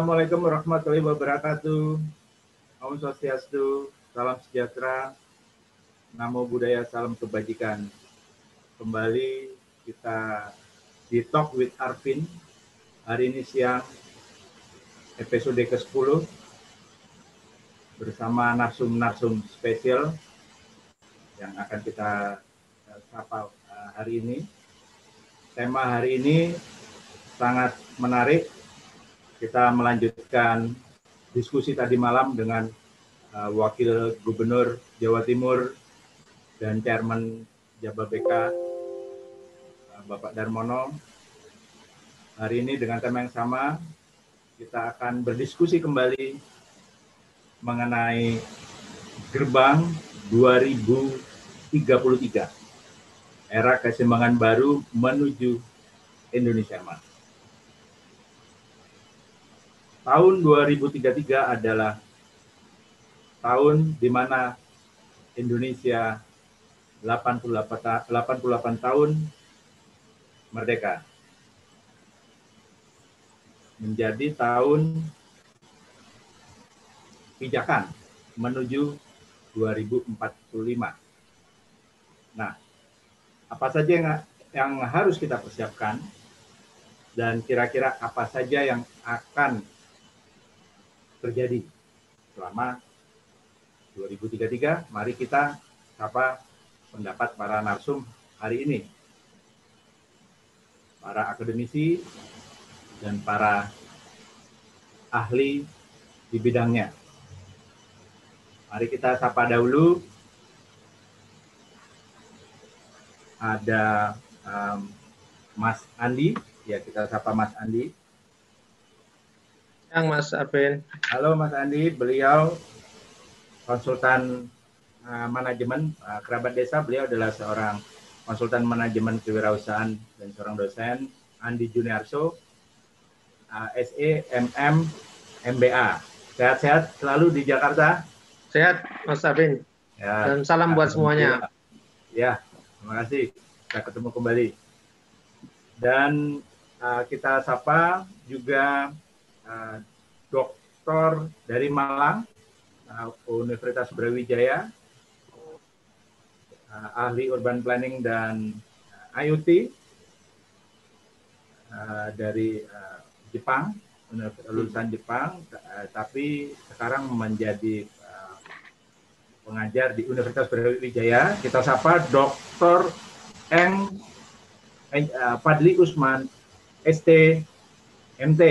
Assalamualaikum warahmatullahi wabarakatuh. Om Swastiastu, salam sejahtera, namo buddhaya, salam kebajikan. Kembali kita di Talk with Arvin. Hari ini siang, episode ke-10 bersama narsum-narsum spesial yang akan kita eh, sapa eh, hari ini. Tema hari ini sangat menarik kita melanjutkan diskusi tadi malam dengan uh, Wakil Gubernur Jawa Timur dan Chairman Jababeka uh, Bapak Darmono. Hari ini dengan tema yang sama kita akan berdiskusi kembali mengenai gerbang 2033 era keseimbangan baru menuju Indonesia Emas tahun 2033 adalah tahun di mana Indonesia 88, 88 tahun merdeka. Menjadi tahun pijakan menuju 2045. Nah, apa saja yang, yang harus kita persiapkan dan kira-kira apa saja yang akan terjadi selama 2033. Mari kita sapa pendapat para narsum hari ini. Para akademisi dan para ahli di bidangnya. Mari kita sapa dahulu. Ada um, Mas Andi, ya kita sapa Mas Andi. Yang Mas Arvin. Halo Mas Andi, beliau konsultan uh, manajemen uh, kerabat desa. Beliau adalah seorang konsultan manajemen kewirausahaan dan seorang dosen. Andi Juniarso, uh, SE MM MBA. Sehat-sehat selalu di Jakarta. Sehat Mas Arvin. Ya, dan salam buat semuanya. Ya, terima kasih. Kita ketemu kembali. Dan uh, kita sapa juga uh, doktor dari Malang, uh, Universitas Brawijaya, uh, ahli urban planning dan uh, IoT uh, dari uh, Jepang, lulusan Jepang, uh, tapi sekarang menjadi uh, pengajar di Universitas Brawijaya. Kita sapa Dr. Eng Fadli Usman, ST, MT.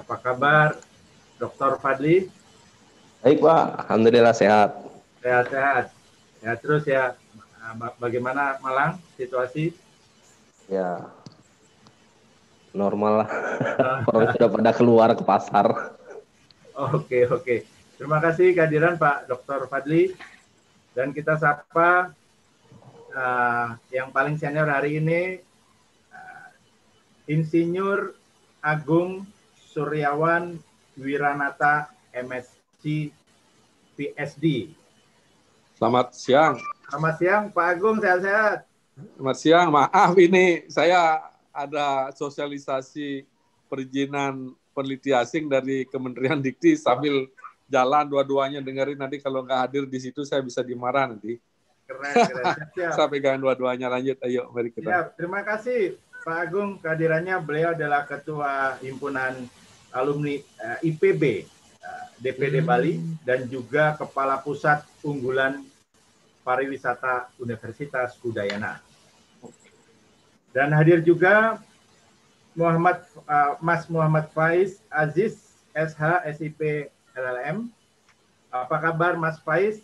Apa kabar, Dokter Fadli? Baik Pak, Alhamdulillah sehat. Sehat-sehat. Ya terus ya, bagaimana Malang situasi? Ya, normal lah. Orang sudah pada keluar ke pasar. Oke, oke. Terima kasih kehadiran Pak Dr. Fadli. Dan kita sapa uh, yang paling senior hari ini, uh, Insinyur Agung Suryawan Wiranata MSc PSD. Selamat siang. Selamat siang Pak Agung, sehat-sehat. Selamat siang, maaf ini saya ada sosialisasi perizinan peneliti asing dari Kementerian Dikti sambil jalan dua-duanya dengerin nanti kalau nggak hadir di situ saya bisa dimarah nanti. Keren, keren. Siap, siap. saya pegang dua-duanya lanjut, ayo mari kita. Siap. Terima kasih Pak Agung kehadirannya. Beliau adalah Ketua Himpunan alumni uh, eh, IPB uh, eh, DPD hmm. Bali dan juga Kepala Pusat Unggulan Pariwisata Universitas Udayana. Dan hadir juga Muhammad uh, Mas Muhammad Faiz Aziz SH SIP LLM. Apa kabar Mas Faiz?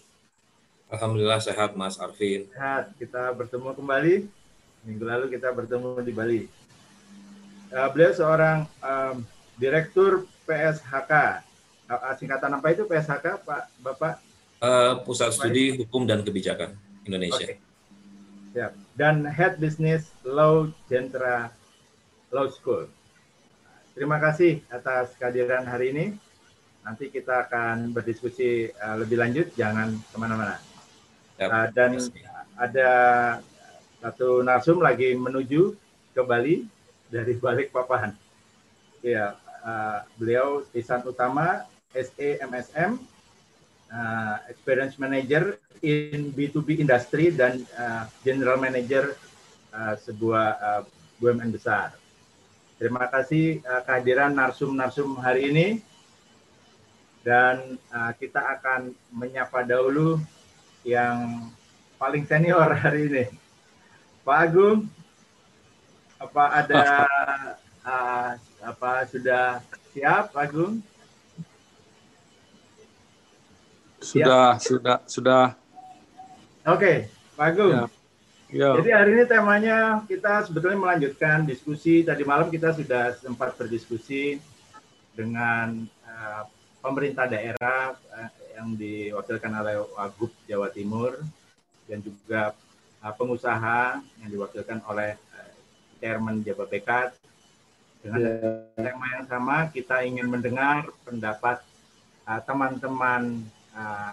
Alhamdulillah sehat Mas Arvin. Sehat. Kita bertemu kembali. Minggu lalu kita bertemu di Bali. Uh, beliau seorang um, Direktur PSHK. Singkatan apa itu PSHK, Pak Bapak? Uh, Pusat Studi Hukum dan Kebijakan Indonesia. Okay. Siap. Dan Head Business Law Gentra Law School. Terima kasih atas kehadiran hari ini. Nanti kita akan berdiskusi uh, lebih lanjut, jangan ke mana-mana. Uh, dan ada satu narsum lagi menuju ke Bali dari balik papahan. Ya, uh, beliau Isan Utama, SEMSM, uh, Experience Manager in B2B Industry dan uh, General Manager uh, sebuah uh, BUMN besar. Terima kasih uh, kehadiran narsum-narsum hari ini dan uh, kita akan menyapa dahulu yang paling senior hari ini. Pak Agung, apa ada uh, apa sudah siap, Agung? Sudah, siap. sudah, sudah. Oke, okay, Pak Agung. Ya. Ya. Jadi hari ini temanya kita sebetulnya melanjutkan diskusi. Tadi malam kita sudah sempat berdiskusi dengan uh, pemerintah daerah uh, yang diwakilkan oleh Wagub Jawa Timur dan juga uh, pengusaha yang diwakilkan oleh uh, Chairman Jababekat. Dengan yeah. tema yang sama, kita ingin mendengar pendapat uh, teman-teman uh, uh,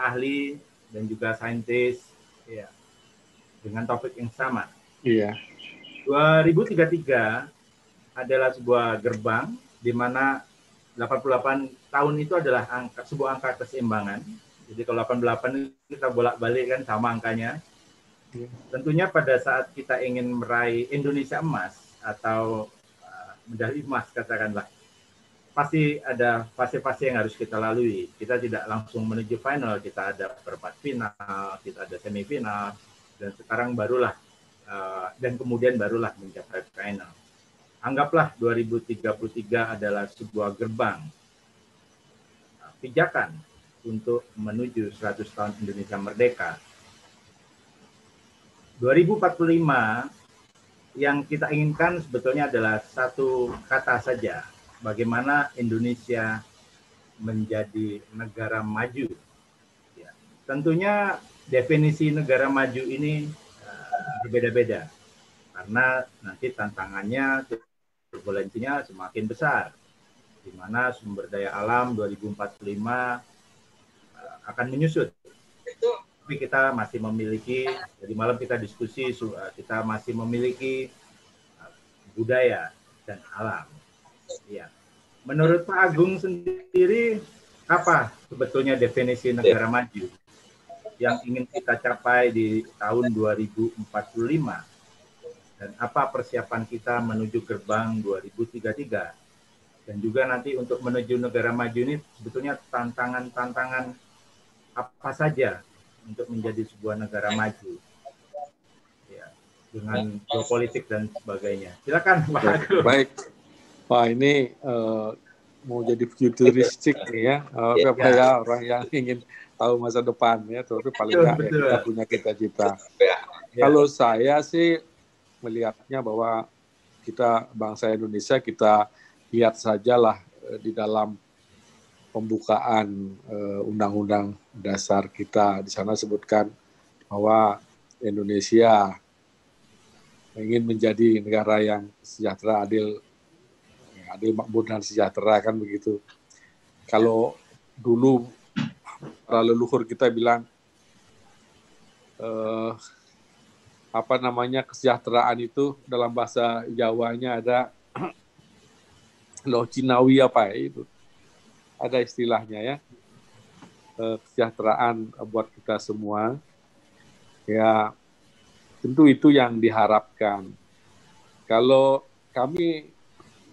ahli dan juga saintis ya, dengan topik yang sama. Iya. Yeah. 2033 adalah sebuah gerbang di mana 88 tahun itu adalah angka sebuah angka keseimbangan jadi kalau 88 kita bolak-balik kan sama angkanya. Yeah. Tentunya pada saat kita ingin meraih Indonesia emas atau medali emas katakanlah, pasti ada fase-fase yang harus kita lalui. Kita tidak langsung menuju final, kita ada perempat final, kita ada semifinal, dan sekarang barulah uh, dan kemudian barulah mencapai final. Anggaplah 2033 adalah sebuah gerbang uh, pijakan untuk menuju 100 tahun Indonesia merdeka. 2045 yang kita inginkan sebetulnya adalah satu kata saja, bagaimana Indonesia menjadi negara maju. Ya. Tentunya definisi negara maju ini uh, berbeda-beda, karena nanti tantangannya, turbulensinya semakin besar, di mana sumber daya alam 2045 akan menyusut. Tapi kita masih memiliki, jadi malam kita diskusi, eh, kita masih memiliki eh, budaya dan alam. Ya. Menurut Pak Agung sendiri, apa sebetulnya definisi negara maju yang ingin kita capai di tahun 2045? Dan apa persiapan kita menuju gerbang 2033? Dan juga nanti untuk menuju negara maju ini sebetulnya tantangan-tantangan apa saja untuk menjadi sebuah negara maju ya, dengan geopolitik dan sebagainya. Silakan Pak Agus. Baik, Pak ini uh, mau jadi futuristik nih ya, uh, ya, ya orang yang ingin tahu masa depan ya, tapi paling nggak ya, kita punya cita-cita. Ya. Kalau saya sih melihatnya bahwa kita bangsa Indonesia kita lihat sajalah uh, di dalam pembukaan uh, undang-undang dasar kita di sana sebutkan bahwa Indonesia ingin menjadi negara yang sejahtera, adil, adil makmur dan sejahtera kan begitu. Kalau dulu para leluhur kita bilang uh, apa namanya kesejahteraan itu dalam bahasa Jawanya ada loh Cinawi apa ya itu ada istilahnya ya eh, kesejahteraan buat kita semua ya tentu itu yang diharapkan kalau kami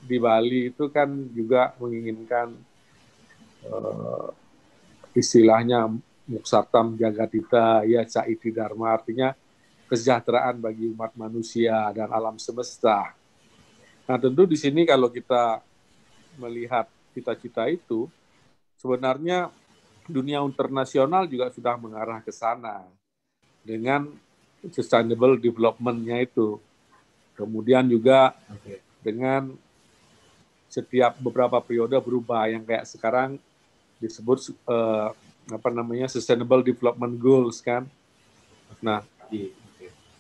di Bali itu kan juga menginginkan uh, istilahnya muksatam jagatita ya caiti dharma artinya kesejahteraan bagi umat manusia dan alam semesta. Nah tentu di sini kalau kita melihat cita-cita itu, sebenarnya dunia internasional juga sudah mengarah ke sana dengan sustainable development-nya itu. Kemudian juga okay. dengan setiap beberapa periode berubah yang kayak sekarang disebut uh, apa namanya sustainable development goals kan. Nah,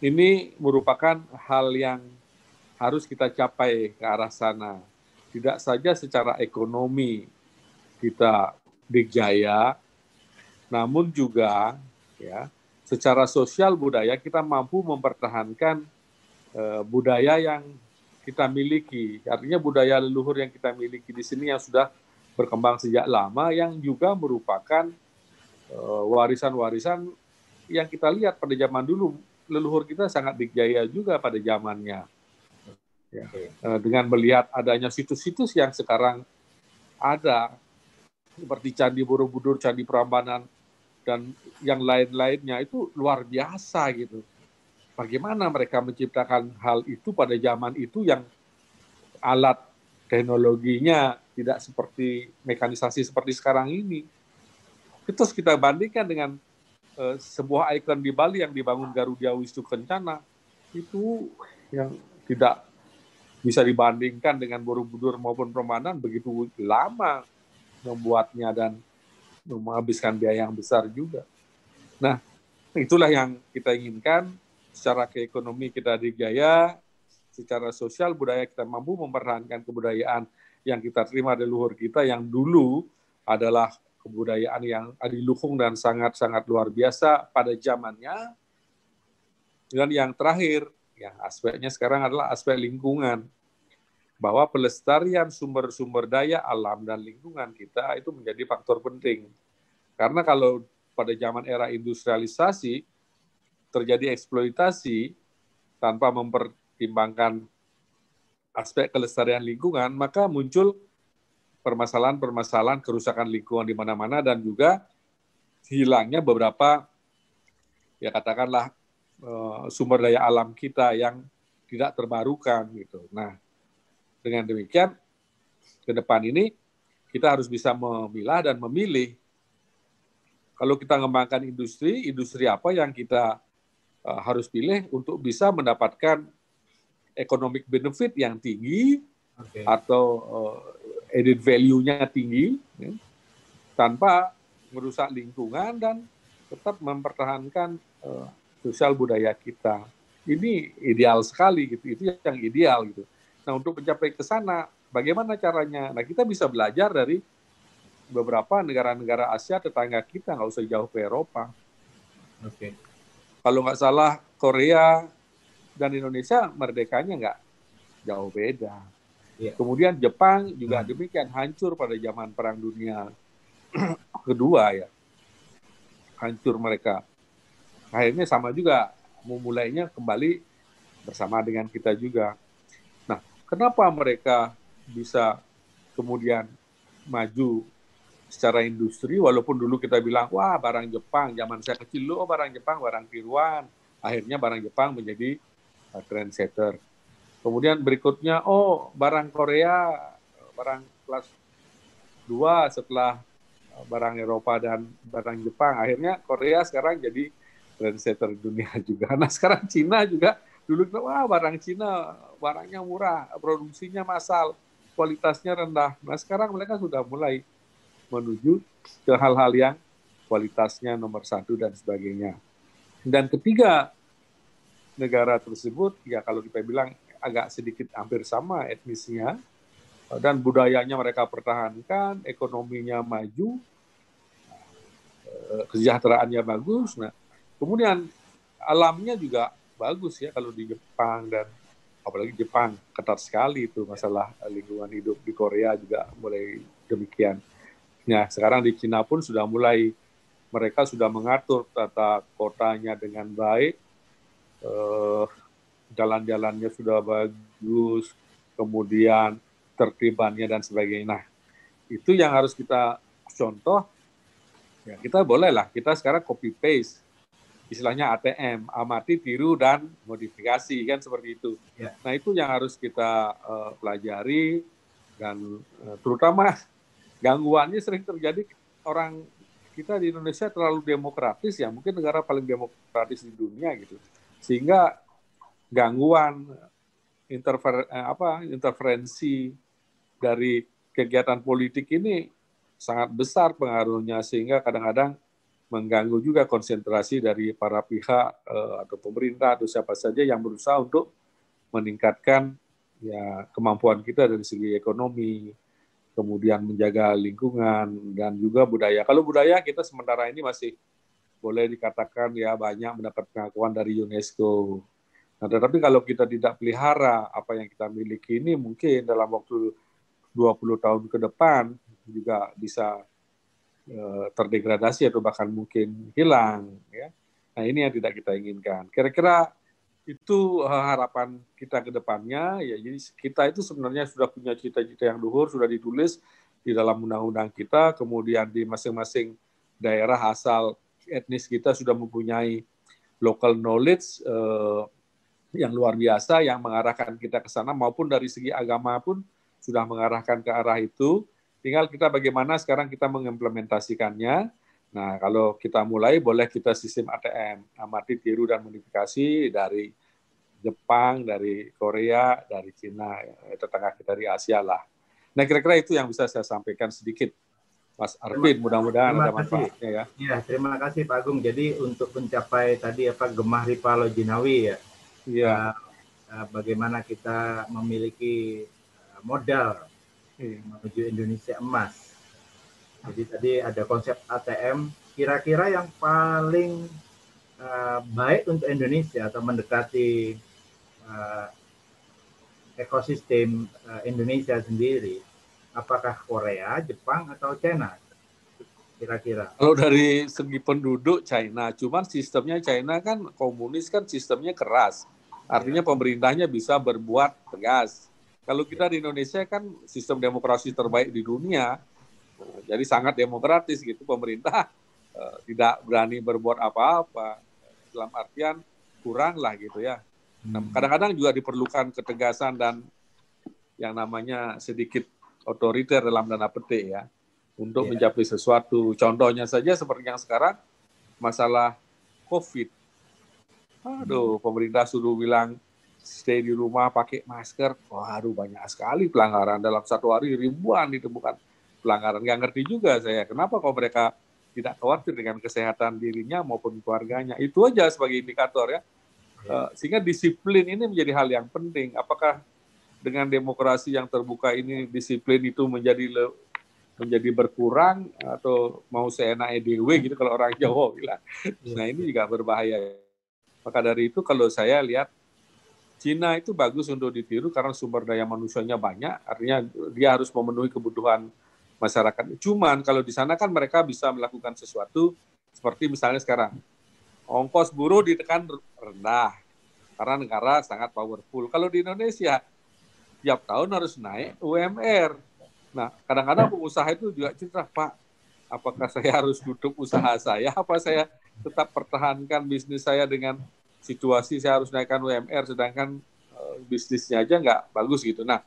ini merupakan hal yang harus kita capai ke arah sana tidak saja secara ekonomi kita berjaya, namun juga ya secara sosial budaya kita mampu mempertahankan uh, budaya yang kita miliki. Artinya budaya leluhur yang kita miliki di sini yang sudah berkembang sejak lama yang juga merupakan eh, warisan-warisan uh, yang kita lihat pada zaman dulu leluhur kita sangat dijaya juga pada zamannya. Ya. Uh, dengan melihat adanya situs-situs yang sekarang ada seperti Candi Borobudur, Candi Prambanan dan yang lain-lainnya itu luar biasa gitu bagaimana mereka menciptakan hal itu pada zaman itu yang alat teknologinya tidak seperti mekanisasi seperti sekarang ini. Terus kita bandingkan dengan uh, sebuah ikon di Bali yang dibangun Garuda Wisnu Kencana itu yang tidak bisa dibandingkan dengan Borobudur maupun Prambanan begitu lama membuatnya dan menghabiskan biaya yang besar juga. Nah, itulah yang kita inginkan secara keekonomi kita digaya, secara sosial budaya kita mampu mempertahankan kebudayaan yang kita terima dari luhur kita yang dulu adalah kebudayaan yang adiluhung dan sangat-sangat luar biasa pada zamannya. Dan yang terakhir, yang aspeknya sekarang adalah aspek lingkungan. Bahwa pelestarian sumber-sumber daya alam dan lingkungan kita itu menjadi faktor penting. Karena kalau pada zaman era industrialisasi, terjadi eksploitasi tanpa mempertimbangkan aspek kelestarian lingkungan, maka muncul permasalahan-permasalahan kerusakan lingkungan di mana-mana dan juga hilangnya beberapa ya katakanlah eh, sumber daya alam kita yang tidak terbarukan gitu. Nah, dengan demikian ke depan ini kita harus bisa memilah dan memilih kalau kita mengembangkan industri, industri apa yang kita uh, harus pilih untuk bisa mendapatkan economic benefit yang tinggi okay. atau uh, added value-nya tinggi ya, tanpa merusak lingkungan dan tetap mempertahankan uh, sosial budaya kita. Ini ideal sekali gitu. Itu yang ideal gitu. Nah, untuk mencapai ke sana bagaimana caranya? Nah, kita bisa belajar dari beberapa negara-negara Asia tetangga kita, nggak usah jauh ke Eropa. Oke. Okay kalau nggak salah Korea dan Indonesia merdekanya nggak jauh beda. Ya. Kemudian Jepang juga hmm. demikian hancur pada zaman Perang Dunia kedua ya, hancur mereka. Akhirnya sama juga memulainya kembali bersama dengan kita juga. Nah, kenapa mereka bisa kemudian maju secara industri walaupun dulu kita bilang wah barang Jepang zaman saya kecil lo oh, barang Jepang barang tiruan. Akhirnya barang Jepang menjadi uh, trendsetter. Kemudian berikutnya oh barang Korea barang kelas dua setelah uh, barang Eropa dan barang Jepang. Akhirnya Korea sekarang jadi trendsetter dunia juga nah sekarang Cina juga dulu kita wah barang Cina barangnya murah produksinya massal kualitasnya rendah nah sekarang mereka sudah mulai menuju ke hal-hal yang kualitasnya nomor satu dan sebagainya. Dan ketiga, negara tersebut, ya kalau kita bilang agak sedikit hampir sama etnisnya, dan budayanya mereka pertahankan, ekonominya maju, eh, kesejahteraannya bagus. Nah, kemudian alamnya juga bagus ya kalau di Jepang dan apalagi Jepang ketat sekali itu masalah lingkungan hidup di Korea juga mulai demikian. Nah, sekarang di Cina pun sudah mulai mereka sudah mengatur tata kotanya dengan baik, eh, jalan-jalannya sudah bagus, kemudian tertibannya dan sebagainya. Nah, itu yang harus kita contoh. Ya, kita bolehlah kita sekarang copy paste, istilahnya ATM, amati, tiru dan modifikasi kan seperti itu. Ya. Nah itu yang harus kita uh, pelajari dan uh, terutama gangguannya sering terjadi orang kita di Indonesia terlalu demokratis ya mungkin negara paling demokratis di dunia gitu sehingga gangguan interfer, eh, apa interferensi dari kegiatan politik ini sangat besar pengaruhnya sehingga kadang-kadang mengganggu juga konsentrasi dari para pihak eh, atau pemerintah atau siapa saja yang berusaha untuk meningkatkan ya kemampuan kita dari segi ekonomi, kemudian menjaga lingkungan dan juga budaya. Kalau budaya kita sementara ini masih boleh dikatakan ya banyak mendapat pengakuan dari UNESCO. Nah, tetapi kalau kita tidak pelihara apa yang kita miliki ini mungkin dalam waktu 20 tahun ke depan juga bisa terdegradasi atau bahkan mungkin hilang ya. Nah, ini yang tidak kita inginkan. Kira-kira itu eh, harapan kita ke depannya ya jadi kita itu sebenarnya sudah punya cita-cita yang luhur sudah ditulis di dalam undang-undang kita kemudian di masing-masing daerah asal etnis kita sudah mempunyai local knowledge eh, yang luar biasa yang mengarahkan kita ke sana maupun dari segi agama pun sudah mengarahkan ke arah itu. Tinggal kita bagaimana sekarang kita mengimplementasikannya. Nah, kalau kita mulai boleh kita sistem ATM, amati, tiru dan modifikasi dari Jepang, dari Korea, dari Cina, ya, tetangga kita dari Asia lah. Nah, kira-kira itu yang bisa saya sampaikan sedikit. Mas Arvin, mudah-mudahan ada manfaatnya ya. Ya, terima kasih Pak Agung. Jadi untuk mencapai tadi apa Gemah Ripalo Jinawi ya, ya uh, bagaimana kita memiliki modal. Menuju Indonesia emas. Jadi tadi ada konsep ATM. Kira-kira yang paling uh, baik untuk Indonesia atau mendekati uh, ekosistem uh, Indonesia sendiri, apakah Korea, Jepang, atau China? Kira-kira. Kalau dari segi penduduk China, cuman sistemnya China kan komunis kan sistemnya keras. Artinya pemerintahnya bisa berbuat tegas. Kalau kita di Indonesia kan sistem demokrasi terbaik di dunia, jadi sangat demokratis gitu. Pemerintah uh, tidak berani berbuat apa-apa. Dalam artian kurang lah gitu ya. Nah, hmm. Kadang-kadang juga diperlukan ketegasan dan yang namanya sedikit otoriter dalam dana petik ya untuk yeah. mencapai sesuatu. Contohnya saja seperti yang sekarang masalah COVID Aduh, pemerintah suruh bilang stay di rumah pakai masker. Waduh, banyak sekali pelanggaran. Dalam satu hari ribuan ditemukan pelanggaran. Nggak ngerti juga saya, kenapa kok mereka tidak khawatir dengan kesehatan dirinya maupun keluarganya. Itu aja sebagai indikator ya. Uh, sehingga disiplin ini menjadi hal yang penting. Apakah dengan demokrasi yang terbuka ini disiplin itu menjadi le, menjadi berkurang atau mau seenak EDW gitu kalau orang Jawa bilang. Nah ini juga berbahaya maka dari itu kalau saya lihat Cina itu bagus untuk ditiru karena sumber daya manusianya banyak, artinya dia harus memenuhi kebutuhan masyarakat. Cuman kalau di sana kan mereka bisa melakukan sesuatu seperti misalnya sekarang, ongkos buruh ditekan rendah karena negara sangat powerful. Kalau di Indonesia tiap tahun harus naik UMR. Nah, kadang-kadang pengusaha itu juga cerita, Pak, apakah saya harus tutup usaha saya, apa saya tetap pertahankan bisnis saya dengan situasi saya harus naikkan UMR sedangkan uh, bisnisnya aja nggak bagus gitu. Nah,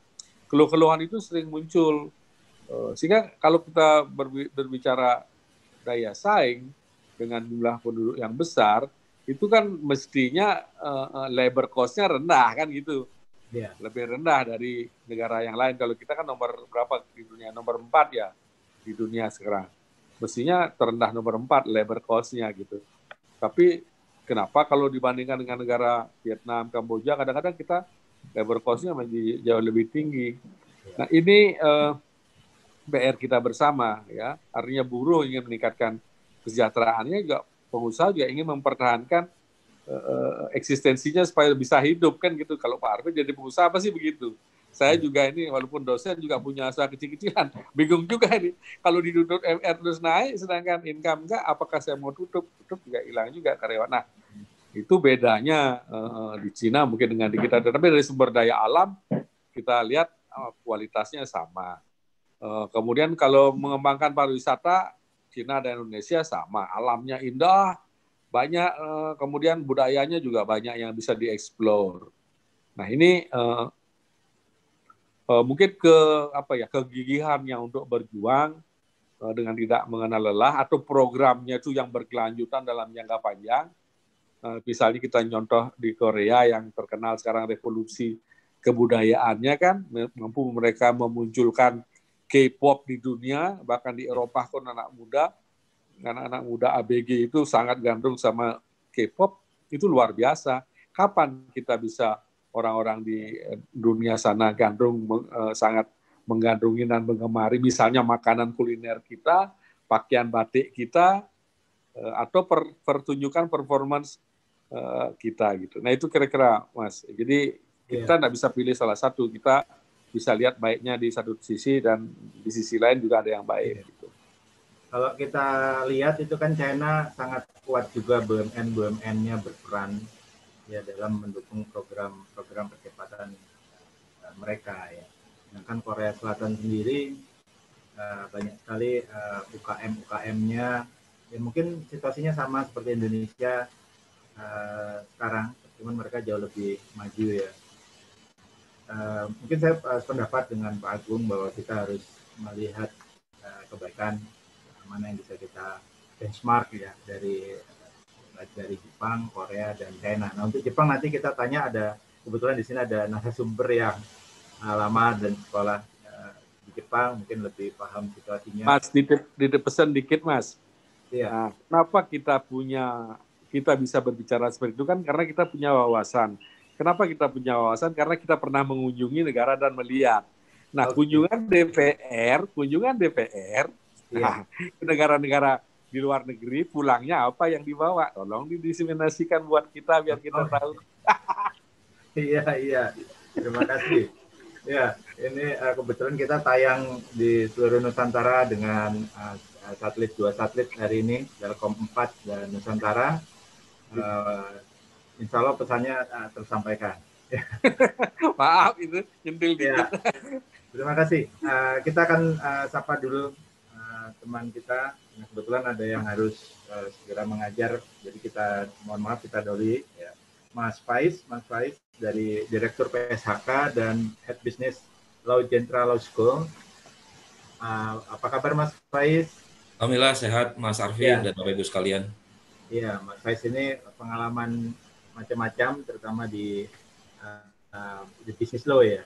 keluh-keluhan itu sering muncul. Uh, sehingga kalau kita berbicara daya saing dengan jumlah penduduk yang besar, itu kan mestinya uh, labor cost-nya rendah kan gitu. Yeah. Lebih rendah dari negara yang lain. Kalau kita kan nomor berapa di dunia? Nomor empat ya di dunia sekarang mestinya terendah nomor empat labor cost-nya gitu. Tapi kenapa kalau dibandingkan dengan negara Vietnam, Kamboja, kadang-kadang kita labor cost-nya menjadi jauh lebih tinggi. Nah ini eh, PR kita bersama ya, artinya buruh ingin meningkatkan kesejahteraannya juga pengusaha juga ingin mempertahankan uh, eksistensinya supaya bisa hidup kan gitu. Kalau Pak Arvin jadi pengusaha apa sih begitu? Saya juga ini walaupun dosen juga punya usaha kecil-kecilan. Bingung juga ini. Kalau ditutup MR terus naik sedangkan income enggak, apakah saya mau tutup? Tutup juga hilang juga karyawan. Nah, itu bedanya uh, di Cina mungkin dengan di kita. Tapi dari sumber daya alam kita lihat uh, kualitasnya sama. Uh, kemudian kalau mengembangkan pariwisata Cina dan Indonesia sama, alamnya indah, banyak kemudian budayanya juga banyak yang bisa dieksplor. Nah ini uh, mungkin ke apa ya kegigihannya untuk berjuang uh, dengan tidak mengenal lelah atau programnya itu yang berkelanjutan dalam jangka panjang. Uh, misalnya kita nyontoh di Korea yang terkenal sekarang revolusi kebudayaannya kan mampu mereka memunculkan K-pop di dunia bahkan di Eropa pun anak muda karena anak muda ABG itu sangat gandrung sama K-pop itu luar biasa. Kapan kita bisa orang-orang di eh, dunia sana gandrung uh, sangat menggandrungi dan mengemari misalnya makanan kuliner kita, pakaian batik kita, uh, atau per, pertunjukan performance kita gitu. Nah itu kira-kira Mas. Jadi kita tidak yeah. bisa pilih salah satu. Kita bisa lihat baiknya di satu sisi dan di sisi lain juga ada yang baik. Yeah. Gitu. Kalau kita lihat itu kan China sangat kuat juga BUMN BUMN-nya berperan ya dalam mendukung program-program percepatan uh, mereka ya. Sedangkan Korea Selatan sendiri uh, banyak sekali uh, UKM UKM-nya ya mungkin situasinya sama seperti Indonesia uh, sekarang, cuman mereka jauh lebih maju ya. Uh, mungkin saya uh, sependapat dengan Pak Agung bahwa kita harus melihat uh, kebaikan mana yang bisa kita benchmark ya dari dari Jepang, Korea, dan China. Nah untuk Jepang nanti kita tanya ada kebetulan di sini ada narasumber yang uh, lama dan sekolah uh, di Jepang mungkin lebih paham situasinya. Mas, pesan dikit Mas. Iya. Nah, kenapa kita punya kita bisa berbicara seperti itu kan karena kita punya wawasan. Kenapa kita punya wawasan? Karena kita pernah mengunjungi negara dan melihat. Nah, okay. kunjungan DPR, kunjungan DPR Nah, negara-negara di luar negeri pulangnya apa yang dibawa? Tolong didiseminasikan buat kita biar kita oh. tahu. iya, iya. Terima kasih. Ya, ini uh, kebetulan kita tayang di seluruh Nusantara dengan uh, satelit dua satelit hari ini, Telkom 4 dan Nusantara. Uh, insya Allah pesannya uh, tersampaikan. Maaf itu nyentil dikit. Ya. Terima kasih. Uh, kita akan uh, sapa dulu teman kita. Nah, kebetulan ada yang harus uh, segera mengajar. Jadi kita mohon maaf kita doli ya. Mas Faiz Mas Faiz dari Direktur PSHK dan Head Business Law Gentra Law School. Uh, apa kabar Mas Faiz? Alhamdulillah sehat Mas Arvin ya. dan Bapak Ibu sekalian. Iya Mas Faiz ini pengalaman macam-macam terutama di uh, uh, di bisnis law ya.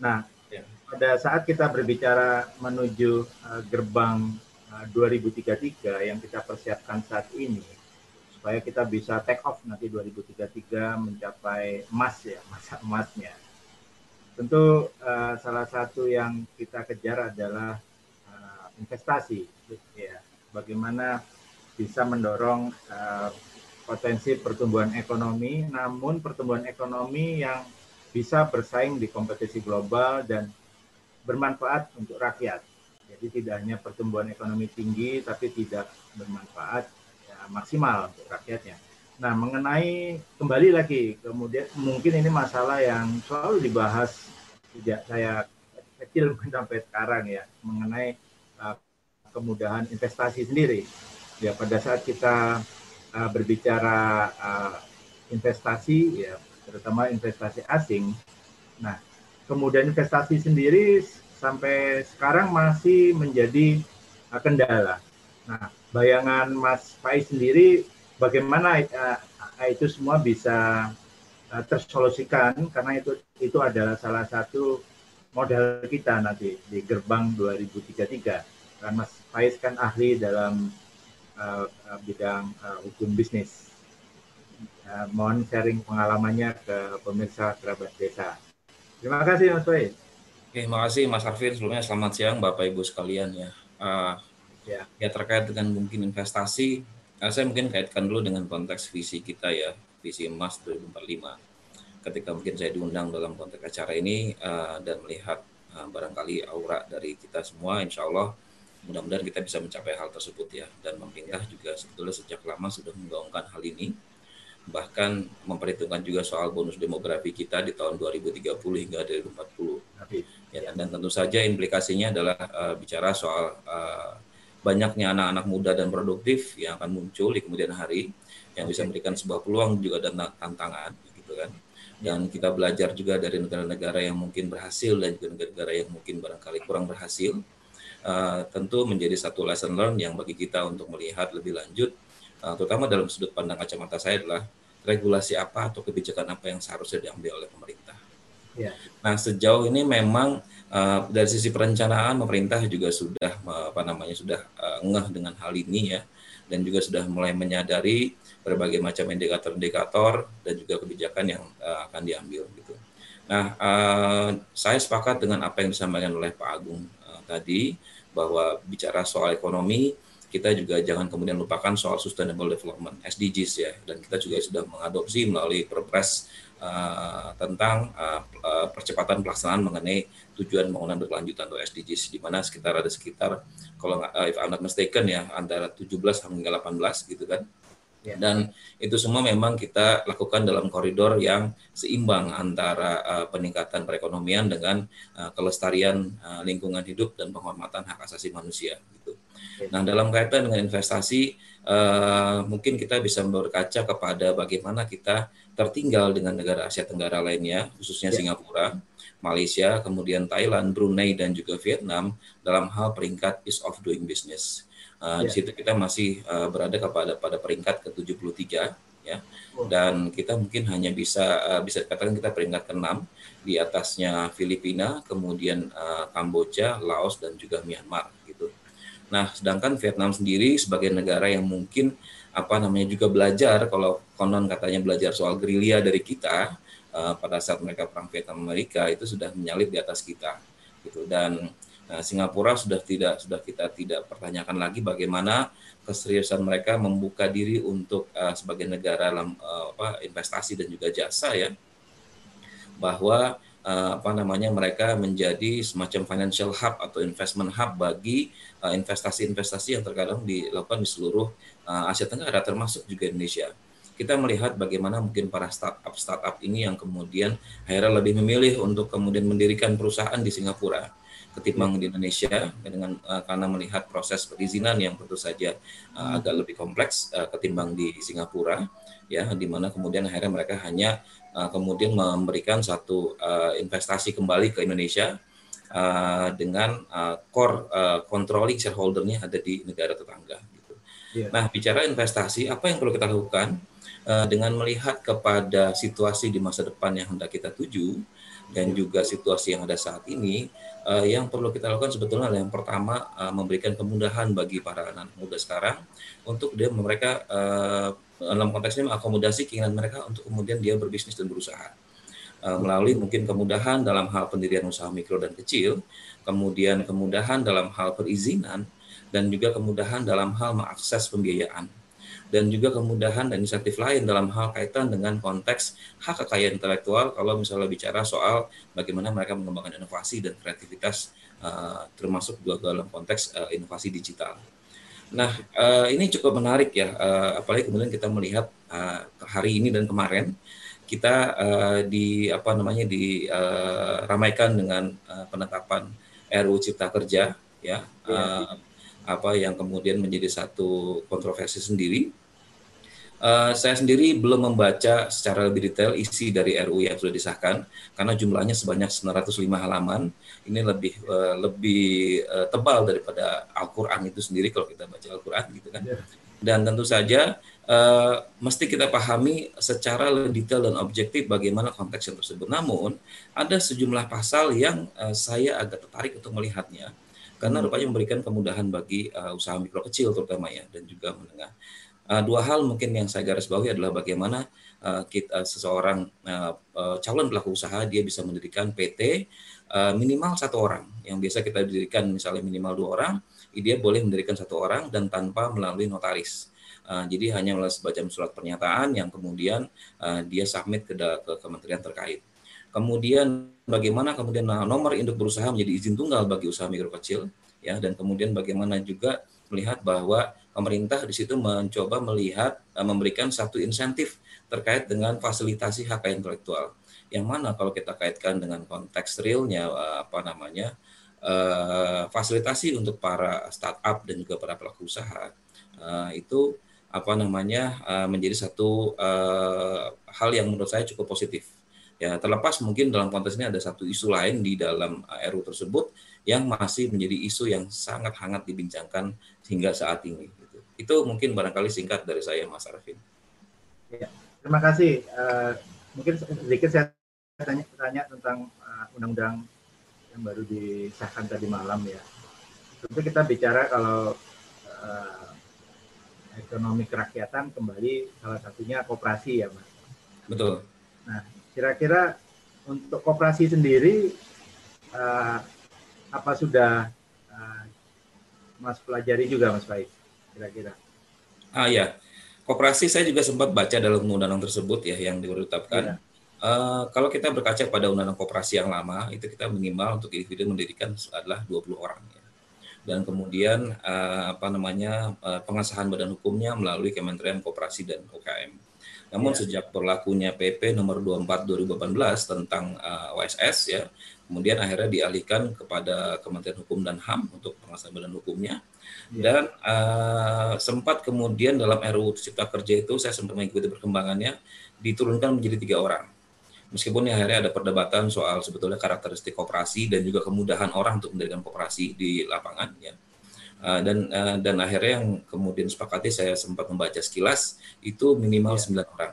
Nah ya. pada saat kita berbicara menuju uh, gerbang 2033 yang kita persiapkan saat ini supaya kita bisa take off nanti 2033 mencapai emas ya masa emasnya tentu uh, salah satu yang kita kejar adalah uh, investasi ya bagaimana bisa mendorong uh, potensi pertumbuhan ekonomi namun pertumbuhan ekonomi yang bisa bersaing di kompetisi global dan bermanfaat untuk rakyat jadi tidak hanya pertumbuhan ekonomi tinggi, tapi tidak bermanfaat ya, maksimal untuk rakyatnya. Nah, mengenai kembali lagi, kemudian mungkin ini masalah yang selalu dibahas sejak saya kecil sampai sekarang ya, mengenai uh, kemudahan investasi sendiri. Ya, pada saat kita uh, berbicara uh, investasi, ya terutama investasi asing, nah kemudian investasi sendiri sampai sekarang masih menjadi uh, kendala. Nah, bayangan Mas Pai sendiri bagaimana uh, itu semua bisa uh, tersolusikan karena itu itu adalah salah satu modal kita nanti di gerbang 2033. Karena Mas Faiz kan ahli dalam bidang hukum bisnis. Uh, mohon sharing pengalamannya ke pemirsa kerabat desa. Terima kasih Mas Faiz. Oke, makasih Mas Arvin. Sebelumnya selamat siang Bapak Ibu sekalian ya. Uh, ya. ya terkait dengan mungkin investasi, uh, saya mungkin kaitkan dulu dengan konteks visi kita ya, visi emas 2045. Ketika mungkin saya diundang dalam konteks acara ini uh, dan melihat uh, barangkali aura dari kita semua, insya Allah mudah-mudahan kita bisa mencapai hal tersebut ya. Dan pemerintah juga sebetulnya sejak lama sudah menggaungkan hal ini bahkan memperhitungkan juga soal bonus demografi kita di tahun 2030 hingga 2040. Ya, dan tentu saja implikasinya adalah uh, bicara soal uh, banyaknya anak-anak muda dan produktif yang akan muncul di kemudian hari yang bisa memberikan sebuah peluang juga dan tantangan gitu kan. Dan kita belajar juga dari negara-negara yang mungkin berhasil dan juga negara-negara yang mungkin barangkali kurang berhasil. Uh, tentu menjadi satu lesson learn yang bagi kita untuk melihat lebih lanjut terutama dalam sudut pandang kacamata saya adalah regulasi apa atau kebijakan apa yang seharusnya diambil oleh pemerintah. Ya. Nah sejauh ini memang uh, dari sisi perencanaan pemerintah juga sudah uh, apa namanya sudah uh, ngeh dengan hal ini ya dan juga sudah mulai menyadari berbagai macam indikator-indikator dan juga kebijakan yang uh, akan diambil gitu. Nah uh, saya sepakat dengan apa yang disampaikan oleh Pak Agung uh, tadi bahwa bicara soal ekonomi kita juga jangan kemudian lupakan soal sustainable development SDGs ya. Dan kita juga sudah mengadopsi melalui Perpres uh, tentang uh, percepatan pelaksanaan mengenai tujuan pembangunan berkelanjutan atau SDGs di mana sekitar ada sekitar kalau uh, if I'm not mistaken ya antara 17 hingga 18 gitu kan Ya. Dan itu semua memang kita lakukan dalam koridor yang seimbang antara uh, peningkatan perekonomian dengan uh, kelestarian uh, lingkungan hidup dan penghormatan hak asasi manusia. Gitu. Ya. Nah, dalam kaitan dengan investasi, uh, mungkin kita bisa berkaca kepada bagaimana kita tertinggal dengan negara Asia Tenggara lainnya, khususnya ya. Singapura, Malaysia, kemudian Thailand, Brunei, dan juga Vietnam dalam hal peringkat ease of doing business. Uh, yeah. Di situ kita masih uh, berada kepada pada peringkat ke-73 ya. Dan kita mungkin hanya bisa uh, bisa dikatakan kita peringkat ke-6 di atasnya Filipina, kemudian uh, Kamboja, Laos dan juga Myanmar gitu. Nah, sedangkan Vietnam sendiri sebagai negara yang mungkin apa namanya juga belajar kalau konon katanya belajar soal gerilya dari kita uh, pada saat mereka perang Vietnam Amerika itu sudah menyalip di atas kita gitu dan Nah, Singapura sudah tidak sudah kita tidak pertanyakan lagi bagaimana keseriusan mereka membuka diri untuk uh, sebagai negara dalam uh, apa investasi dan juga jasa ya. Bahwa uh, apa namanya mereka menjadi semacam financial hub atau investment hub bagi investasi-investasi uh, yang terkadang dilakukan di seluruh uh, Asia Tenggara termasuk juga Indonesia kita melihat bagaimana mungkin para startup startup ini yang kemudian akhirnya lebih memilih untuk kemudian mendirikan perusahaan di Singapura ketimbang di Indonesia dengan uh, karena melihat proses perizinan yang tentu saja uh, agak lebih kompleks uh, ketimbang di Singapura ya di mana kemudian akhirnya mereka hanya uh, kemudian memberikan satu uh, investasi kembali ke Indonesia uh, dengan uh, core uh, controlling shareholdernya ada di negara tetangga gitu. Yeah. Nah, bicara investasi apa yang perlu kita lakukan uh, dengan melihat kepada situasi di masa depan yang hendak kita tuju dan juga situasi yang ada saat ini, uh, yang perlu kita lakukan sebetulnya adalah yang pertama uh, memberikan kemudahan bagi para anak muda sekarang untuk dia mereka uh, dalam konteks ini mengakomodasi keinginan mereka untuk kemudian dia berbisnis dan berusaha. Uh, melalui mungkin kemudahan dalam hal pendirian usaha mikro dan kecil, kemudian kemudahan dalam hal perizinan dan juga kemudahan dalam hal mengakses pembiayaan dan juga kemudahan dan inisiatif lain dalam hal kaitan dengan konteks hak kekayaan intelektual kalau misalnya bicara soal bagaimana mereka mengembangkan inovasi dan kreativitas uh, termasuk juga dalam konteks uh, inovasi digital. Nah, uh, ini cukup menarik ya, uh, apalagi kemudian kita melihat uh, hari ini dan kemarin kita uh, di apa namanya diramaikan uh, dengan uh, penetapan RUU Cipta Kerja ya, uh, apa yang kemudian menjadi satu kontroversi sendiri Uh, saya sendiri belum membaca secara lebih detail isi dari RU yang sudah disahkan karena jumlahnya sebanyak 905 halaman. Ini lebih uh, lebih uh, tebal daripada Al-Qur'an itu sendiri kalau kita baca Al-Qur'an gitu kan. Yeah. Dan tentu saja uh, mesti kita pahami secara lebih detail dan objektif bagaimana konteks yang tersebut. Namun ada sejumlah pasal yang uh, saya agak tertarik untuk melihatnya karena hmm. rupanya memberikan kemudahan bagi uh, usaha mikro kecil terutama ya dan juga menengah. Uh, dua hal mungkin yang saya garis bawahi adalah bagaimana uh, kita seseorang uh, uh, calon pelaku usaha dia bisa mendirikan PT uh, minimal satu orang. Yang biasa kita dirikan misalnya minimal dua orang dia boleh mendirikan satu orang dan tanpa melalui notaris. Uh, jadi hanya melalui semacam surat pernyataan yang kemudian uh, dia submit ke, ke kementerian terkait. Kemudian bagaimana kemudian nomor induk berusaha menjadi izin tunggal bagi usaha mikro kecil ya dan kemudian bagaimana juga melihat bahwa pemerintah di situ mencoba melihat uh, memberikan satu insentif terkait dengan fasilitasi hak intelektual. Yang mana kalau kita kaitkan dengan konteks realnya uh, apa namanya uh, fasilitasi untuk para startup dan juga para pelaku usaha itu apa namanya menjadi satu hal yang menurut saya cukup positif. Ya terlepas mungkin dalam konteks ini ada satu isu lain di dalam RU tersebut yang masih menjadi isu yang sangat hangat dibincangkan hingga saat ini. Itu mungkin barangkali singkat dari saya, Mas Arvin. Ya, terima kasih. Uh, mungkin sedikit saya tanya, tanya tentang eh, undang-undang yang baru disahkan tadi malam ya. Tentu kita bicara kalau uh, ekonomi kerakyatan kembali salah satunya koperasi ya, Mas. Betul. Nah, kira-kira untuk koperasi sendiri uh, apa sudah uh, Mas pelajari juga Mas Baik? Kira-kira? Ah ya, koperasi saya juga sempat baca dalam undang-undang tersebut ya yang ditetapkan. Ya. Uh, kalau kita berkaca pada undang-undang koperasi yang lama, itu kita minimal untuk individu mendirikan adalah 20 orang. Ya. Dan kemudian uh, apa namanya uh, pengesahan badan hukumnya melalui Kementerian Koperasi dan UKM. Namun ya. sejak berlakunya PP nomor 24 2018 tentang uh, OSS ya, kemudian akhirnya dialihkan kepada Kementerian Hukum dan HAM untuk pengesahan badan hukumnya. Ya. Dan uh, sempat kemudian dalam RUU Cipta Kerja itu saya sempat mengikuti perkembangannya diturunkan menjadi tiga orang. Meskipun ya akhirnya ada perdebatan soal sebetulnya karakteristik kooperasi dan juga kemudahan orang untuk mendirikan kooperasi di lapangan ya. Uh, dan uh, dan akhirnya yang kemudian sepakati saya sempat membaca sekilas itu minimal ya. 9 orang.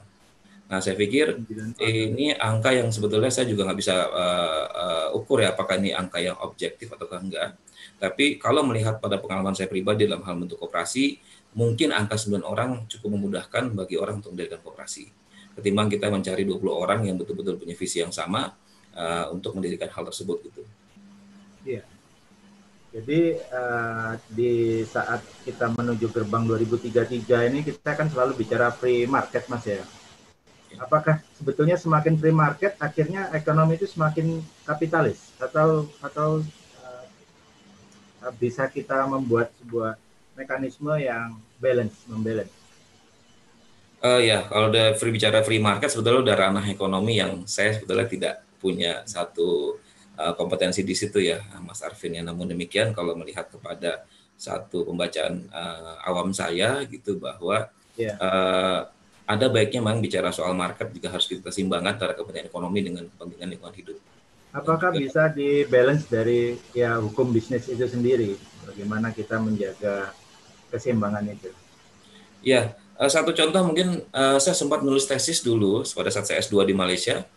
Nah saya pikir ini angka yang sebetulnya saya juga nggak bisa uh, uh, ukur ya apakah ini angka yang objektif atau enggak. Tapi kalau melihat pada pengalaman saya pribadi dalam hal bentuk koperasi, mungkin angka 9 orang cukup memudahkan bagi orang untuk mendirikan koperasi. Ketimbang kita mencari 20 orang yang betul-betul punya visi yang sama uh, untuk mendirikan hal tersebut gitu. Iya. Jadi uh, di saat kita menuju gerbang 2033 ini kita kan selalu bicara free market Mas ya. Apakah sebetulnya semakin free market akhirnya ekonomi itu semakin kapitalis atau atau bisa kita membuat sebuah mekanisme yang balance, membalance. Uh, ya, kalau udah free bicara free market sebetulnya udah ranah ekonomi yang saya sebetulnya tidak punya satu uh, kompetensi di situ ya, Mas Arvin ya. Namun demikian kalau melihat kepada satu pembacaan uh, awam saya gitu bahwa yeah. Ya. uh, ada baiknya memang bicara soal market juga harus kita simbangkan antara kepentingan ekonomi dengan kepentingan lingkungan hidup. Apakah bisa di balance dari ya hukum bisnis itu sendiri? Bagaimana kita menjaga keseimbangan itu? Ya, eh, satu contoh mungkin uh, saya sempat nulis tesis dulu pada saat saya S2 di Malaysia.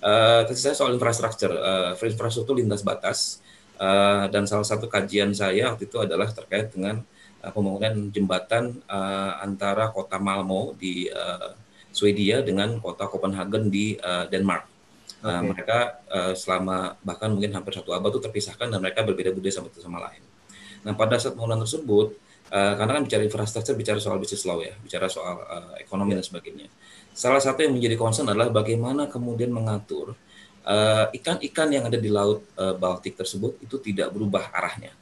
Uh, tesis saya soal infrastruktur, uh, infrastruktur lintas batas. Uh, dan salah satu kajian saya waktu itu adalah terkait dengan uh, pembangunan jembatan uh, antara kota Malmo di uh, Swedia dengan kota Copenhagen di uh, Denmark. Okay. Uh, mereka uh, selama bahkan mungkin hampir satu abad itu terpisahkan dan mereka berbeda budaya satu sama lain. Nah pada saat pembangunan tersebut, uh, karena kan bicara infrastruktur, bicara soal bisnis law ya, bicara soal uh, ekonomi yeah. dan sebagainya. Salah satu yang menjadi concern adalah bagaimana kemudian mengatur ikan-ikan uh, yang ada di laut uh, Baltik tersebut itu tidak berubah arahnya.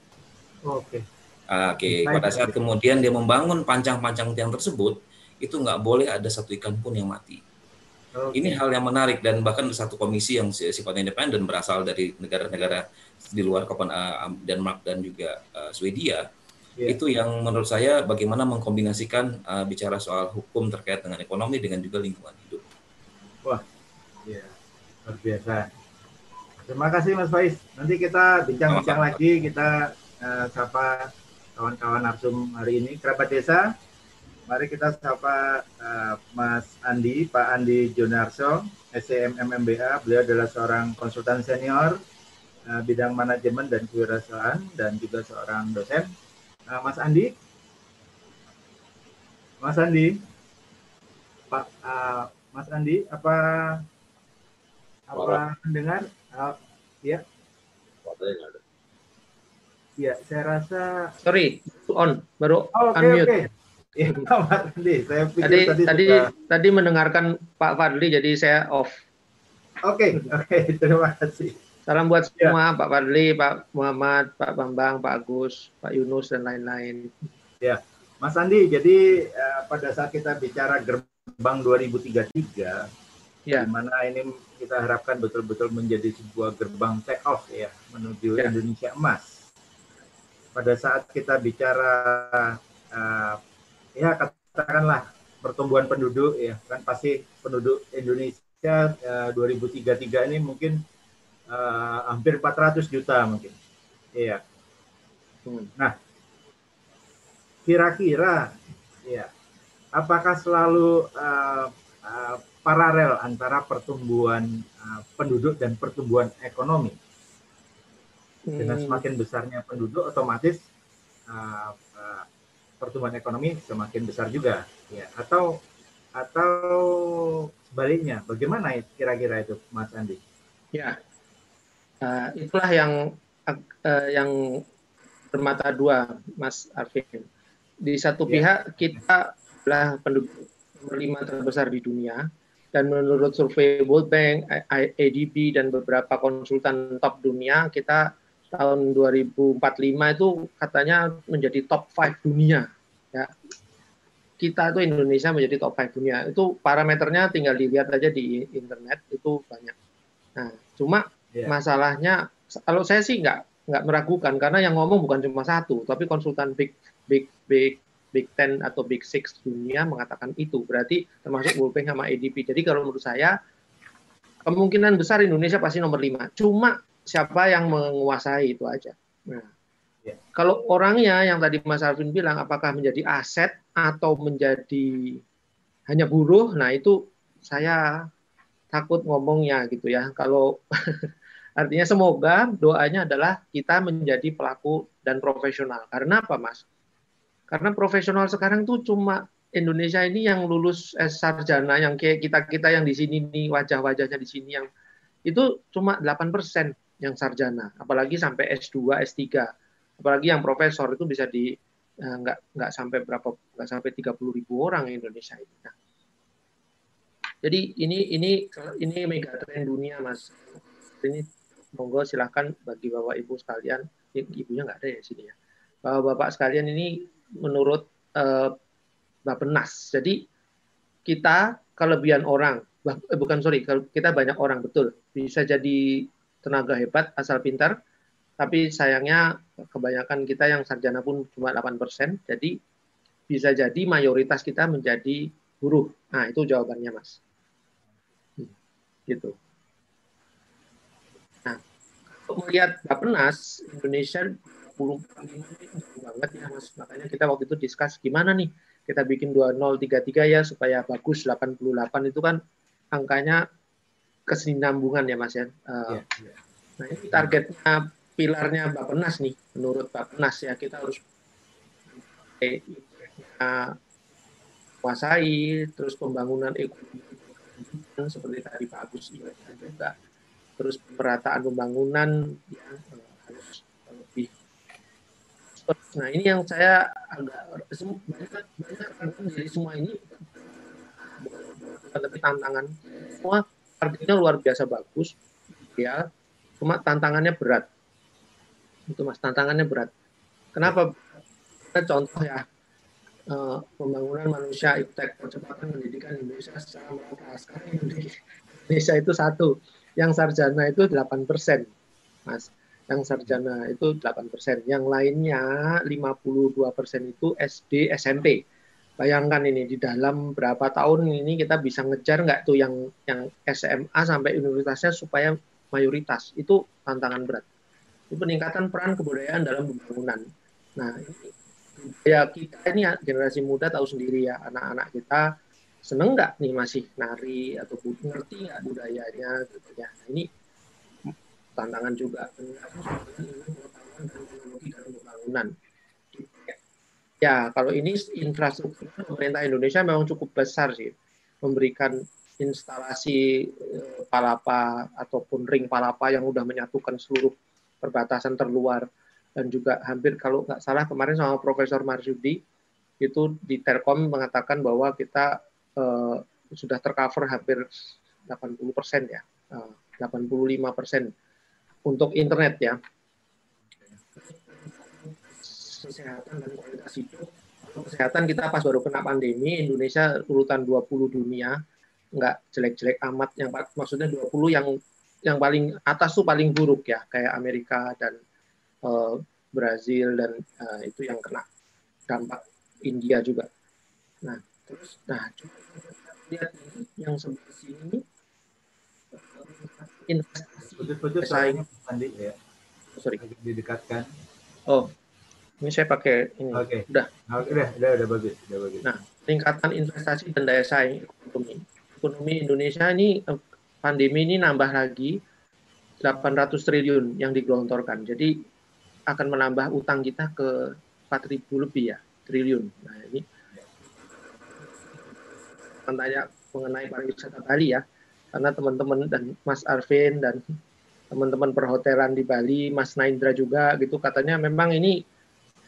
Oke. Okay. Uh, Oke, okay. pada saat kemudian dia membangun pancang-pancang tiang tersebut, itu nggak boleh ada satu ikan pun yang mati. Okay. Ini hal yang menarik dan bahkan satu komisi yang sifatnya independen berasal dari negara-negara di luar Kopen, uh, Denmark dan juga uh, Swedia yeah. itu yang menurut saya bagaimana mengkombinasikan uh, bicara soal hukum terkait dengan ekonomi dengan juga lingkungan hidup. Wah, ya luar biasa. Terima kasih Mas Faiz. Nanti kita bincang-bincang lagi, kita uh, sapa kawan-kawan Arsum hari ini, kerabat desa Mari kita sapa uh, Mas Andi, Pak Andi Jonarso, SCM MMBA. Beliau adalah seorang konsultan senior uh, bidang manajemen dan kewirausahaan dan juga seorang dosen. Uh, Mas Andi, Mas Andi, Pak uh, Mas Andi, apa apa mendengar? Uh, ya. Ya, saya rasa. Sorry, on, baru oh, okay, unmute. Okay. Iya, Pak Fadli. Saya pikir tadi tadi tadi, sudah... tadi mendengarkan Pak Fadli, jadi saya off. Oke, okay, oke, okay, terima kasih. Salam buat ya. semua, Pak Fadli, Pak Muhammad, Pak Bambang, Pak Agus, Pak Yunus, dan lain-lain. Ya, Mas Andi, jadi uh, pada saat kita bicara gerbang 2033, ya. di mana ini kita harapkan betul-betul menjadi sebuah gerbang take off ya menuju ya. Indonesia emas. Pada saat kita bicara uh, ya katakanlah pertumbuhan penduduk ya kan pasti penduduk Indonesia uh, 2033 ini mungkin uh, hampir 400 juta mungkin. Iya. Hmm. Nah, kira-kira ya apakah selalu uh, uh, paralel antara pertumbuhan uh, penduduk dan pertumbuhan ekonomi? Dengan semakin besarnya penduduk otomatis uh, uh, pertumbuhan ekonomi semakin besar juga. Ya atau atau sebaliknya bagaimana kira-kira itu Mas Andi? Ya uh, itulah yang uh, yang bermata dua Mas Arvin. Di satu Ya. pihak kita adalah penduduk lima terbesar di dunia dan menurut survei World Bank, ADB dan beberapa konsultan top dunia kita tahun 2045 itu katanya menjadi top 5 dunia ya. Kita itu Indonesia menjadi top 5 dunia. Itu parameternya tinggal dilihat aja di internet itu banyak. Nah, cuma Ya. masalahnya kalau saya sih nggak nggak meragukan karena yang ngomong bukan cuma satu, tapi konsultan big big big Big Ten atau Big Six dunia mengatakan itu. Berarti termasuk World Bank sama ADP. Jadi kalau menurut saya kemungkinan besar Indonesia pasti nomor lima. Cuma siapa yang menguasai itu aja. Nah, Ya. kalau orangnya yang tadi Mas Alvin bilang apakah menjadi aset atau menjadi hanya buruh, nah itu saya takut ngomongnya gitu ya. Kalau artinya semoga doanya adalah kita menjadi pelaku dan profesional. Karena apa, Mas? Karena profesional sekarang tuh cuma Indonesia ini yang lulus S sarjana yang kayak kita-kita yang di sini nih wajah-wajahnya di sini yang itu cuma 8% yang sarjana, apalagi sampai S2, S3. Apalagi yang profesor itu bisa di eh, nggak nggak sampai berapa nggak sampai 30 ribu orang Indonesia ini. Nah, jadi ini ini ini megatrend dunia mas. Ini monggo silahkan bagi bapak ibu sekalian, ibunya nggak ada ya sini ya. Bapak-bapak sekalian ini menurut eh, Bapenas. Jadi kita kelebihan orang, bah- eh, bukan sorry, kita banyak orang betul bisa jadi tenaga hebat asal pintar, tapi sayangnya kebanyakan kita yang sarjana pun cuma 8%, jadi bisa jadi mayoritas kita menjadi buruh. Nah itu jawabannya mas. Hmm, Gitu. Nah, untuk melihat Bapenas Indonesia 10 banget ya mas makanya kita waktu itu discuss gimana nih kita bikin 2033 ya supaya bagus 88 itu kan angkanya kesinambungan ya mas ya Eh, Ya, ya. nah ini targetnya pilarnya Bapenas nih menurut Bapenas ya kita harus eh, eh, kuasai terus pembangunan ekonomi seperti tadi Pak Agus juga terus pemerataan pembangunan ya, eh, harus lebih Nah ini yang saya agak banyak banyak dari semua ini tapi tantangan semua targetnya luar biasa bagus ya. Cuma tantangannya berat. Itu mas tantangannya berat. Kenapa? Kita contoh ya. Eh, pembangunan manusia iptek percepatan pendidikan Indonesia secara merata. Indonesia itu satu. Yang sarjana itu 8 persen mas. Yang sarjana itu 8%, yang lainnya 52% itu SD, SMP. Bayangkan ini di dalam berapa tahun ini kita bisa ngejar nggak tuh yang yang SMA sampai universitasnya supaya mayoritas itu tantangan berat. Itu peningkatan peran kebudayaan dalam pembangunan. Nah, ya kita ini generasi muda tahu sendiri ya anak-anak kita seneng nggak nih masih nari atau ngerti nggak budayanya gitu ya. Nah, ini tantangan juga pembangunan. Ya, kalau ini infrastruktur pemerintah Indonesia memang cukup besar sih, memberikan instalasi eh, palapa ataupun ring palapa yang sudah menyatukan seluruh perbatasan terluar dan juga hampir kalau nggak salah kemarin sama Profesor Marsudi itu di Telkom mengatakan bahwa kita eh, sudah tercover hampir 80 persen ya, eh, 85 persen untuk internet ya. Kesehatan dan kualitas hidup. Untuk kesehatan kita pas baru kena pandemi, Indonesia urutan 20 dunia, nggak jelek-jelek amat. Yang maksudnya 20 yang yang paling atas tuh paling buruk ya, kayak Amerika dan eh, Brazil dan eh, itu yang kena dampak India juga. Nah, terus nah lihat ini yang sebelah sini eh, investasi Putus-putus Saing. suaranya Andi ya. sorry Agak didekatkan. oh ini saya pakai ini Oke. Udah. Oke, udah, udah, udah bagus, udah bagus. Nah. peningkatan investasi dan daya saing ekonomi ekonomi Indonesia ini eh, pandemi ini nambah lagi 800 triliun yang digelontorkan jadi akan menambah utang kita ke 4.000 lebih ya triliun nah ini tanya mengenai pariwisata Bali ya karena teman-teman dan Mas Arvin dan teman-teman perhotelan di Bali, Mas Naindra juga gitu katanya memang ini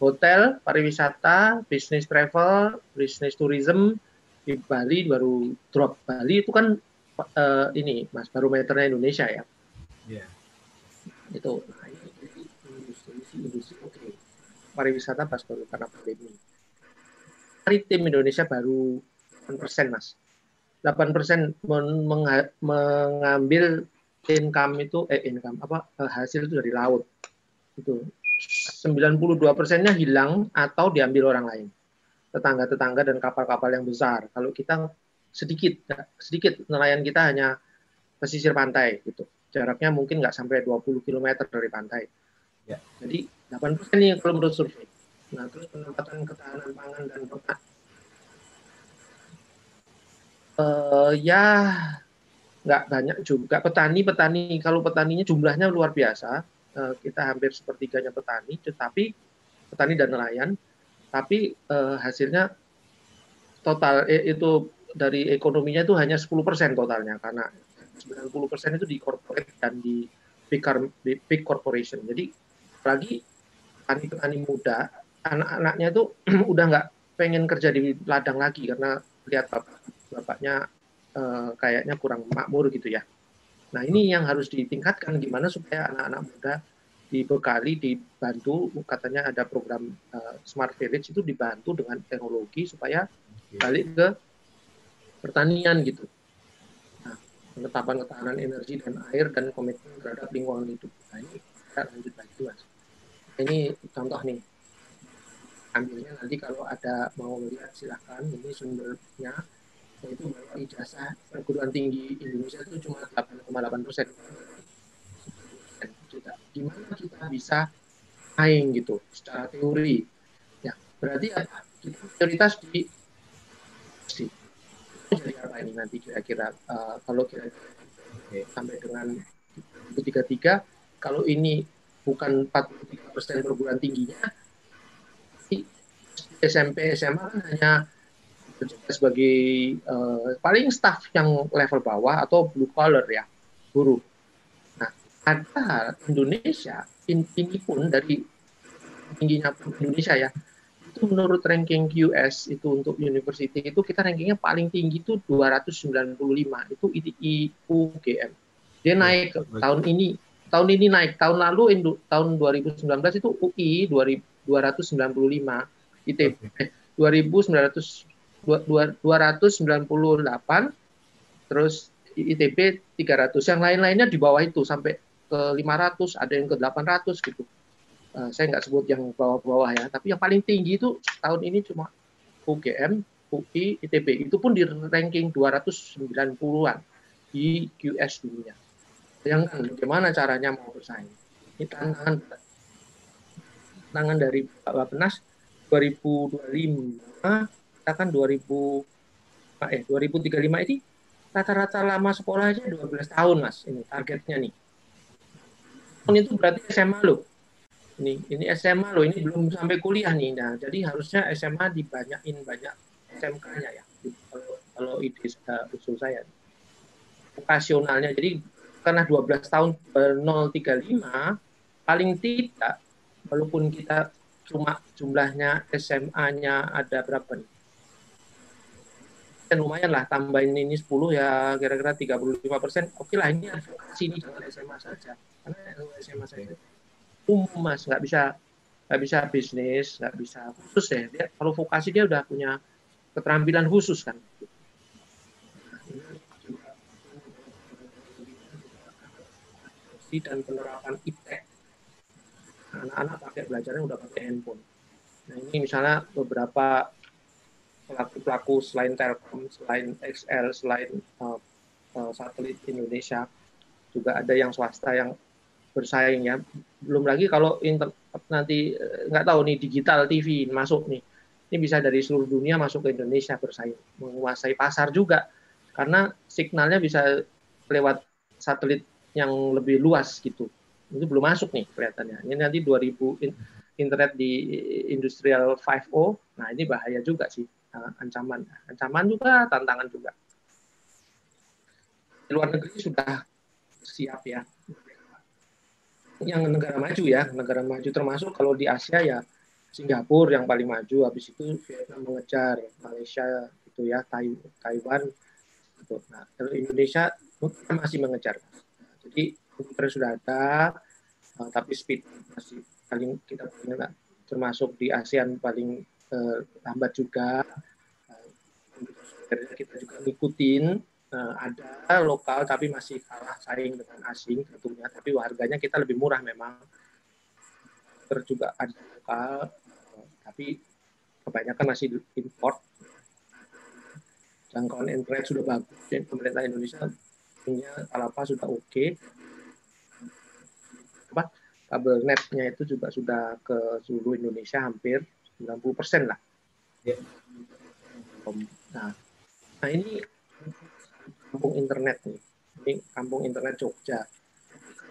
hotel, pariwisata, bisnis travel, bisnis tourism di Bali baru drop Bali itu kan uh, ini Mas barometernya Indonesia ya. Yeah. Itu industri oke. Okay. Pariwisata pas baru karena pandemi. Maritim Indonesia baru 8% Mas. 8% men mengambil income itu eh income apa eh, hasil itu dari laut. Itu 92 persennya hilang atau diambil orang lain tetangga-tetangga dan kapal-kapal yang besar. Kalau kita sedikit sedikit nelayan kita hanya pesisir pantai gitu. Jaraknya mungkin nggak sampai 20 km dari pantai. Ya. Jadi 8 persen nih kalau menurut survei. Nah terus pendapatan ketahanan pangan dan peternak uh, ya nggak banyak juga petani petani kalau petaninya jumlahnya luar biasa uh, kita hampir sepertiganya petani tetapi petani dan nelayan tapi uh, hasilnya total eh, itu dari ekonominya itu hanya 10% totalnya karena 90% itu di corporate dan di big, big corporation. Jadi lagi petani-petani muda, anak-anaknya itu udah nggak pengen kerja di ladang lagi karena lihat bapak bapaknya uh, kayaknya kurang makmur gitu ya. Nah ini yang harus ditingkatkan gimana supaya anak-anak muda dibekali, dibantu, katanya ada program uh, Smart Village itu dibantu dengan teknologi supaya balik ke pertanian gitu. Nah, penetapan ketahanan energi dan air dan komitmen terhadap lingkungan hidup. Nah, ini kita lanjut lagi mas. Ini contoh nih. Ambilnya nanti kalau ada mau melihat silahkan. Ini sumbernya yaitu bahwa ijazah perguruan tinggi Indonesia itu cuma 8,8 persen. Gimana kita bisa main gitu secara teori? Ya, berarti apa? Kita prioritas di jadi apa ini nanti kira-kira uh, kalau kira okay. sampai dengan 2033 kalau ini bukan 43 persen perguruan tingginya SMP SMA kan hanya sebagai uh, paling staff yang level bawah atau blue collar ya buruh Padahal Indonesia ini pun dari tingginya Indonesia ya itu menurut ranking QS itu untuk university itu kita rankingnya paling tinggi itu 295 itu ITI UGM dia naik tahun ini tahun ini naik tahun lalu tahun 2019 itu UI 295 ITB eh, 2900 298 terus ITB 300 yang lain-lainnya di bawah itu sampai ke 500, ada yang ke 800 gitu. Uh, saya nggak sebut yang bawah-bawah ya, tapi yang paling tinggi itu tahun ini cuma UGM, UI, ITB. Itu pun di ranking 290-an di QS dunia. Bayangkan bagaimana caranya mau bersaing. Ini tantangan tantangan dari Pak Bapenas 2025 kita kan 2000 eh 2035 ini rata-rata lama sekolah aja 12 tahun mas ini targetnya nih itu berarti SMA loh. Ini ini SMA loh, ini belum sampai kuliah nih. Nah, jadi harusnya SMA dibanyakin banyak SMK-nya ya. Kalau kalau ide uh, usul saya. Vokasionalnya. Jadi karena 12 tahun 035 paling tidak walaupun kita cuma jumlahnya SMA-nya ada berapa nih? Lumayan lah tambahin ini 10 ya kira-kira 35 persen. Oke lah ini advokasi ini jangan SMA saja. Karena SMA saya umum mas nggak bisa nggak bisa bisnis nggak bisa khusus ya dia kalau vokasi dia udah punya keterampilan khusus kan. Dan penerapan iptek anak-anak pakai belajarnya udah pakai handphone. Nah ini misalnya beberapa pelaku-pelaku selain Telkom selain XL selain uh, uh, satelit Indonesia juga ada yang swasta yang bersaing ya. Belum lagi kalau inter, nanti eh, nggak tahu nih digital TV masuk nih. Ini bisa dari seluruh dunia masuk ke Indonesia bersaing, menguasai pasar juga. Karena signalnya bisa lewat satelit yang lebih luas gitu. Itu belum masuk nih kelihatannya. Ini nanti 2000 internet di industrial 5.0. Nah, ini bahaya juga sih ancaman. Ancaman juga, tantangan juga. Di luar negeri sudah siap ya yang negara maju ya, negara maju termasuk kalau di Asia ya Singapura yang paling maju, habis itu Vietnam mengejar, Malaysia itu ya, Taiwan. Gitu. Nah, kalau Indonesia masih mengejar. Jadi internet sudah ada, uh, tapi speed masih paling kita termasuk di ASEAN paling uh, lambat juga. Uh, kita juga ngikutin uh, ada lokal tapi masih kalah saing dengan asing tentunya, tapi harganya kita lebih murah memang. Terus juga ada lokal, uh, tapi kebanyakan masih import. Jangkauan internet sudah bagus, dan pemerintah Indonesia punya apa sudah oke. Okay apa kabel netnya itu juga sudah ke seluruh Indonesia hampir 90 persen lah. Ya. Nah, nah ini kampung internet nih, ini kampung internet Jogja.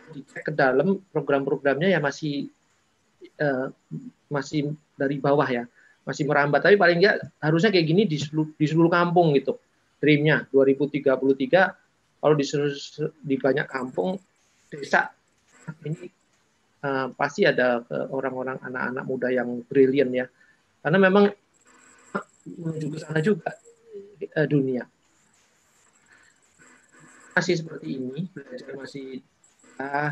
Dicek ke dalam program-programnya ya masih uh, masih dari bawah ya, masih merambat. Tapi paling nggak harusnya kayak gini di seluruh, di seluruh kampung gitu. Dreamnya 2033 kalau di di banyak kampung desa ini uh, pasti ada orang-orang anak-anak muda yang brilian ya karena memang menuju ke sana juga uh, dunia. Masih seperti ini belajar masih uh,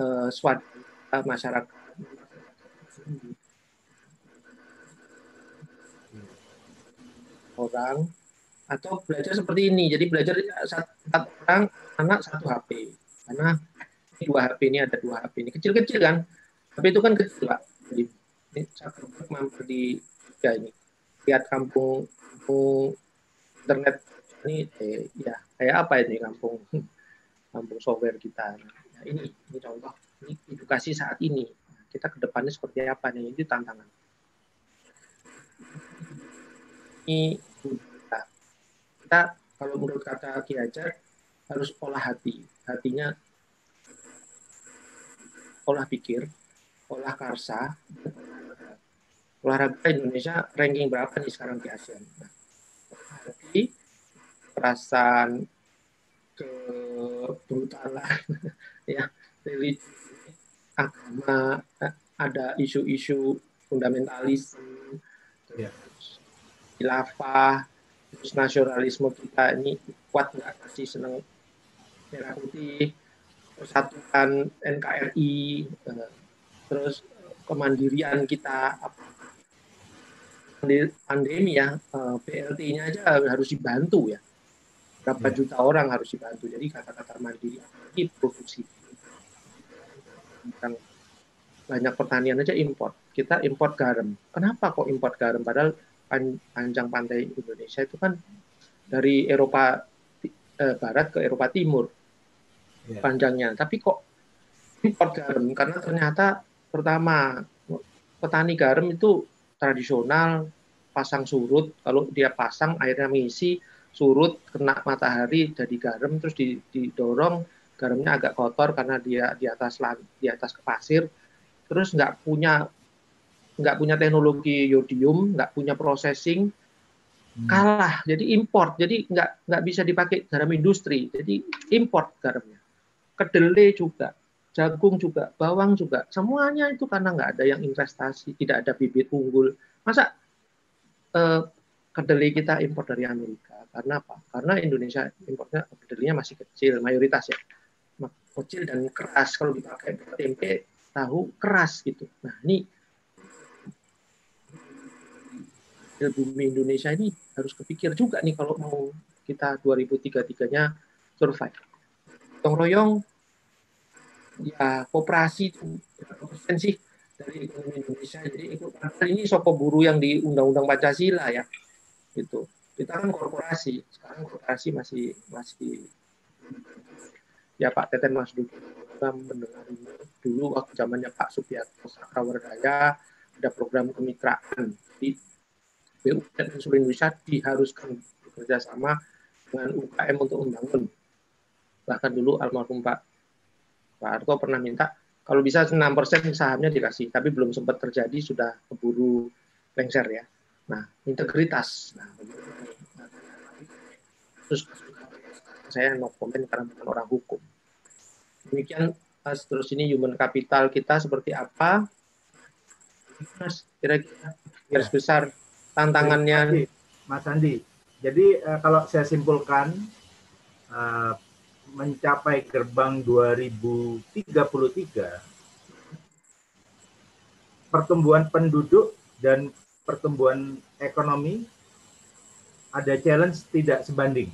uh, uh, masyarakat. Orang atau belajar seperti ini. Jadi belajar satu orang anak satu HP karena dua HP ini ada dua HP ini. Kecil-kecil kan tapi itu kan kecil pak. Jadi ini satu mampir di tiga ini. Lihat kampung kampung internet ini eh, ya kayak apa ini kampung kampung software kita? Nah, ini ini contoh. Ini edukasi saat ini. Kita ke depannya seperti apa? Nih itu tantangan. Ini kita kalau menurut kata Ki Hajar harus olah hati. Hatinya olah pikir, olah karsa, olahraga Indonesia ranking berapa nih sekarang di ASEAN? Nah, jadi perasaan kebrutalan, ya, religi, agama, ada isu-isu fundamentalis, ya. khilafah, terus nasionalisme kita ini kuat nggak masih senang merah putih, persatuan NKRI, eh, terus kemandirian kita pandemi ya PLT-nya eh, aja harus dibantu ya berapa ya. juta orang harus dibantu jadi kata-kata mandiri ini produksi yang banyak pertanian aja import kita import garam kenapa kok import garam padahal panjang pantai Indonesia itu kan dari Eropa eh, Barat ke Eropa Timur yeah. panjangnya. Tapi kok import garam? Karena ternyata pertama petani garam itu tradisional pasang surut. Kalau dia pasang airnya mengisi surut kena matahari jadi garam terus didorong garamnya agak kotor karena dia di atas di atas ke pasir. Terus nggak punya nggak punya teknologi yodium nggak punya processing hmm. kalah. Jadi import jadi nggak nggak bisa dipakai garam industri. Jadi import garamnya. Kedelai juga, jagung juga, bawang juga, semuanya itu karena nggak ada yang investasi, tidak ada bibit unggul. Masa eh, kedelai kita impor dari Amerika? Karena apa? Karena Indonesia importnya kedelainya masih kecil, mayoritas ya, kecil dan keras. Kalau dipakai tempe, tahu keras gitu. Nah ini bumi Indonesia ini harus kepikir juga nih kalau mau kita 2033-nya survive. Tong royong ya kooperasi itu persen sih dari ekonomi Indonesia. Jadi ini soko buruh yang di Undang-Undang Pancasila ya, itu kita kan korporasi sekarang korporasi masih masih ya Pak Teten Mas dulu mendengar dulu waktu zamannya Pak Subianto Sakrawardaya ada program kemitraan. Di BUMN seluruh Indonesia diharuskan bekerja sama dengan UKM untuk membangun. Bahkan dulu almarhum Pak Pak Arto pernah minta kalau bisa 6% sahamnya dikasih, tapi belum sempat terjadi sudah keburu lengser ya. Nah, integritas. Nah, terus saya mau komen karena bukan orang hukum. Demikian terus ini human capital kita seperti apa? Kira-kira garis besar tantangannya. Mas Andi. Jadi uh, kalau saya simpulkan uh, mencapai gerbang 2033 pertumbuhan penduduk dan pertumbuhan ekonomi ada challenge tidak sebanding.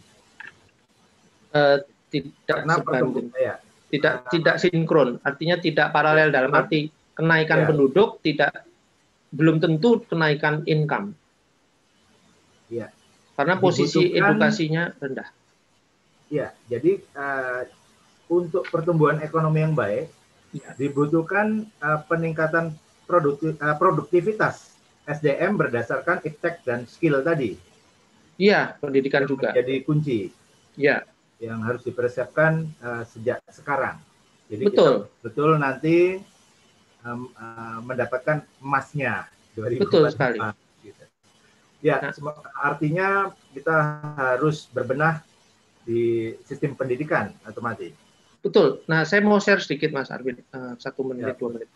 Uh, tidak Karena sebanding. Ya, tidak uh, tidak sinkron, artinya tidak paralel dalam arti kenaikan ya. penduduk tidak belum tentu kenaikan income. Ya. Karena posisi edukasinya rendah. Ya, jadi uh, untuk pertumbuhan ekonomi yang baik ya. dibutuhkan uh, peningkatan produktif, uh, produktivitas SDM berdasarkan iptek dan skill tadi. Iya, pendidikan juga. Jadi kunci. Iya. Yang harus dipersiapkan uh, sejak sekarang. Jadi betul. kita betul nanti um, uh, mendapatkan emasnya. 2004. Betul sekali. Gitu. Ya, nah. artinya kita harus berbenah di sistem pendidikan otomatis. Betul. Nah, saya mau share sedikit Mas Arvin, uh, satu menit, ya. dua menit.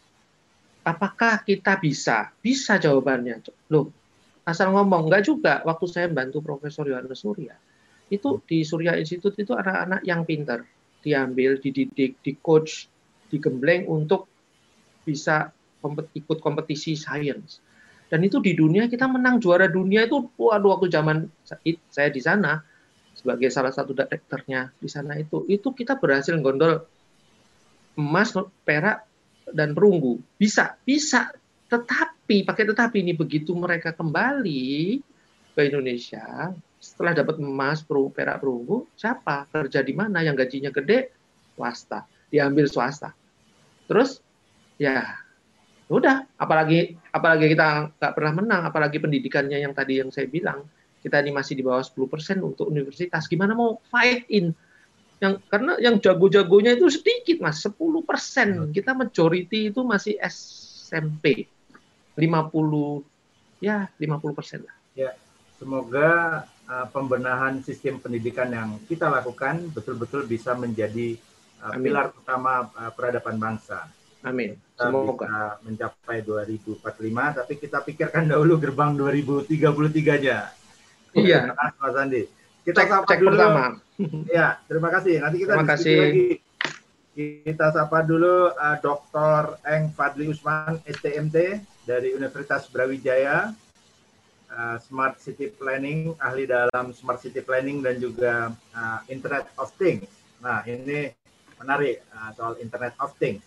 Apakah kita bisa? Bisa jawabannya. Loh, asal ngomong. Enggak juga. Waktu saya bantu Profesor Yohanes Surya, itu di Surya Institute itu anak-anak yang pinter. Diambil, dididik, di coach, digembleng untuk bisa kompet ikut kompetisi sains. Dan itu di dunia kita menang juara dunia itu waduh waktu zaman saya di sana sebagai salah satu direkturnya di sana itu itu kita berhasil gondol emas perak dan perunggu. Bisa bisa. Tetapi pakai tetapi ini begitu mereka kembali ke Indonesia setelah dapat emas perunggu perak perunggu siapa? Kerja di mana? Yang gajinya gede? Swasta. Diambil swasta. Terus ya udah. Apalagi apalagi kita nggak pernah menang apalagi pendidikannya yang tadi yang saya bilang kita ini masih di bawah 10% untuk universitas. Gimana mau fight in? Yang karena yang jago-jagonya itu sedikit Mas, 10%. Hmm. Kita majority itu masih SMP. 50 ya 50% lah. Ya, semoga uh, pembenahan sistem pendidikan yang kita lakukan betul-betul bisa menjadi uh, pilar utama uh, peradaban bangsa. Amin. Kita Semoga bisa mencapai 2045, tapi kita pikirkan dahulu gerbang 2033-nya. Iya. Mas Andi. Kita cek, sapa cek dulu. pertama. Ya, terima kasih. Nanti kita terima kasih. lagi. Kita sapa dulu uh, Dr. Eng Fadli Usman, STMT dari Universitas Brawijaya, uh, Smart City Planning, ahli dalam Smart City Planning dan juga uh, Internet of Things. Nah, ini menarik uh, soal Internet of Things.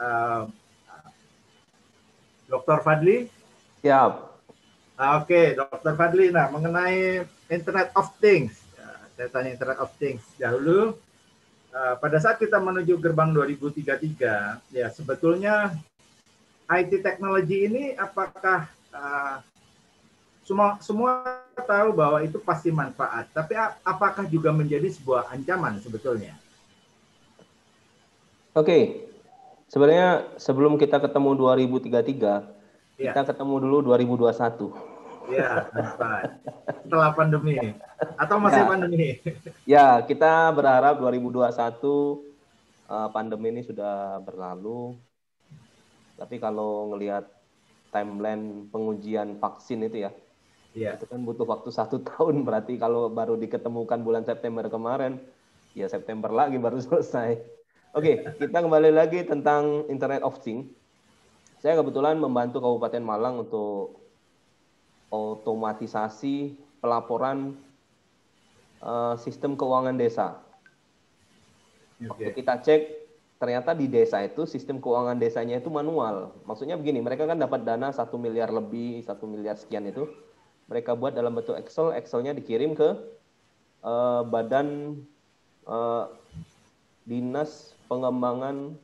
Uh, Dr. Fadli? Siap. Ah, oke, okay, Dr. Fadli. Nah, mengenai Internet of Things, ya, saya tanya Internet of Things dahulu. Uh, pada saat kita menuju gerbang 2033, ya sebetulnya IT teknologi ini apakah uh, semua semua tahu bahwa itu pasti manfaat, tapi apakah juga menjadi sebuah ancaman sebetulnya? Oke, okay. sebenarnya sebelum kita ketemu 2033, Ya. Kita ketemu dulu 2021. Ya, setelah pandemi atau masih ya. pandemi? Ya, kita berharap 2021 uh, pandemi ini sudah berlalu. Tapi kalau ngelihat timeline pengujian vaksin itu ya, ya. itu kan butuh waktu satu tahun. Berarti kalau baru diketemukan bulan September kemarin, ya September lagi baru selesai. Oke, kita kembali lagi tentang Internet of Things. Saya kebetulan membantu Kabupaten Malang untuk otomatisasi pelaporan uh, sistem keuangan desa. Okay. Waktu kita cek, ternyata di desa itu sistem keuangan desanya itu manual. Maksudnya begini, mereka kan dapat dana satu miliar lebih, satu miliar sekian itu, mereka buat dalam bentuk Excel, Excelnya dikirim ke uh, badan uh, dinas pengembangan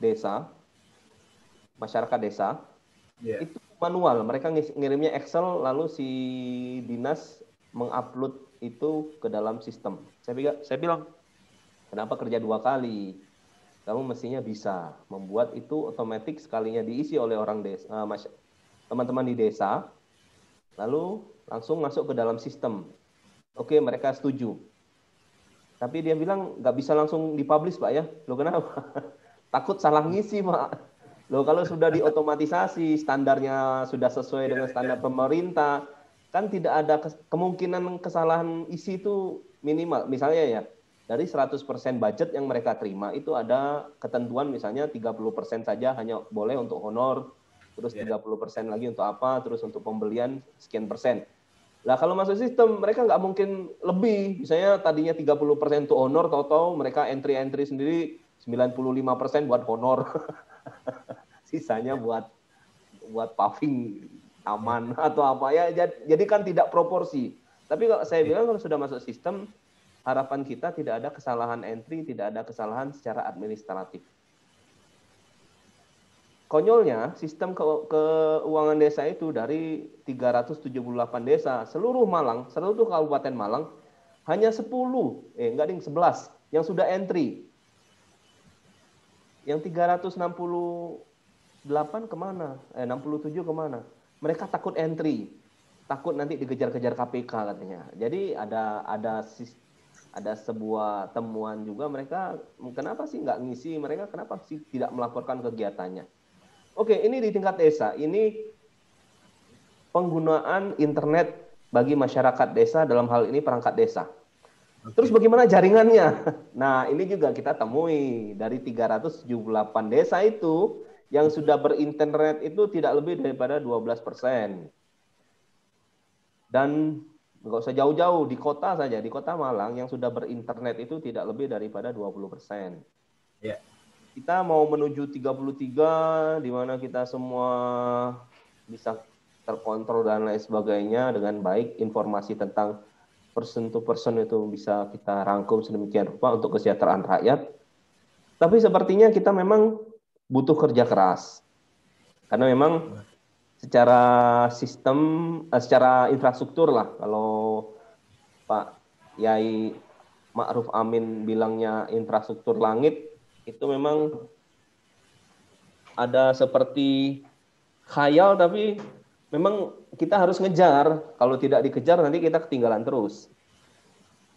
desa, masyarakat desa. Yeah. Itu manual. Mereka ngirimnya Excel lalu si dinas mengupload itu ke dalam sistem. Saya bilang, saya bilang, kenapa kerja dua kali? Kamu mestinya bisa membuat itu otomatis sekalinya diisi oleh orang desa, uh, teman-teman di desa, lalu langsung masuk ke dalam sistem. Oke, mereka setuju. Tapi dia bilang nggak bisa langsung dipublish, Pak ya. Lo kenapa? Takut salah ngisi, Pak. Loh kalau sudah diotomatisasi, standarnya sudah sesuai dengan standar pemerintah, kan tidak ada kemungkinan kesalahan isi itu minimal. Misalnya ya, dari 100% budget yang mereka terima itu ada ketentuan misalnya 30% saja hanya boleh untuk honor, terus 30% lagi untuk apa, terus untuk pembelian sekian persen. Lah kalau masuk sistem mereka nggak mungkin lebih. Misalnya tadinya 30% untuk honor, tahu-tahu mereka entry-entry sendiri 95% buat honor. sisanya buat buat paving aman atau apa. Ya jadi kan tidak proporsi. Tapi kalau saya bilang kalau sudah masuk sistem harapan kita tidak ada kesalahan entry tidak ada kesalahan secara administratif. Konyolnya sistem ke keuangan desa itu dari 378 desa seluruh Malang seluruh kabupaten Malang hanya 10 eh enggak ding 11 yang sudah entry yang 360 8 ke mana? Eh, 67 ke mana? Mereka takut entry, takut nanti dikejar-kejar KPK katanya. Jadi ada ada ada sebuah temuan juga mereka kenapa sih nggak ngisi mereka kenapa sih tidak melaporkan kegiatannya oke ini di tingkat desa ini penggunaan internet bagi masyarakat desa dalam hal ini perangkat desa terus bagaimana jaringannya nah ini juga kita temui dari 378 desa itu yang sudah berinternet itu tidak lebih daripada 12 persen. Dan nggak usah jauh-jauh di kota saja di kota Malang yang sudah berinternet itu tidak lebih daripada 20 persen. Ya. Kita mau menuju 33 di mana kita semua bisa terkontrol dan lain sebagainya dengan baik informasi tentang person to person itu bisa kita rangkum sedemikian rupa untuk kesejahteraan rakyat. Tapi sepertinya kita memang butuh kerja keras. Karena memang secara sistem, eh, secara infrastruktur lah, kalau Pak Yai Ma'ruf Amin bilangnya infrastruktur langit, itu memang ada seperti khayal tapi memang kita harus ngejar. Kalau tidak dikejar nanti kita ketinggalan terus.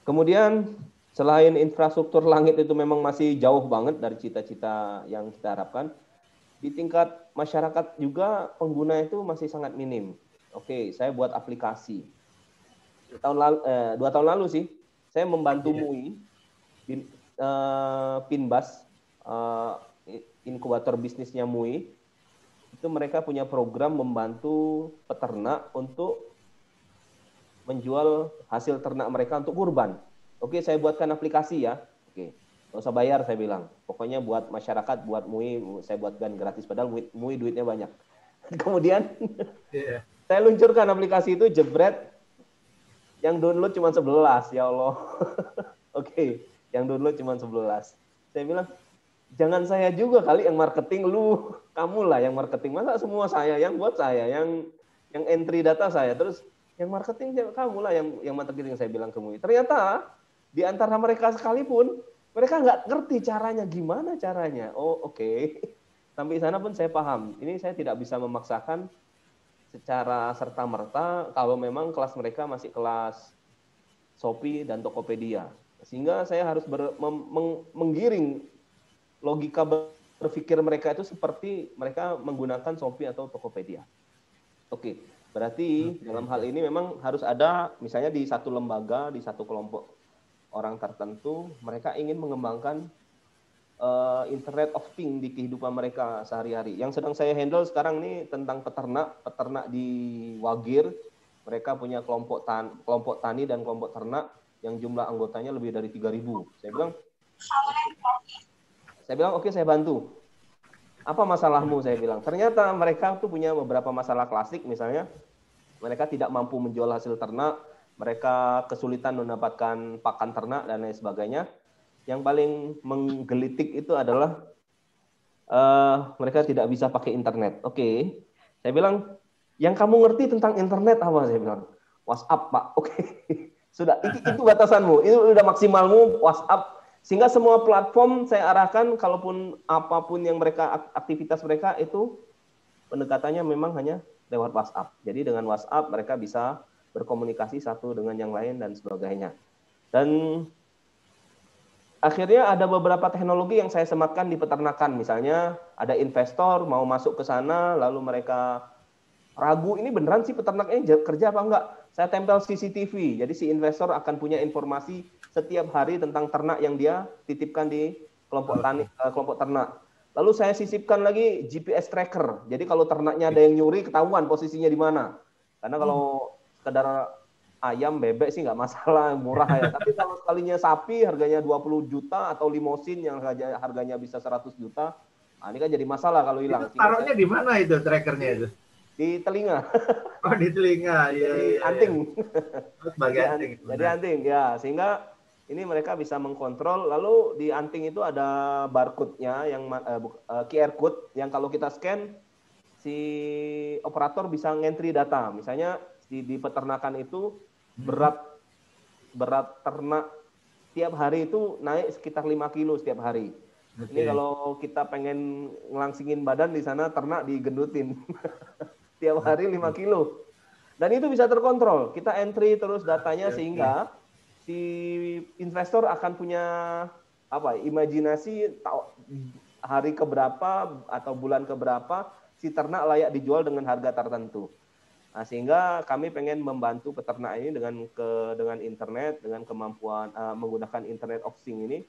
Kemudian selain infrastruktur langit itu memang masih jauh banget dari cita-cita yang kita harapkan, di tingkat masyarakat juga pengguna itu masih sangat minim. Oke, saya buat aplikasi. Tahun lalu, eh, dua tahun lalu sih, saya membantu yeah. MUI, pin, eh, Pinbas, eh, inkubator bisnisnya MUI, itu mereka punya program membantu peternak untuk menjual hasil ternak mereka untuk kurban. Oke, saya buatkan aplikasi ya. Oke, nggak usah bayar saya bilang. Pokoknya buat masyarakat, buat MUI, saya buatkan gratis. Padahal MUI, MUI duitnya banyak. Kemudian yeah. saya luncurkan aplikasi itu jebret. Yang download cuma 11, ya Allah. Oke, yang download cuma 11. Saya bilang, jangan saya juga kali yang marketing lu kamu lah yang marketing masa semua saya yang buat saya yang yang entry data saya terus yang marketing kamu lah yang yang marketing saya bilang ke MUI ternyata di antara mereka sekalipun mereka nggak ngerti caranya gimana caranya. Oh oke, okay. sampai sana pun saya paham. Ini saya tidak bisa memaksakan secara serta merta kalau memang kelas mereka masih kelas Shopee dan Tokopedia. Sehingga saya harus ber, meng, menggiring logika berpikir mereka itu seperti mereka menggunakan Shopee atau Tokopedia. Oke, berarti dalam hal ini memang harus ada misalnya di satu lembaga, di satu kelompok orang tertentu mereka ingin mengembangkan uh, Internet of Things di kehidupan mereka sehari-hari. Yang sedang saya handle sekarang ini tentang peternak, peternak di Wagir. Mereka punya kelompok tan kelompok tani dan kelompok ternak yang jumlah anggotanya lebih dari 3000. Saya bilang Saya bilang oke okay, saya bantu. Apa masalahmu saya bilang. Ternyata mereka tuh punya beberapa masalah klasik misalnya mereka tidak mampu menjual hasil ternak, mereka kesulitan mendapatkan pakan ternak dan lain sebagainya. Yang paling menggelitik itu adalah uh, mereka tidak bisa pakai internet. Oke, okay. saya bilang yang kamu ngerti tentang internet apa? Saya bilang WhatsApp pak. Oke, okay. sudah itu, itu batasanmu, itu sudah maksimalmu WhatsApp. Sehingga semua platform saya arahkan, kalaupun apa pun yang mereka aktivitas mereka itu pendekatannya memang hanya lewat WhatsApp. Jadi dengan WhatsApp mereka bisa berkomunikasi satu dengan yang lain dan sebagainya. Dan akhirnya ada beberapa teknologi yang saya sematkan di peternakan. Misalnya ada investor mau masuk ke sana, lalu mereka ragu ini beneran sih peternaknya kerja apa enggak? Saya tempel CCTV, jadi si investor akan punya informasi setiap hari tentang ternak yang dia titipkan di kelompok tani, eh, kelompok ternak. Lalu saya sisipkan lagi GPS tracker. Jadi kalau ternaknya ada yang nyuri, ketahuan posisinya di mana. Karena kalau sekedar ayam, bebek sih nggak masalah, murah ya. Tapi kalau sekalinya sapi harganya 20 juta atau limosin yang harganya bisa 100 juta, nah ini kan jadi masalah kalau hilang. taruhnya di mana itu trackernya itu? Di telinga. Oh di telinga, iya. Jadi iya, anting. Sebagai anting. Jadi anting, ya. Sehingga ini mereka bisa mengkontrol. Lalu di anting itu ada barcode-nya yang uh, uh, QR code yang kalau kita scan si operator bisa ngentri data. Misalnya di, di peternakan itu berat berat ternak tiap hari itu naik sekitar 5 kilo setiap hari. Okay. Ini kalau kita pengen ngelangsingin badan di sana ternak digendutin. tiap hari 5 kilo. Dan itu bisa terkontrol. Kita entry terus datanya sehingga si investor akan punya apa imajinasi hari keberapa atau bulan keberapa si ternak layak dijual dengan harga tertentu. Nah, sehingga kami pengen membantu peternak ini dengan ke dengan internet, dengan kemampuan uh, menggunakan internet of thing ini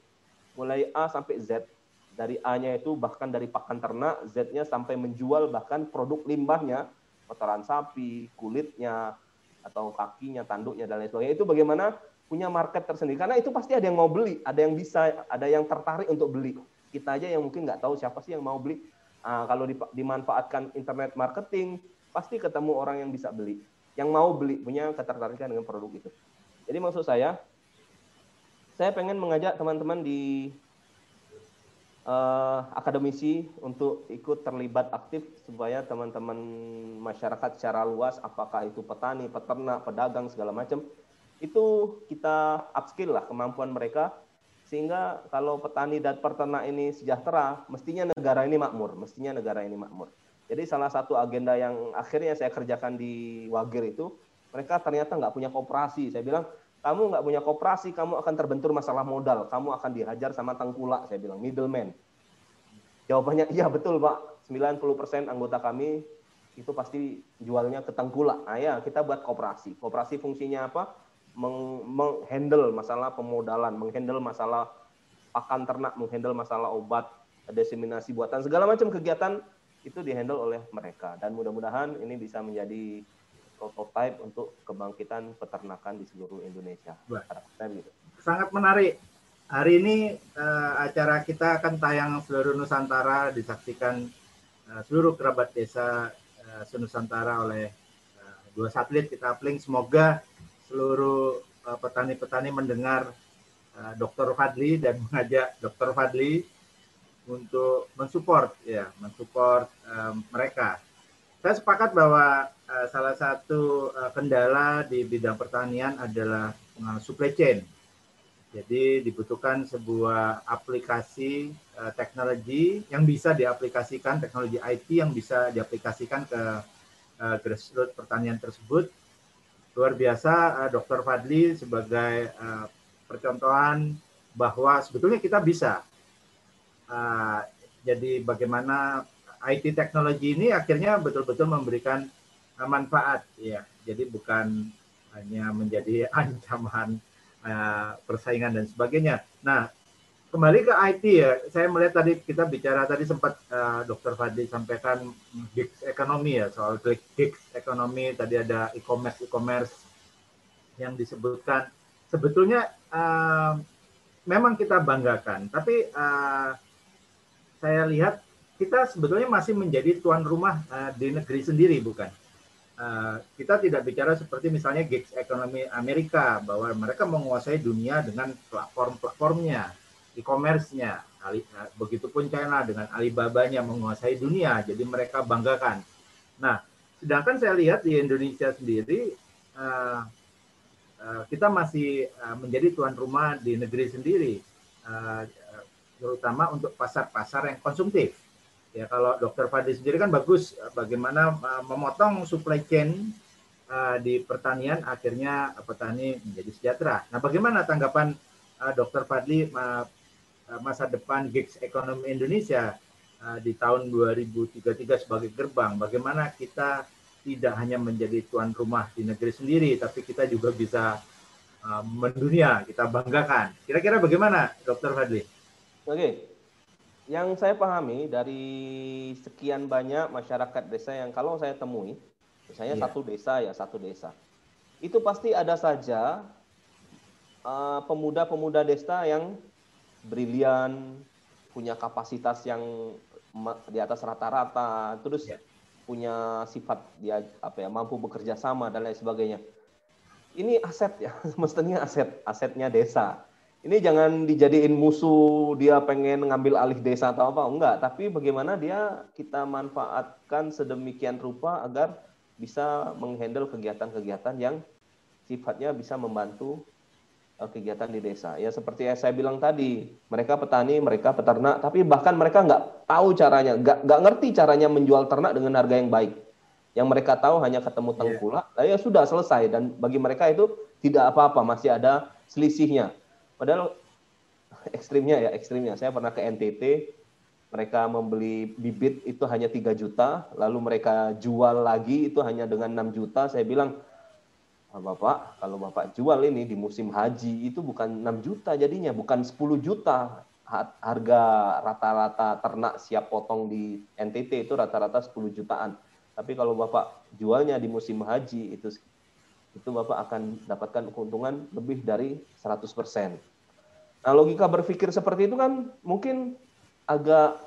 mulai A sampai Z. Dari A-nya itu bahkan dari pakan ternak, Z-nya sampai menjual bahkan produk limbahnya, kotoran sapi, kulitnya, atau kakinya, tanduknya dan lain sebagainya. Itu bagaimana punya market tersendiri. Karena itu pasti ada yang mau beli, ada yang bisa, ada yang tertarik untuk beli. Kita aja yang mungkin nggak tahu siapa sih yang mau beli. Nah, kalau dimanfaatkan internet marketing, pasti ketemu orang yang bisa beli, yang mau beli, punya ketertarikan dengan produk itu. Jadi maksud saya, saya pengen mengajak teman-teman di uh, akademisi untuk ikut terlibat aktif supaya teman-teman masyarakat secara luas, apakah itu petani, peternak, pedagang segala macam, itu kita upskill lah kemampuan mereka sehingga kalau petani dan peternak ini sejahtera, mestinya negara ini makmur, mestinya negara ini makmur. Jadi salah satu agenda yang akhirnya saya kerjakan di Wagir itu, mereka ternyata nggak punya koperasi. Saya bilang, kamu nggak punya koperasi, kamu akan terbentur masalah modal, kamu akan dihajar sama tengkulak, saya bilang, middleman. Jawabannya, iya betul Pak, 90% anggota kami itu pasti jualnya ke tengkulak. Nah ya, kita buat koperasi. Koperasi fungsinya apa? Menghandle masalah pemodalan, menghandle masalah pakan ternak, menghandle masalah obat, diseminasi buatan, segala macam kegiatan itu dihandle oleh mereka. Dan mudah-mudahan ini bisa menjadi prototipe untuk kebangkitan peternakan di seluruh Indonesia. Gitu. Sangat menarik. Hari ini uh, acara kita akan tayang seluruh Nusantara, disaksikan uh, seluruh kerabat desa uh, Senusantara oleh uh, dua satelit kita uplink. Semoga seluruh uh, petani-petani mendengar uh, Dr. Fadli dan mengajak Dr. Fadli untuk mensupport ya, mensupport um, mereka. Saya sepakat bahwa salah satu kendala di bidang pertanian adalah uh, supply chain. Jadi dibutuhkan sebuah aplikasi uh, teknologi yang bisa diaplikasikan, teknologi IT yang bisa diaplikasikan ke uh, grassroots pertanian tersebut luar biasa uh, eh, Dr. Fadli sebagai uh, percontohan bahwa sebetulnya kita bisa. Uh, jadi bagaimana IT teknologi ini akhirnya betul-betul memberikan uh, manfaat ya. Jadi bukan hanya menjadi ancaman persaingan dan sebagainya. Nah, kembali ke IT ya, saya melihat tadi kita bicara tadi sempat uh, Dr. Fadli sampaikan gigs ekonomi ya soal gigs ekonomi tadi ada e-commerce e-commerce yang disebutkan sebetulnya uh, memang kita banggakan, tapi uh, saya lihat kita sebetulnya masih menjadi tuan rumah uh, di negeri sendiri bukan? Uh, kita tidak bicara seperti misalnya gigs ekonomi Amerika bahwa mereka menguasai dunia dengan platform-platformnya e-commerce-nya. Eh, begitupun China dengan Alibaba-nya menguasai dunia, jadi mereka banggakan. Nah, sedangkan saya lihat di Indonesia sendiri, uh, uh, kita masih uh, menjadi tuan rumah di negeri sendiri, terutama untuk pasar-pasar yang konsumtif. Ya, kalau Dokter Fadli sendiri kan bagus bagaimana memotong supply chain di pertanian, akhirnya petani menjadi sejahtera. Nah, bagaimana tanggapan uh, Dokter Fadli masa depan gigs ekonomi Indonesia di tahun 2033 sebagai gerbang. Bagaimana kita tidak hanya menjadi tuan rumah di negeri sendiri, tapi kita juga bisa mendunia, kita banggakan. Kira-kira bagaimana, Dokter Fadli? Oke, yang saya pahami dari sekian banyak masyarakat desa yang kalau saya temui, misalnya yeah. satu desa ya satu desa, itu pasti ada saja pemuda pemuda-pemuda desa yang brilian, punya kapasitas yang di atas rata-rata, terus yeah. punya sifat dia apa ya mampu bekerja sama dan lain sebagainya. Ini aset ya, mestinya aset asetnya desa. Ini jangan dijadiin musuh dia pengen ngambil alih desa atau apa enggak, tapi bagaimana dia kita manfaatkan sedemikian rupa agar bisa menghandle kegiatan-kegiatan yang sifatnya bisa membantu kegiatan di desa. Ya seperti yang saya bilang tadi, mereka petani, mereka peternak, tapi bahkan mereka nggak tahu caranya, nggak nggak ngerti caranya menjual ternak dengan harga yang baik. Yang mereka tahu hanya ketemu iya. tengkulak, yeah. ya sudah selesai. Dan bagi mereka itu tidak apa-apa, masih ada selisihnya. Padahal ekstrimnya ya ekstrimnya. Saya pernah ke NTT, mereka membeli bibit itu hanya 3 juta, lalu mereka jual lagi itu hanya dengan 6 juta. Saya bilang, Bapak, kalau Bapak jual ini di musim haji itu bukan 6 juta jadinya, bukan 10 juta. Harga rata-rata ternak siap potong di NTT itu rata-rata 10 jutaan. Tapi kalau Bapak jualnya di musim haji itu itu Bapak akan dapatkan keuntungan lebih dari 100%. Nah, logika berpikir seperti itu kan mungkin agak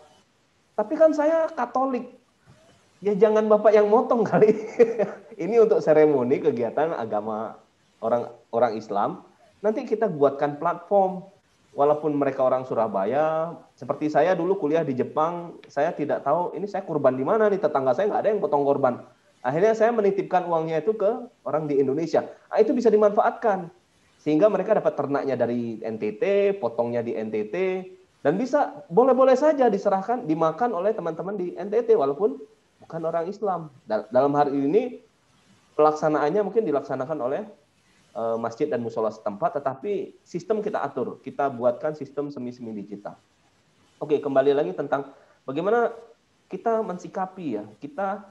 tapi kan saya Katolik. Ya jangan Bapak yang motong kali. ini untuk seremoni kegiatan agama orang orang Islam. Nanti kita buatkan platform walaupun mereka orang Surabaya, seperti saya dulu kuliah di Jepang, saya tidak tahu ini saya kurban di mana nih tetangga saya nggak ada yang potong korban. Akhirnya saya menitipkan uangnya itu ke orang di Indonesia. Nah, itu bisa dimanfaatkan sehingga mereka dapat ternaknya dari NTT, potongnya di NTT, dan bisa boleh-boleh saja diserahkan dimakan oleh teman-teman di NTT walaupun bukan orang Islam. Dalam hari ini pelaksanaannya mungkin dilaksanakan oleh uh, masjid dan musola setempat, tetapi sistem kita atur, kita buatkan sistem semi-semi digital. Oke, kembali lagi tentang bagaimana kita mensikapi ya, kita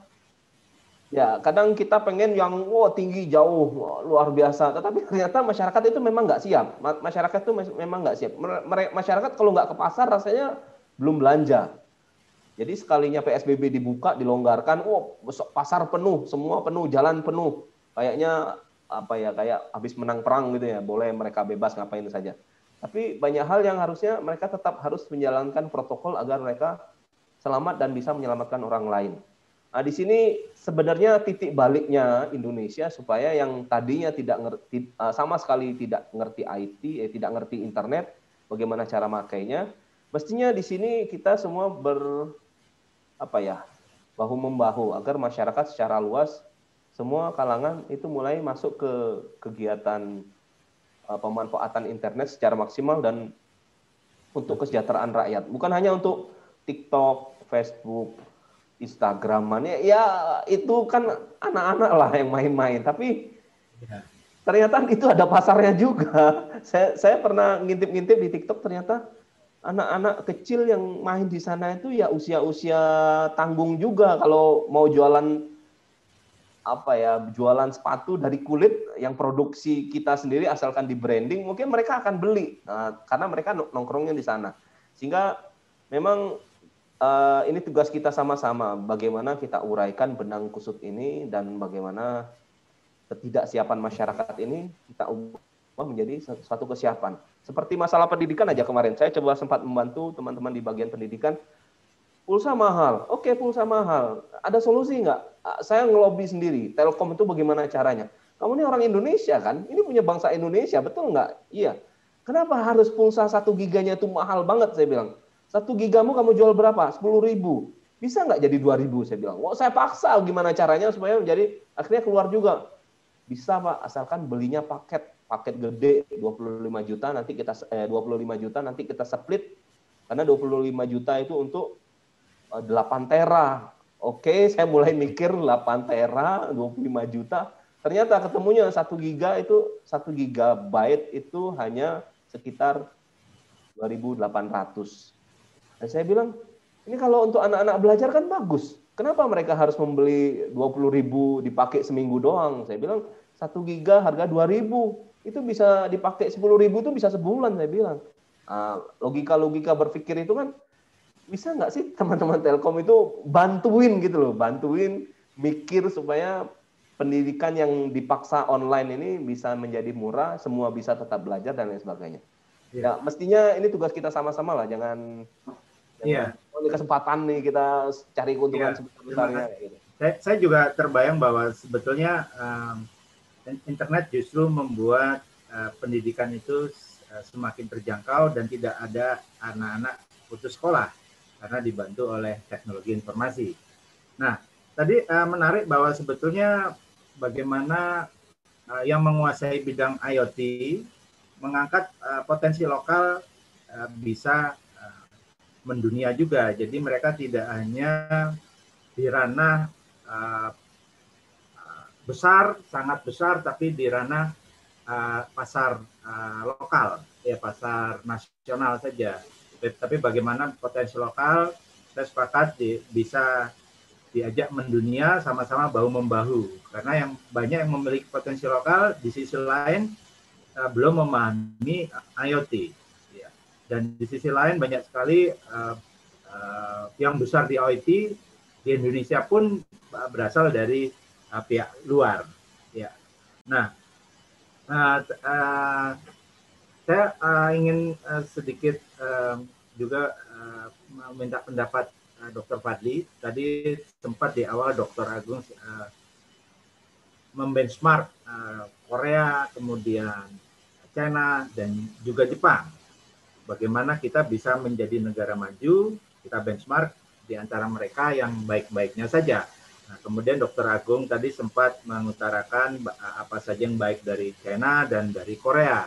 ya kadang kita pengen yang wow tinggi jauh luar biasa, tetapi ternyata masyarakat itu memang nggak siap. Masyarakat itu memang nggak siap. Masyarakat kalau nggak ke pasar rasanya belum belanja jadi sekalinya PSBB dibuka, dilonggarkan, oh pasar penuh, semua penuh, jalan penuh. Kayaknya apa ya kayak habis menang perang gitu ya, boleh mereka bebas ngapain saja. Tapi banyak hal yang harusnya mereka tetap harus menjalankan protokol agar mereka selamat dan bisa menyelamatkan orang lain. Nah, di sini sebenarnya titik baliknya Indonesia supaya yang tadinya tidak ngerti eh, sama sekali tidak ngerti IT, eh, tidak ngerti internet, bagaimana cara makainya, mestinya di sini kita semua ber apa ya bahu membahu agar masyarakat secara luas semua kalangan itu mulai masuk ke kegiatan uh, pemanfaatan internet secara maksimal dan untuk kesejahteraan rakyat. Bukan hanya untuk TikTok, Facebook, Instagram ya, ya itu kan anak-anak lah yang main-main. Tapi ya. ternyata itu ada pasarnya juga. Saya saya pernah ngintip-ngintip di TikTok ternyata anak-anak kecil yang main di sana itu ya usia-usia tanggung juga. Kalau mau jualan apa ya jualan sepatu dari kulit yang produksi kita sendiri asalkan di branding mungkin mereka akan beli. Nah, karena mereka nongkrongnya di sana. Sehingga memang uh, ini tugas kita sama-sama. Bagaimana kita uraikan benang kusut ini dan bagaimana ketidaksiapan masyarakat ini kita ubah menjadi suatu kesiapan seperti masalah pendidikan aja kemarin, saya coba sempat membantu teman-teman di bagian pendidikan. Pulsa mahal, oke pulsa mahal. Ada solusi nggak? Saya ngelobi sendiri. Telkom itu bagaimana caranya? Kamu ini orang Indonesia kan? Ini punya bangsa Indonesia, betul nggak? Iya. Kenapa harus pulsa satu giganya itu mahal banget? Saya bilang. Satu gigamu kamu jual berapa? Sepuluh ribu. Bisa nggak jadi dua ribu? Saya bilang. Wah, saya paksa gimana caranya supaya menjadi akhirnya keluar juga. Bisa Pak, asalkan belinya paket paket gede 25 juta nanti kita eh, 25 juta nanti kita split karena 25 juta itu untuk eh, 8 tera. Oke, saya mulai mikir 8 tera 25 juta. Ternyata ketemunya 1 giga itu 1 gigabyte itu hanya sekitar 2.800. Dan saya bilang, ini kalau untuk anak-anak belajar kan bagus. Kenapa mereka harus membeli 20 ribu dipakai seminggu doang? Saya bilang, satu giga harga 2 ribu. Itu bisa dipakai 10 ribu itu bisa sebulan, saya bilang. Ah, logika-logika berpikir itu kan bisa nggak sih teman-teman Telkom itu bantuin gitu loh, bantuin mikir supaya pendidikan yang dipaksa online ini bisa menjadi murah, semua bisa tetap belajar dan lain sebagainya. Ya, ya mestinya ini tugas kita sama-sama lah, jangan Iya. Oh, ini kesempatan nih kita cari keuntungan ya, sebesar-besarnya. Gitu. Saya, saya juga terbayang bahwa sebetulnya um, internet justru membuat uh, pendidikan itu uh, semakin terjangkau dan tidak ada anak-anak putus sekolah karena dibantu oleh teknologi informasi. Nah, tadi uh, menarik bahwa sebetulnya bagaimana uh, yang menguasai bidang IoT mengangkat uh, potensi lokal uh, bisa mendunia juga. Jadi mereka tidak hanya di ranah uh, besar, sangat besar, tapi di ranah uh, pasar uh, lokal, ya pasar nasional saja. Tapi bagaimana potensi lokal, saya sepakat di, bisa diajak mendunia sama-sama bahu membahu. Karena yang banyak yang memiliki potensi lokal, di sisi lain uh, belum memahami IoT dan di sisi lain banyak sekali uh, uh, yang besar di OIT di Indonesia pun berasal dari uh, pihak luar. Ya. Nah, uh, uh, saya uh, ingin uh, sedikit uh, juga uh, meminta pendapat uh, Dr. Fadli. Tadi sempat di awal Dr. Agung uh, membenchmark uh, Korea, kemudian China dan juga Jepang bagaimana kita bisa menjadi negara maju, kita benchmark di antara mereka yang baik-baiknya saja. Nah, kemudian Dr. Agung tadi sempat mengutarakan apa saja yang baik dari China dan dari Korea.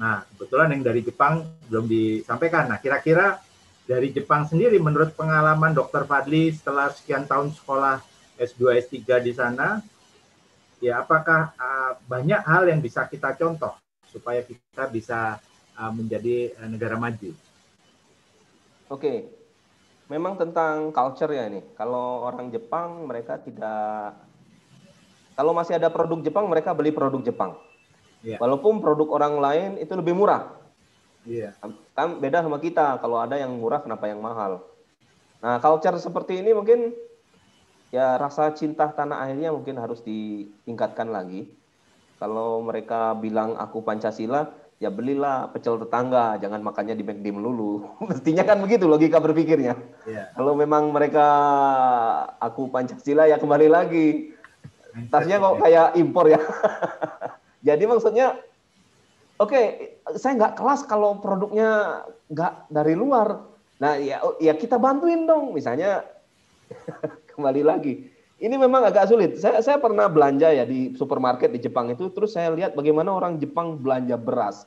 Nah, kebetulan yang dari Jepang belum disampaikan. Nah, kira-kira dari Jepang sendiri menurut pengalaman Dr. Fadli setelah sekian tahun sekolah S2, S3 di sana, ya apakah uh, banyak hal yang bisa kita contoh supaya kita bisa Uh, menjadi negara maju. Oke, memang tentang culture ya ini. Kalau orang Jepang mereka tidak, kalau masih ada produk Jepang mereka beli produk Jepang. Yeah. Walaupun produk orang lain itu lebih murah. Iya. Yeah. Kan beda sama kita. Kalau ada yang murah kenapa yang mahal? Nah, culture seperti ini mungkin ya rasa cinta tanah airnya mungkin harus ditingkatkan lagi. Kalau mereka bilang aku Pancasila, ya belilah pecel tetangga, jangan makannya di McD melulu. Mestinya kan begitu logika berpikirnya. Yeah. Kalau memang mereka aku Pancasila ya kembali lagi. Tasnya kok kayak impor ya. Jadi maksudnya, oke, okay, saya nggak kelas kalau produknya nggak dari luar. Nah ya, ya kita bantuin dong. Misalnya kembali lagi. Ini memang agak sulit. Saya, saya pernah belanja ya di supermarket di Jepang itu, terus saya lihat bagaimana orang Jepang belanja beras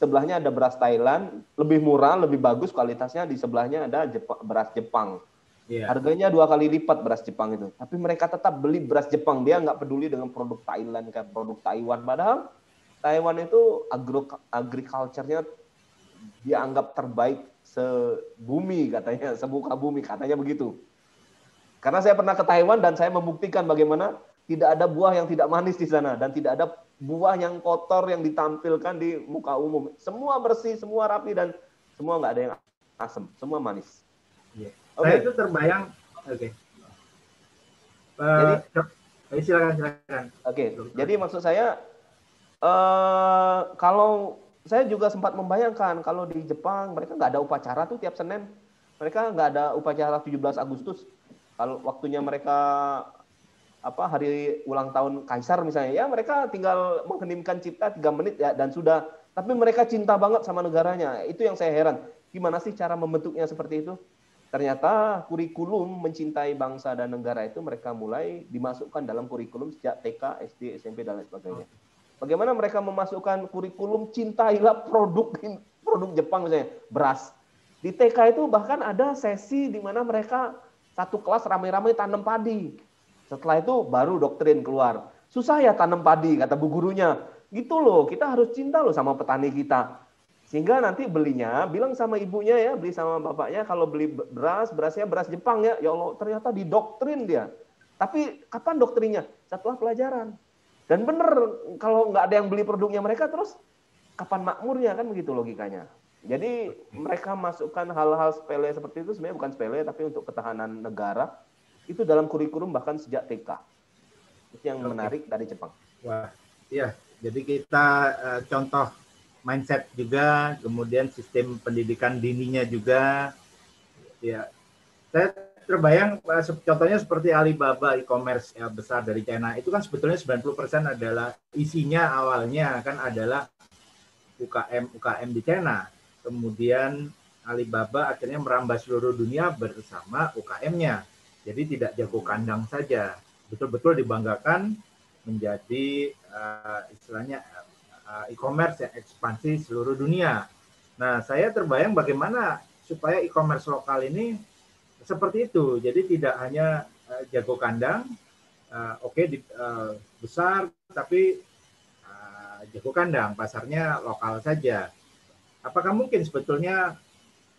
sebelahnya ada beras Thailand, lebih murah, lebih bagus kualitasnya. Di sebelahnya ada Jepang, beras Jepang. Yeah. Harganya dua kali lipat beras Jepang itu. Tapi mereka tetap beli beras Jepang. Dia nggak peduli dengan produk Thailand kayak produk Taiwan. Padahal Taiwan itu agro agriculture-nya dianggap terbaik sebumi katanya, sebuka bumi katanya begitu. Karena saya pernah ke Taiwan dan saya membuktikan bagaimana tidak ada buah yang tidak manis di sana dan tidak ada buah yang kotor yang ditampilkan di muka umum. Semua bersih, semua rapi dan semua nggak ada yang asam, semua manis. Yeah. Okay. Saya itu terbayang. Oke. Okay. Uh, jadi silakan silakan. Oke. Okay. Jadi maksud saya uh, kalau saya juga sempat membayangkan kalau di Jepang mereka nggak ada upacara tuh tiap Senin. Mereka nggak ada upacara 17 Agustus. Kalau waktunya mereka apa hari ulang tahun kaisar misalnya ya mereka tinggal mengheningkan cipta tiga menit ya dan sudah. Tapi mereka cinta banget sama negaranya. Itu yang saya heran. Gimana sih cara membentuknya seperti itu? Ternyata kurikulum mencintai bangsa dan negara itu mereka mulai dimasukkan dalam kurikulum sejak TK SD SMP dan lain sebagainya. Bagaimana mereka memasukkan kurikulum cintailah produk produk Jepang misalnya beras. Di TK itu bahkan ada sesi di mana mereka satu kelas ramai-ramai tanam padi setelah itu baru doktrin keluar. Susah ya tanam padi, kata bu gurunya. Gitu loh, kita harus cinta loh sama petani kita. Sehingga nanti belinya bilang sama ibunya ya, beli sama bapaknya kalau beli beras, berasnya beras Jepang ya. Ya Allah, ternyata didoktrin dia. Tapi kapan doktrinnya? Setelah pelajaran. Dan benar kalau nggak ada yang beli produknya mereka terus kapan makmurnya kan begitu logikanya. Jadi mereka masukkan hal-hal sepele seperti itu sebenarnya bukan sepele tapi untuk ketahanan negara itu dalam kurikulum bahkan sejak TK. Itu yang menarik dari Jepang. Wah, iya. Jadi kita uh, contoh mindset juga, kemudian sistem pendidikan dininya juga. Ya, saya terbayang eh, contohnya seperti Alibaba e-commerce ya, besar dari China itu kan sebetulnya 90% adalah isinya awalnya kan adalah UKM UKM di China. Kemudian Alibaba akhirnya merambah seluruh dunia bersama UKM-nya. Jadi tidak jago kandang saja, betul-betul dibanggakan menjadi uh, istilahnya uh, e-commerce ya ekspansi seluruh dunia. Nah, saya terbayang bagaimana supaya e-commerce lokal ini seperti itu. Jadi tidak hanya uh, jago kandang, uh, oke okay, uh, besar, tapi uh, jago kandang, pasarnya lokal saja. Apakah mungkin sebetulnya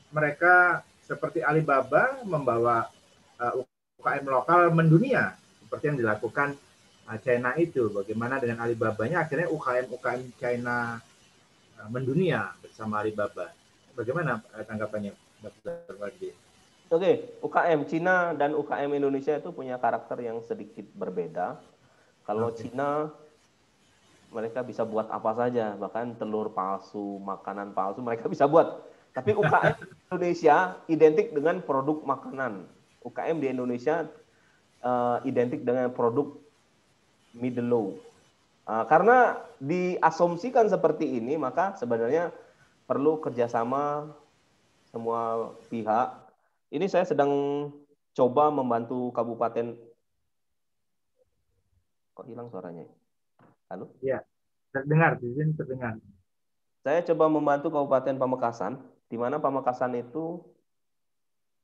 mereka seperti Alibaba membawa uh, UKM lokal mendunia seperti yang dilakukan Ah, China itu bagaimana dengan Alibabanya akhirnya UKM UKM China ah, mendunia bersama Alibaba bagaimana eh, tanggapannya Dr. Wardi? Oke, UKM Cina dan UKM Indonesia itu punya karakter yang sedikit berbeda. Kalau okay. Cina mereka bisa buat apa saja, bahkan telur palsu, makanan palsu mereka bisa buat. Tapi UKM Indonesia identik dengan produk makanan. UKM di Indonesia uh, identik dengan produk middle low. Uh, karena diasumsikan seperti ini, maka sebenarnya perlu kerjasama semua pihak. Ini saya sedang coba membantu kabupaten. Kok hilang suaranya? Halo? Ya, terdengar, di sini terdengar. Saya coba membantu Kabupaten Pamekasan, di mana Pamekasan itu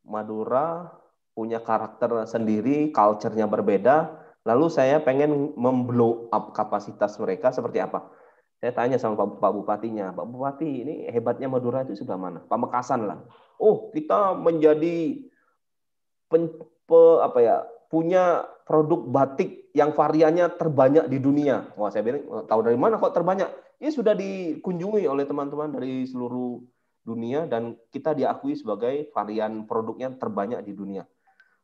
Madura punya karakter sendiri, culture-nya berbeda, Lalu saya pengen memblow up kapasitas mereka seperti apa? Saya tanya sama Pak, Pak Bupatinya, Pak Bupati ini hebatnya Madura itu sudah mana? Pamekasan lah. Oh kita menjadi pen, pe, apa ya punya produk batik yang variannya terbanyak di dunia. Wah saya bilang oh, tahu dari mana kok terbanyak? Ini sudah dikunjungi oleh teman-teman dari seluruh dunia dan kita diakui sebagai varian produknya terbanyak di dunia.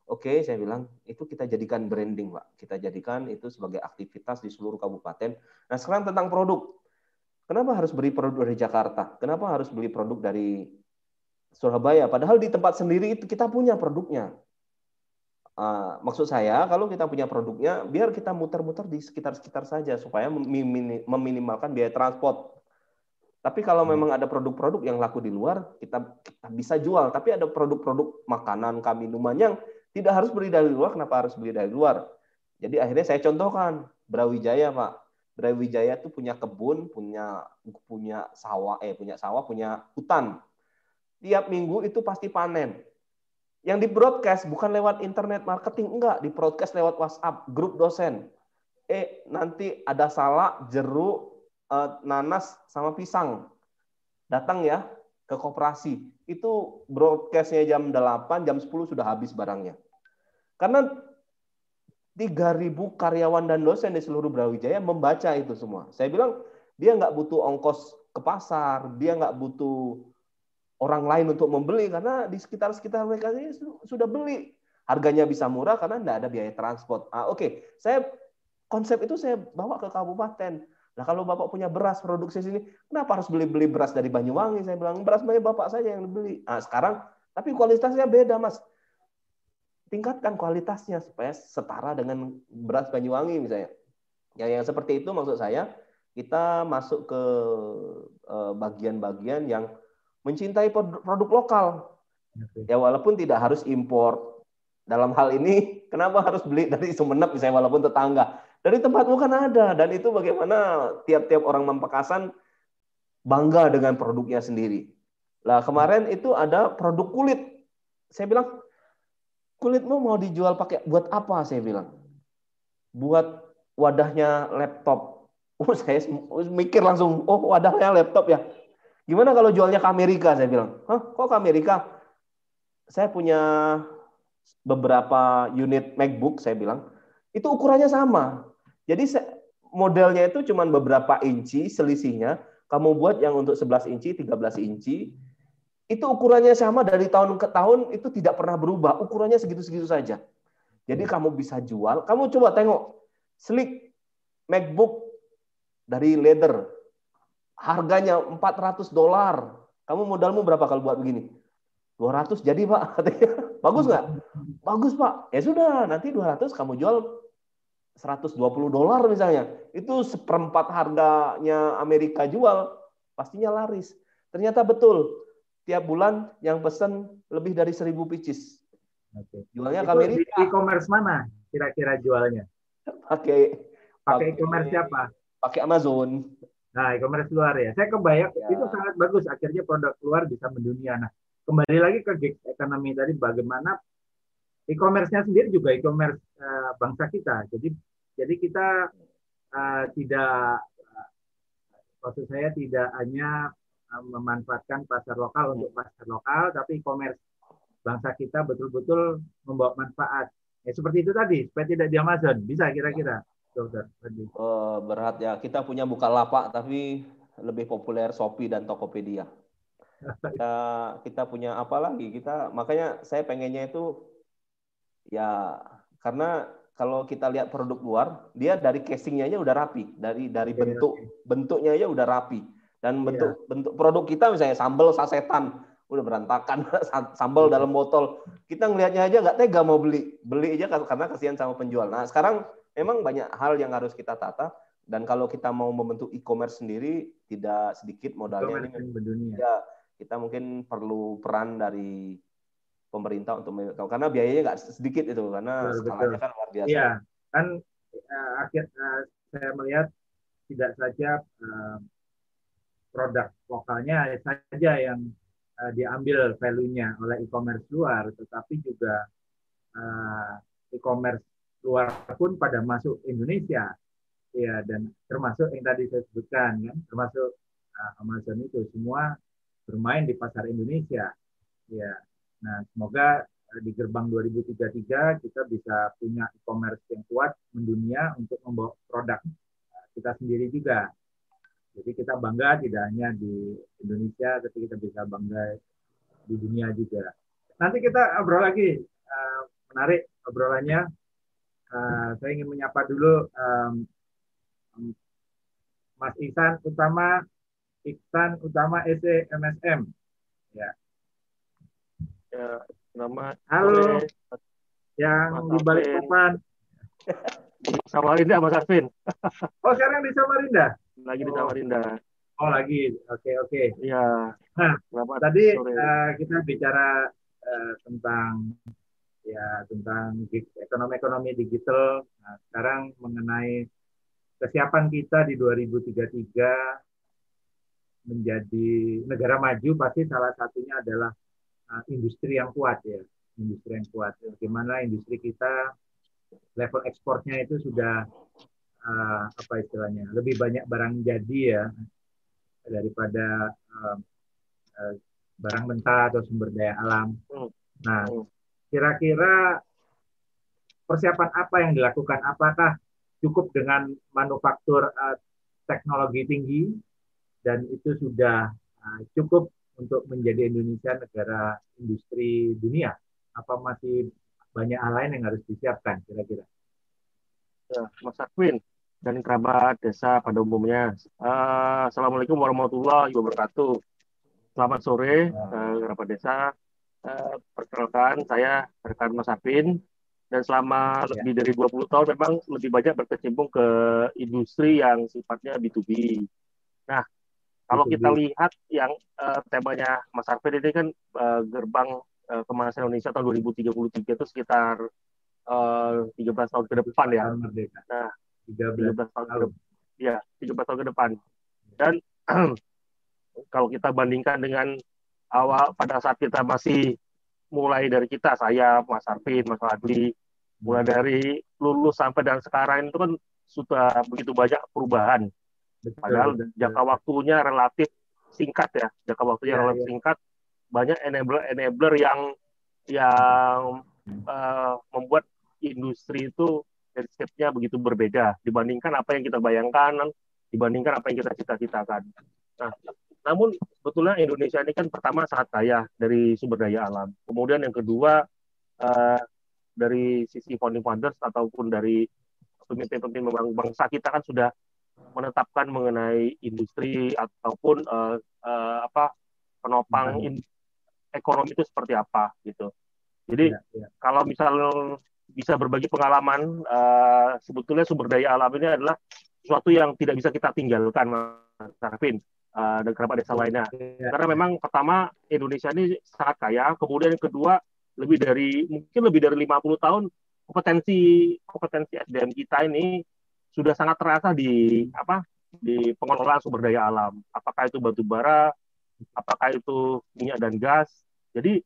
Oke, saya bilang itu kita jadikan branding, Pak. Kita jadikan itu sebagai aktivitas di seluruh kabupaten. Nah, sekarang tentang produk. Kenapa harus beli produk dari Jakarta? Kenapa harus beli produk dari Surabaya? Padahal di tempat sendiri itu kita punya produknya. Uh, maksud saya, kalau kita punya produknya, biar kita muter-muter di sekitar-sekitar saja supaya meminimalkan biaya transport. Tapi kalau hmm. memang ada produk-produk yang laku di luar, kita, kita bisa jual. Tapi ada produk-produk makanan, kami minuman yang tidak harus beli dari luar, kenapa harus beli dari luar? Jadi akhirnya saya contohkan Brawijaya, Pak. Brawijaya itu punya kebun, punya punya sawah, eh punya sawah, punya hutan. Tiap minggu itu pasti panen. Yang di broadcast bukan lewat internet marketing, enggak, di broadcast lewat WhatsApp, grup dosen. Eh nanti ada salak, jeruk, eh, nanas sama pisang. Datang ya ke koperasi. Itu broadcastnya jam 8, jam 10 sudah habis barangnya. Karena 3.000 karyawan dan dosen di seluruh Brawijaya membaca itu semua. Saya bilang dia nggak butuh ongkos ke pasar, dia nggak butuh orang lain untuk membeli karena di sekitar-sekitar mereka ini sudah beli. Harganya bisa murah karena tidak ada biaya transport. Ah, Oke, okay. saya konsep itu saya bawa ke kabupaten. Nah kalau bapak punya beras produksi sini, kenapa harus beli-beli beras dari Banyuwangi? Saya bilang beras banyak bapak saja yang beli. Nah sekarang, tapi kualitasnya beda mas tingkatkan kualitasnya supaya setara dengan beras Banyuwangi misalnya. Ya, yang seperti itu maksud saya kita masuk ke eh, bagian-bagian yang mencintai produk lokal. Ya walaupun tidak harus impor. Dalam hal ini kenapa harus beli dari Sumeneb misalnya walaupun tetangga. Dari tempatmu kan ada dan itu bagaimana tiap-tiap orang Mempekasan bangga dengan produknya sendiri. Lah kemarin itu ada produk kulit. Saya bilang kulitmu mau dijual pakai buat apa saya bilang buat wadahnya laptop oh saya mikir langsung oh wadahnya laptop ya Gimana kalau jualnya ke Amerika? Saya bilang, hah kok ke Amerika? Saya punya beberapa unit MacBook, saya bilang, itu ukurannya sama. Jadi modelnya itu cuma beberapa inci selisihnya. Kamu buat yang untuk 11 inci, 13 inci, itu ukurannya sama dari tahun ke tahun itu tidak pernah berubah. Ukurannya segitu-segitu saja. Jadi kamu bisa jual. Kamu coba tengok slick MacBook dari leather. Harganya 400 dolar. Kamu modalmu berapa kalau buat begini? 200 jadi Pak. Bagus nggak? Bagus Pak. Ya sudah, nanti 200 kamu jual 120 dolar misalnya. Itu seperempat harganya Amerika jual. Pastinya laris. Ternyata betul tiap bulan yang pesan lebih dari seribu pieces. Oke. Jualnya ke Amerika. E-commerce mana kira-kira jualnya? Pakai pakai e-commerce siapa? Pakai Amazon. Nah, e-commerce luar ya. Saya kebayang ya. itu sangat bagus. Akhirnya produk luar bisa mendunia. Nah, kembali lagi ke gig ekonomi tadi, bagaimana e-commerce-nya sendiri juga e-commerce uh, bangsa kita. Jadi, jadi kita uh, tidak, uh, maksud saya tidak hanya memanfaatkan pasar lokal untuk pasar lokal, tapi e-commerce bangsa kita betul-betul membawa manfaat. Ya, seperti itu tadi, supaya tidak di Amazon. Bisa kira-kira, Oh, berat ya. Kita punya buka lapak, tapi lebih populer Shopee dan Tokopedia. Kita, kita punya apa lagi? Kita makanya saya pengennya itu ya karena kalau kita lihat produk luar, dia dari casingnya aja udah rapi, dari dari bentuk bentuknya aja udah rapi dan iya. bentuk yeah. bentuk produk kita misalnya sambal sasetan udah berantakan sambal dalam botol kita ngelihatnya aja nggak tega mau beli beli aja karena kasihan sama penjual nah sekarang memang banyak hal yang harus kita tata dan kalau kita mau membentuk e-commerce sendiri tidak sedikit modalnya ini. ya kita mungkin perlu peran dari pemerintah untuk karena biayanya nggak sedikit itu karena betul, skalanya kan luar biasa. Iya, kan uh, akhir uh, saya melihat tidak saja uh, produk lokalnya saja yang uh, diambil value-nya oleh e-commerce luar, tetapi juga uh, e-commerce luar pun pada masuk Indonesia, ya dan termasuk yang tadi saya sebutkan, kan, termasuk uh, Amazon itu semua bermain di pasar Indonesia, ya. Nah, semoga di gerbang 2033 kita bisa punya e-commerce yang kuat mendunia untuk membawa produk kita sendiri juga jadi kita bangga tidak hanya di Indonesia, tapi kita bisa bangga di dunia juga. Nanti kita obrol lagi, uh, menarik obrolannya. Uh, saya ingin menyapa dulu um, Mas Iksan Utama, Iksan Utama SE MSM. Ya. Ya, nama Halo. Yang di balik papan. Samarinda Mas Arvin. oh, sekarang di Samarinda? lagi di Samarinda. Oh lagi, oke okay, oke. Okay. Iya. Nah, Selamat tadi uh, kita bicara uh, tentang ya tentang ekonomi-ekonomi digital. Nah, sekarang mengenai kesiapan kita di 2033 menjadi negara maju pasti salah satunya adalah uh, industri yang kuat ya, industri yang kuat. Bagaimana industri kita level ekspornya itu sudah uh, apa istilahnya lebih banyak barang jadi ya daripada uh, uh, barang mentah atau sumber daya alam. Hmm. Nah, hmm. Kira-kira persiapan apa yang dilakukan? Apakah cukup dengan manufaktur uh, teknologi tinggi dan itu sudah uh, cukup untuk menjadi Indonesia negara industri dunia? Apa masih banyak hal lain yang harus disiapkan kira-kira? Ya, Mas Akwin, dan kerabat desa pada umumnya. Uh, Assalamualaikum warahmatullahi wabarakatuh. Selamat sore, uh, kerabat desa. Uh, perkenalkan, saya rekan Mas Afin, dan selama ya. lebih dari 20 tahun memang lebih banyak berkecimpung ke industri yang sifatnya B2B. Nah, kalau B2B. kita lihat yang uh, temanya Mas Arvin ini kan uh, gerbang uh, kemasan Indonesia tahun 2033 itu sekitar uh, 13 tahun ke depan ya. Nah, 13, 13 tahun ke ya 13 tahun ke depan dan kalau kita bandingkan dengan awal pada saat kita masih mulai dari kita saya Mas Arvin Mas Adli mulai dari lulus sampai dan sekarang itu kan sudah begitu banyak perubahan padahal jangka waktunya relatif singkat ya, jangka waktu yang ya, relatif ya. singkat, banyak enabler-enabler yang yang uh, membuat industri itu landscape-nya begitu berbeda dibandingkan apa yang kita bayangkan, dibandingkan apa yang kita cita-citakan. Nah, namun sebetulnya Indonesia ini kan pertama sangat kaya dari sumber daya alam. Kemudian yang kedua uh, dari sisi founding fathers ataupun dari pemimpin-pemimpin bangsa kita kan sudah menetapkan mengenai industri ataupun uh, uh, apa penopang in, ekonomi itu seperti apa gitu. Jadi ya, ya. kalau misalnya bisa berbagi pengalaman, uh, sebetulnya sumber daya alam ini adalah sesuatu yang tidak bisa kita tinggalkan, Mas Arvin, uh, dan kerabat desa lainnya. Ya, Karena memang pertama Indonesia ini sangat kaya, kemudian yang kedua lebih dari mungkin lebih dari 50 tahun kompetensi kompetensi SDM kita ini sudah sangat terasa di apa di pengelolaan sumber daya alam. Apakah itu batu bara, apakah itu minyak dan gas. Jadi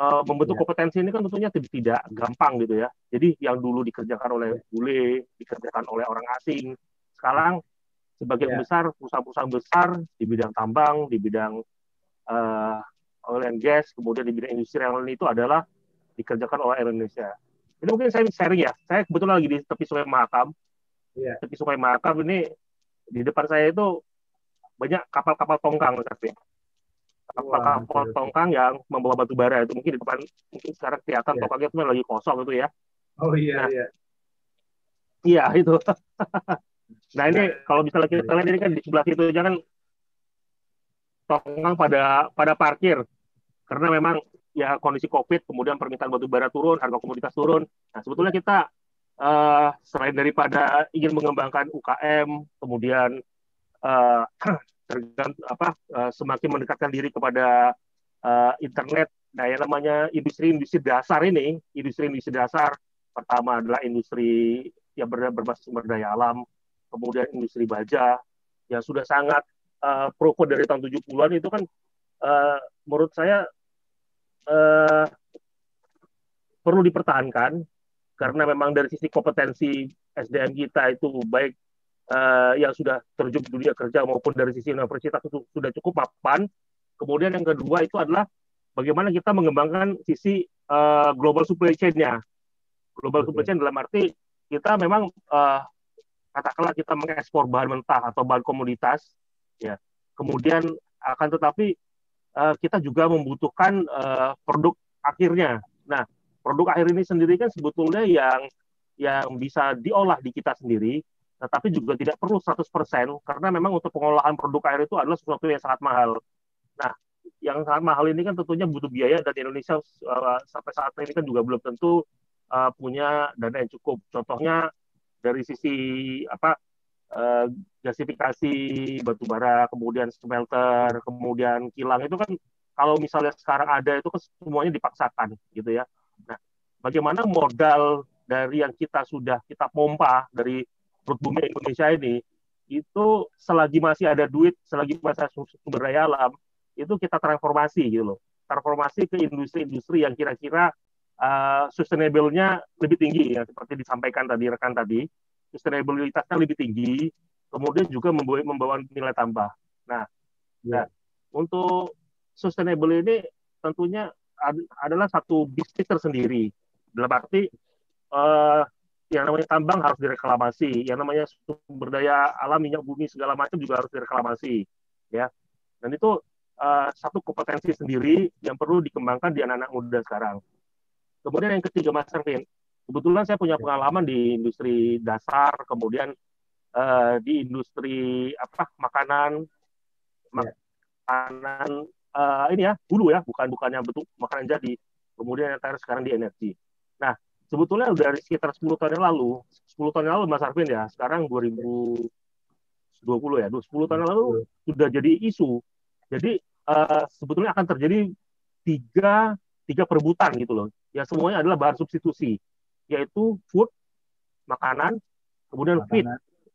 uh, membentuk ya. kompetensi ini kan tentunya tidak, tidak gampang gitu ya. Jadi yang dulu dikerjakan oleh bule, dikerjakan oleh orang asing, sekarang sebagian ya. besar perusahaan-perusahaan besar di bidang tambang, di bidang uh, oil and gas, kemudian di bidang industri yang lain itu adalah dikerjakan oleh Indonesia. Ini mungkin saya sharing ya. Saya kebetulan lagi di tepi Sungai Mahakam yeah. tepi sungai Mahakam ini di depan saya itu banyak kapal-kapal tongkang tapi kapal-kapal tongkang yang membawa batu bara itu mungkin di depan mungkin sekarang kelihatan yeah. tongkangnya itu lagi kosong itu ya oh iya nah, iya iya itu nah ini kalau misalnya kita lihat ini kan di sebelah situ jangan tongkang pada pada parkir. Karena memang ya kondisi covid kemudian permintaan batu bara turun harga komoditas turun. Nah sebetulnya kita uh, selain daripada ingin mengembangkan UKM, kemudian uh, apa uh, semakin mendekatkan diri kepada uh, internet, nah yang namanya industri-industri dasar ini, industri-industri dasar pertama adalah industri yang ber berbasis sumber daya alam, kemudian industri baja yang sudah sangat uh, proko dari tahun 70-an itu kan uh, menurut saya uh, perlu dipertahankan karena memang dari sisi kompetensi SDM kita itu baik uh, yang sudah terjun di dunia kerja maupun dari sisi universitas itu sudah cukup mapan. Kemudian yang kedua itu adalah bagaimana kita mengembangkan sisi uh, global supply chain-nya. Global supply chain dalam arti kita memang uh, katakanlah kita mengekspor bahan mentah atau bahan komoditas, ya. Kemudian akan tetapi uh, kita juga membutuhkan uh, produk akhirnya. Nah, produk akhir ini sendiri kan sebetulnya yang yang bisa diolah di kita sendiri, tetapi juga tidak perlu 100% karena memang untuk pengolahan produk air itu adalah sesuatu yang sangat mahal. Nah, yang sangat mahal ini kan tentunya butuh biaya dan Indonesia uh, sampai saat ini kan juga belum tentu uh, punya dana yang cukup. Contohnya dari sisi apa uh, gasifikasi batu bara, kemudian smelter, kemudian kilang itu kan kalau misalnya sekarang ada itu kan semuanya dipaksakan gitu ya. Nah, bagaimana modal dari yang kita sudah kita pompa dari perut bumi Indonesia ini itu selagi masih ada duit, selagi masih ada sumber daya alam, itu kita transformasi gitu loh. Transformasi ke industri-industri yang kira-kira uh, sustainable-nya lebih tinggi ya seperti disampaikan tadi rekan tadi, sustainabilitasnya lebih tinggi, kemudian juga membawa, membawa nilai tambah. Nah, ya. nah untuk sustainable ini tentunya adalah satu bisnis tersendiri. Dalam arti uh, yang namanya tambang harus direklamasi, yang namanya sumber daya alam minyak bumi segala macam juga harus direklamasi, ya. Dan itu uh, satu kompetensi sendiri yang perlu dikembangkan di anak-anak muda sekarang. Kemudian yang ketiga, Mas Ervin, kebetulan saya punya pengalaman di industri dasar, kemudian uh, di industri apa makanan, ya. makanan uh, ini ya dulu ya bukan bukannya bentuk makanan jadi kemudian yang terakhir sekarang di energi. Nah sebetulnya dari sekitar 10 tahun yang lalu 10 tahun yang lalu Mas Arvin ya sekarang 2020 ya 10 tahun yang lalu sudah jadi isu. Jadi uh, sebetulnya akan terjadi tiga tiga perebutan gitu loh ya semuanya adalah bahan substitusi yaitu food makanan kemudian makanan. feed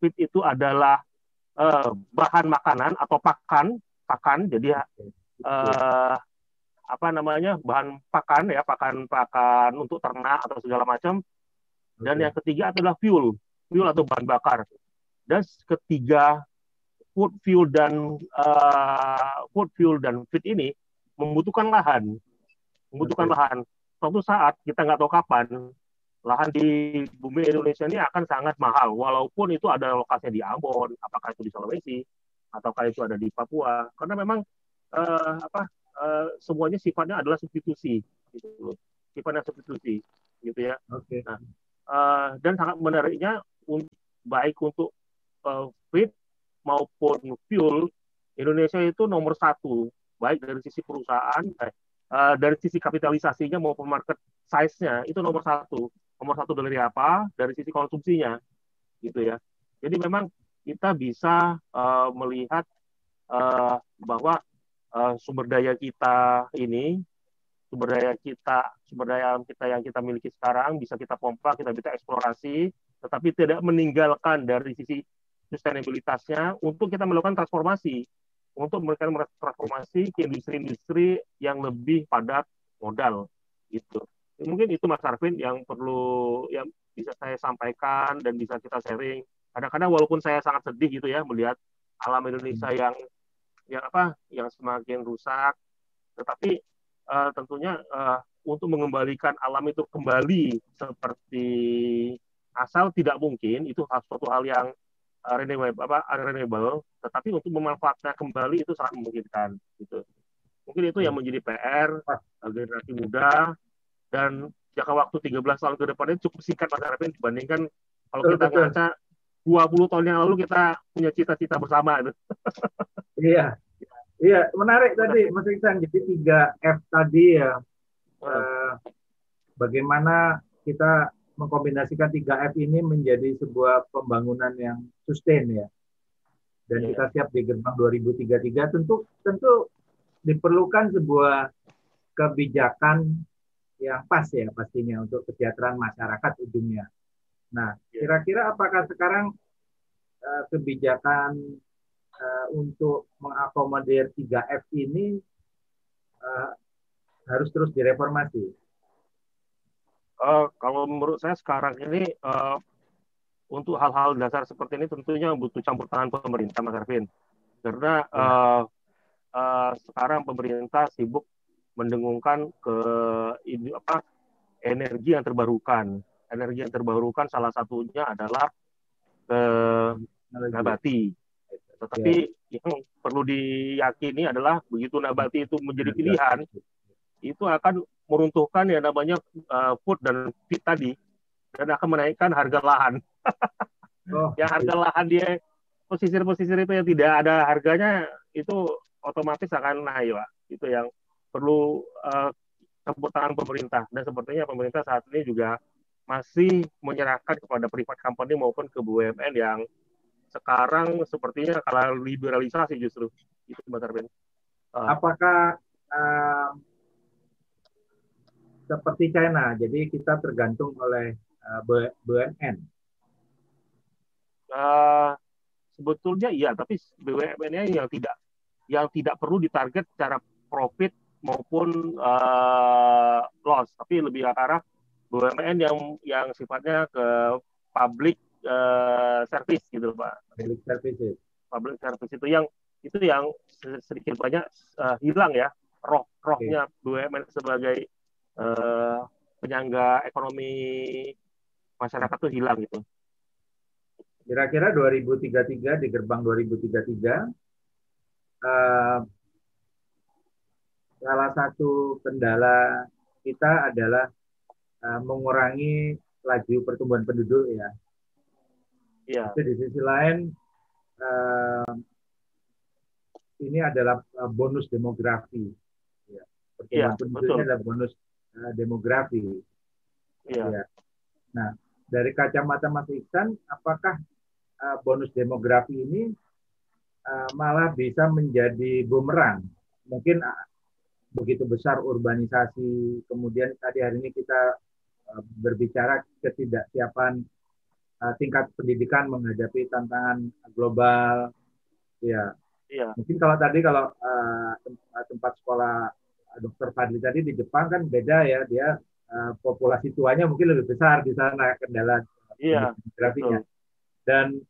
feed itu adalah uh, bahan makanan atau pakan pakan jadi uh, apa namanya bahan pakan ya pakan pakan untuk ternak atau segala macam dan yang ketiga adalah fuel fuel atau bahan bakar dan ketiga food fuel dan uh, food fuel dan feed ini membutuhkan lahan, membutuhkan okay. lahan. Suatu saat kita nggak tahu kapan lahan di bumi Indonesia ini akan sangat mahal, walaupun itu ada lokasinya di Ambon, apakah itu di Sulawesi, ataukah itu ada di Papua, karena memang uh, apa uh, semuanya sifatnya adalah substitusi, gitu sifatnya substitusi, gitu ya. Oke. Okay. Nah, uh, dan sangat menariknya baik untuk uh, feed maupun fuel Indonesia itu nomor satu baik dari sisi perusahaan eh, uh, dari sisi kapitalisasinya maupun market size-nya itu nomor satu. Nomor satu dari apa? Dari sisi konsumsinya gitu ya. Jadi memang kita bisa uh, melihat uh, bahwa uh, sumber daya kita ini sumber daya kita sumber daya kita yang kita miliki sekarang bisa kita pompa kita bisa eksplorasi tetapi tidak meninggalkan dari sisi sustainabilitasnya untuk kita melakukan transformasi untuk memberikan transformasi ke industri-industri yang lebih padat modal gitu mungkin itu Mas Arvin yang perlu yang bisa saya sampaikan dan bisa kita sharing. Kadang-kadang walaupun saya sangat sedih gitu ya melihat alam Indonesia hmm. yang yang apa yang semakin rusak, tetapi uh, tentunya uh, untuk mengembalikan alam itu kembali seperti asal tidak mungkin itu suatu hal yang renewable apa renewable, tetapi untuk memanfaatnya kembali itu sangat memungkinkan gitu. Mungkin itu yang hmm. menjadi PR generasi muda dan jangka waktu 13 tahun ke depan ini cukup singkat Mas Arifin dibandingkan kalau kita ngaca 20 tahun yang lalu kita punya cita-cita bersama itu. iya. Iya, menarik tadi Mas Iksan. Jadi 3 F tadi ya. Eh, bagaimana kita mengkombinasikan 3 F ini menjadi sebuah pembangunan yang sustain ya. Dan yeah. kita siap di gerbang 2033 tentu tentu diperlukan sebuah kebijakan yang pas ya pastinya untuk kesejahteraan masyarakat ujungnya. Nah, ya. kira-kira apakah sekarang uh, kebijakan uh, untuk mengakomodir 3F ini uh, harus terus direformasi? Uh, kalau menurut saya sekarang ini uh, untuk hal-hal dasar seperti ini tentunya butuh campur tangan pemerintah, Mas Arvin. Karena uh, uh, sekarang pemerintah sibuk mendengungkan ke ini apa energi yang terbarukan. Energi yang terbarukan salah satunya adalah ke nabati. Tetapi ya. yang perlu diyakini adalah begitu nabati itu menjadi ya, ya. pilihan, itu akan meruntuhkan yang namanya uh, food dan feed tadi dan akan menaikkan harga lahan. oh, yang harga lahan dia pesisir-pesisir itu yang tidak ada harganya itu otomatis akan naik, Pak. Itu yang perlu uh, campur tangan pemerintah dan sepertinya pemerintah saat ini juga masih menyerahkan kepada privat company maupun ke BUMN yang sekarang sepertinya kalah liberalisasi justru itu Mas Arben. Uh, Apakah uh, seperti China, jadi kita tergantung oleh uh, BUMN? Uh, sebetulnya iya, tapi BUMN-nya yang tidak yang tidak perlu ditarget secara profit maupun uh, loss, tapi lebih ke arah BUMN yang yang sifatnya ke public uh, service gitu Pak. Public service. Public service itu yang itu yang sedikit banyak uh, hilang ya roh rohnya okay. BUMN sebagai uh, penyangga ekonomi masyarakat itu hilang gitu. Kira-kira 2033 di gerbang 2033 uh, salah satu kendala kita adalah uh, mengurangi laju pertumbuhan penduduk ya. Iya. Jadi di sisi lain uh, ini adalah uh, bonus demografi. Ya. Pertumbuhan ya, penduduknya betul. adalah bonus demografi. Iya. Ya. Nah, dari kacamata Mas Iksan, apakah uh, bonus demografi ini uh, malah bisa menjadi bumerang? Mungkin begitu besar urbanisasi, kemudian tadi hari ini kita uh, berbicara ketidaksiapan uh, tingkat pendidikan menghadapi tantangan global, ya. Iya. Mungkin kalau tadi kalau uh, tempat sekolah dokter Fadli tadi di Jepang kan beda ya, dia uh, populasi tuanya mungkin lebih besar di sana kendala iya, grafiknya. Dan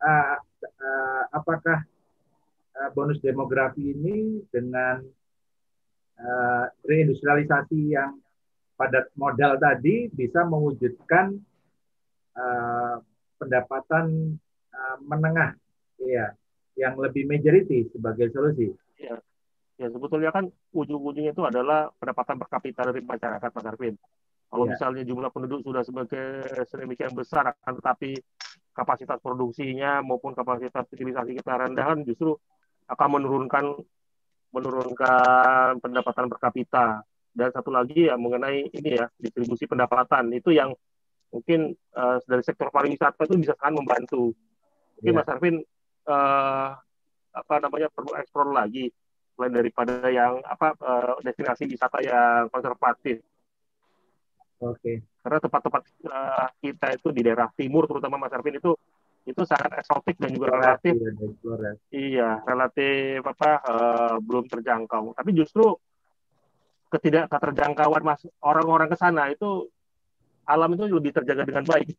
uh, uh, apakah uh, bonus demografi ini dengan uh, reindustrialisasi yang padat modal tadi bisa mewujudkan uh, pendapatan uh, menengah ya yang lebih majority sebagai solusi. Ya, ya sebetulnya kan ujung-ujungnya itu adalah pendapatan per kapita dari masyarakat Mas Arvin. Kalau ya. misalnya jumlah penduduk sudah sebagai sedemikian besar, akan tetapi kapasitas produksinya maupun kapasitas utilisasi kita rendah kan justru akan menurunkan menurunkan pendapatan per kapita dan satu lagi ya mengenai ini ya distribusi pendapatan itu yang mungkin uh, dari sektor pariwisata itu bisa sangat membantu. Mungkin yeah. Mas Arvin uh, apa namanya perlu eksplor lagi daripada yang apa uh, destinasi wisata yang konservatif. Oke. Okay. Karena tempat-tempat uh, kita itu di daerah timur terutama Mas Arvin itu itu sangat eksotik dan juga relatif ya, iya relatif apa uh, belum terjangkau. Tapi justru ketidak terjangkauan mas orang-orang ke sana itu alam itu lebih terjaga dengan baik. Ya.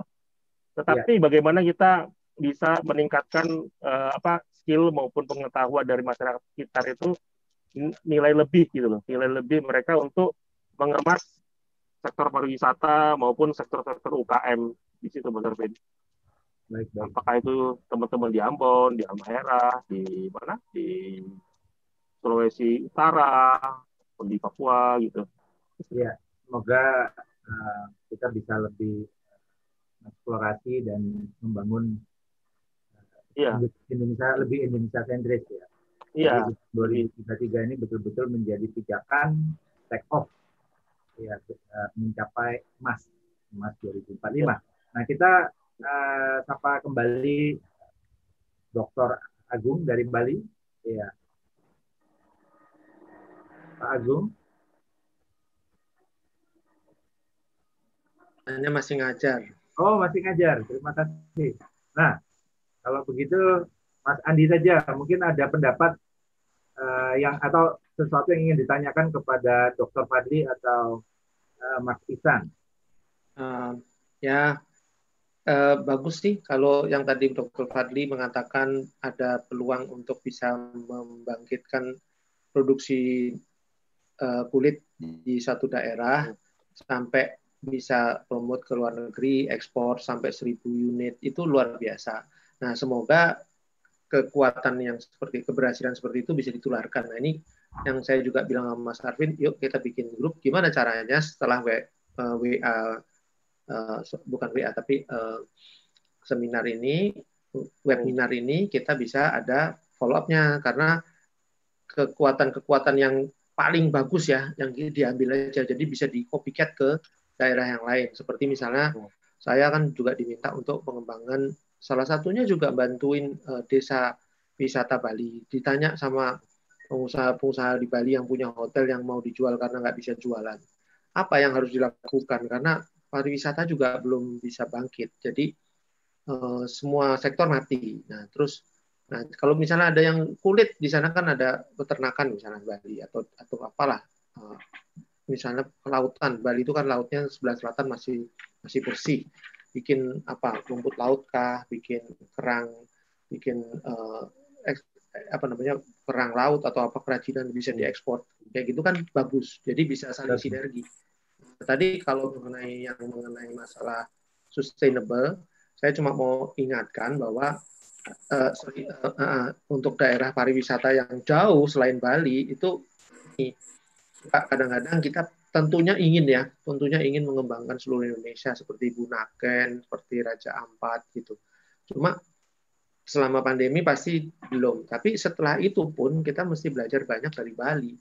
Tetapi ya. bagaimana kita bisa meningkatkan uh, apa skill maupun pengetahuan dari masyarakat sekitar itu nilai lebih gitu loh, nilai lebih mereka untuk mengemas sektor pariwisata maupun sektor-sektor UKM di situ Mas Arvin. Baik, baik. Apakah itu teman-teman di Ambon, di Halmahera, di mana, di Sulawesi Utara, di Papua gitu. Iya, semoga uh, kita bisa lebih eksplorasi dan membangun iya. Indonesia lebih Indonesia sentris ya. Iya. 2033 ini betul-betul menjadi pijakan take off ya mencapai emas emas 2045. Ya. Nah kita uh, sapa kembali Dr. Agung dari Bali. Ya. Pak Agung. Hanya masih ngajar. Oh, masih ngajar. Terima kasih. Nah, kalau begitu Mas Andi saja, mungkin ada pendapat uh, yang atau sesuatu yang ingin ditanyakan kepada Dr. Fadli atau uh, Mas Isan. Uh, ya, uh, bagus sih kalau yang tadi Dr. Fadli mengatakan ada peluang untuk bisa membangkitkan produksi uh, kulit di satu daerah sampai bisa promote ke luar negeri, ekspor sampai 1000 unit itu luar biasa. Nah, semoga kekuatan yang seperti keberhasilan seperti itu bisa ditularkan. Nah, ini yang saya juga bilang sama Mas Arvin, yuk kita bikin grup. Gimana caranya setelah WA, uh, WA uh, bukan WA tapi uh, seminar ini, webinar ini kita bisa ada follow up-nya karena kekuatan-kekuatan yang paling bagus ya yang diambil aja jadi bisa di copycat ke daerah yang lain seperti misalnya saya kan juga diminta untuk pengembangan salah satunya juga bantuin uh, desa wisata Bali. Ditanya sama pengusaha-pengusaha di Bali yang punya hotel yang mau dijual karena nggak bisa jualan. Apa yang harus dilakukan? Karena pariwisata juga belum bisa bangkit. Jadi uh, semua sektor mati. Nah terus Nah, kalau misalnya ada yang kulit di sana kan ada peternakan misalnya Bali atau atau apalah. Uh, misalnya lautan. Bali itu kan lautnya sebelah selatan masih masih bersih. Bikin apa rumput laut kah, bikin kerang, bikin uh, eks, apa namanya kerang laut atau apa kerajinan bisa diekspor. Kayak gitu kan bagus. Jadi bisa saling sinergi. Tadi kalau mengenai yang mengenai masalah sustainable, saya cuma mau ingatkan bahwa uh, sorry, uh, uh, untuk daerah pariwisata yang jauh selain Bali itu kadang-kadang kita tentunya ingin ya, tentunya ingin mengembangkan seluruh Indonesia seperti Bunaken, seperti Raja Ampat gitu. Cuma selama pandemi pasti belum. Tapi setelah itu pun kita mesti belajar banyak dari Bali.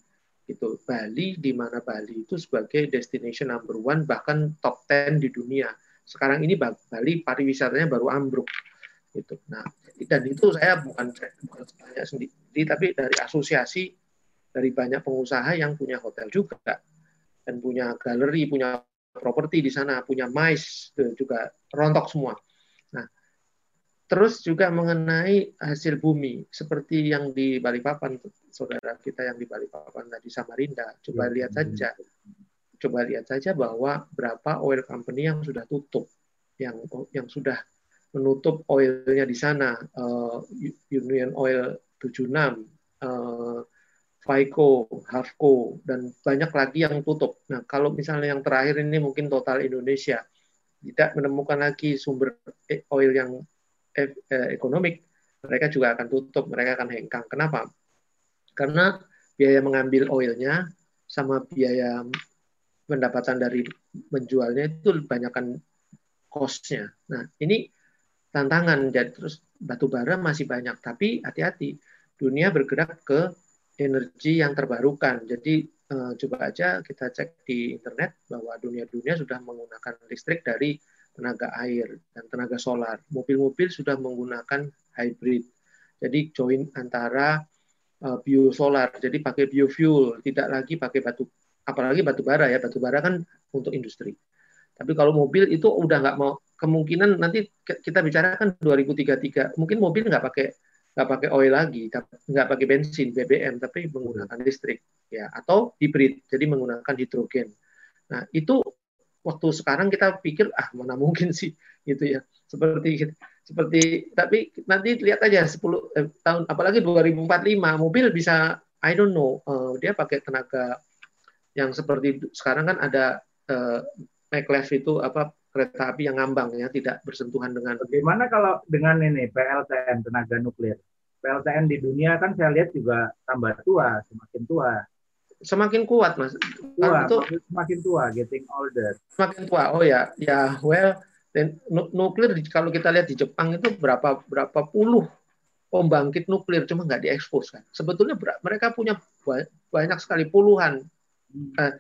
Gitu. Bali di mana Bali itu sebagai destination number one bahkan top 10 di dunia. Sekarang ini Bali pariwisatanya baru ambruk. Gitu. Nah, dan itu saya bukan bukan saya sendiri tapi dari asosiasi dari banyak pengusaha yang punya hotel juga dan punya galeri punya properti di sana punya mais juga rontok semua. Nah terus juga mengenai hasil bumi seperti yang di Balikpapan saudara kita yang di Balikpapan tadi Samarinda. Coba ya, lihat saja. Coba lihat saja bahwa berapa oil company yang sudah tutup yang yang sudah menutup oilnya di sana, uh, Union Oil 76, uh, Faiko, Havco, dan banyak lagi yang tutup. Nah, kalau misalnya yang terakhir ini mungkin total Indonesia tidak menemukan lagi sumber e, oil yang eh, ekonomik, mereka juga akan tutup, mereka akan hengkang. Kenapa? Karena biaya mengambil oilnya sama biaya pendapatan dari menjualnya itu banyakkan cost-nya. Nah, ini tantangan. Jadi terus batu bara masih banyak, tapi hati-hati. Dunia bergerak ke energi yang terbarukan. Jadi uh, coba aja kita cek di internet bahwa dunia-dunia sudah menggunakan listrik dari tenaga air dan tenaga solar. Mobil-mobil sudah menggunakan hybrid. Jadi join antara uh, biosolar, jadi pakai biofuel, tidak lagi pakai batu, apalagi batu bara ya, batu bara kan untuk industri. Tapi kalau mobil itu udah nggak mau kemungkinan nanti kita bicarakan 2033 mungkin mobil nggak pakai nggak pakai oil lagi, nggak pakai bensin, BBM, tapi menggunakan listrik, ya atau hibrid, jadi menggunakan hidrogen. Nah itu waktu sekarang kita pikir ah mana mungkin sih gitu ya, seperti seperti tapi nanti lihat aja 10 eh, tahun, apalagi 2045 mobil bisa I don't know, uh, dia pakai tenaga yang seperti sekarang kan ada uh, maglev itu apa kereta api yang ngambang ya tidak bersentuhan dengan. Bagaimana kalau dengan ini PLTN tenaga nuklir? PLTN di dunia kan saya lihat juga tambah tua, semakin tua. Semakin kuat mas. Tua, itu semakin tua, getting older. Semakin tua. Oh ya, ya well, dan nuklir kalau kita lihat di Jepang itu berapa berapa puluh pembangkit nuklir cuma nggak diekspos kan. Sebetulnya mereka punya banyak sekali puluhan. Hmm. Eh,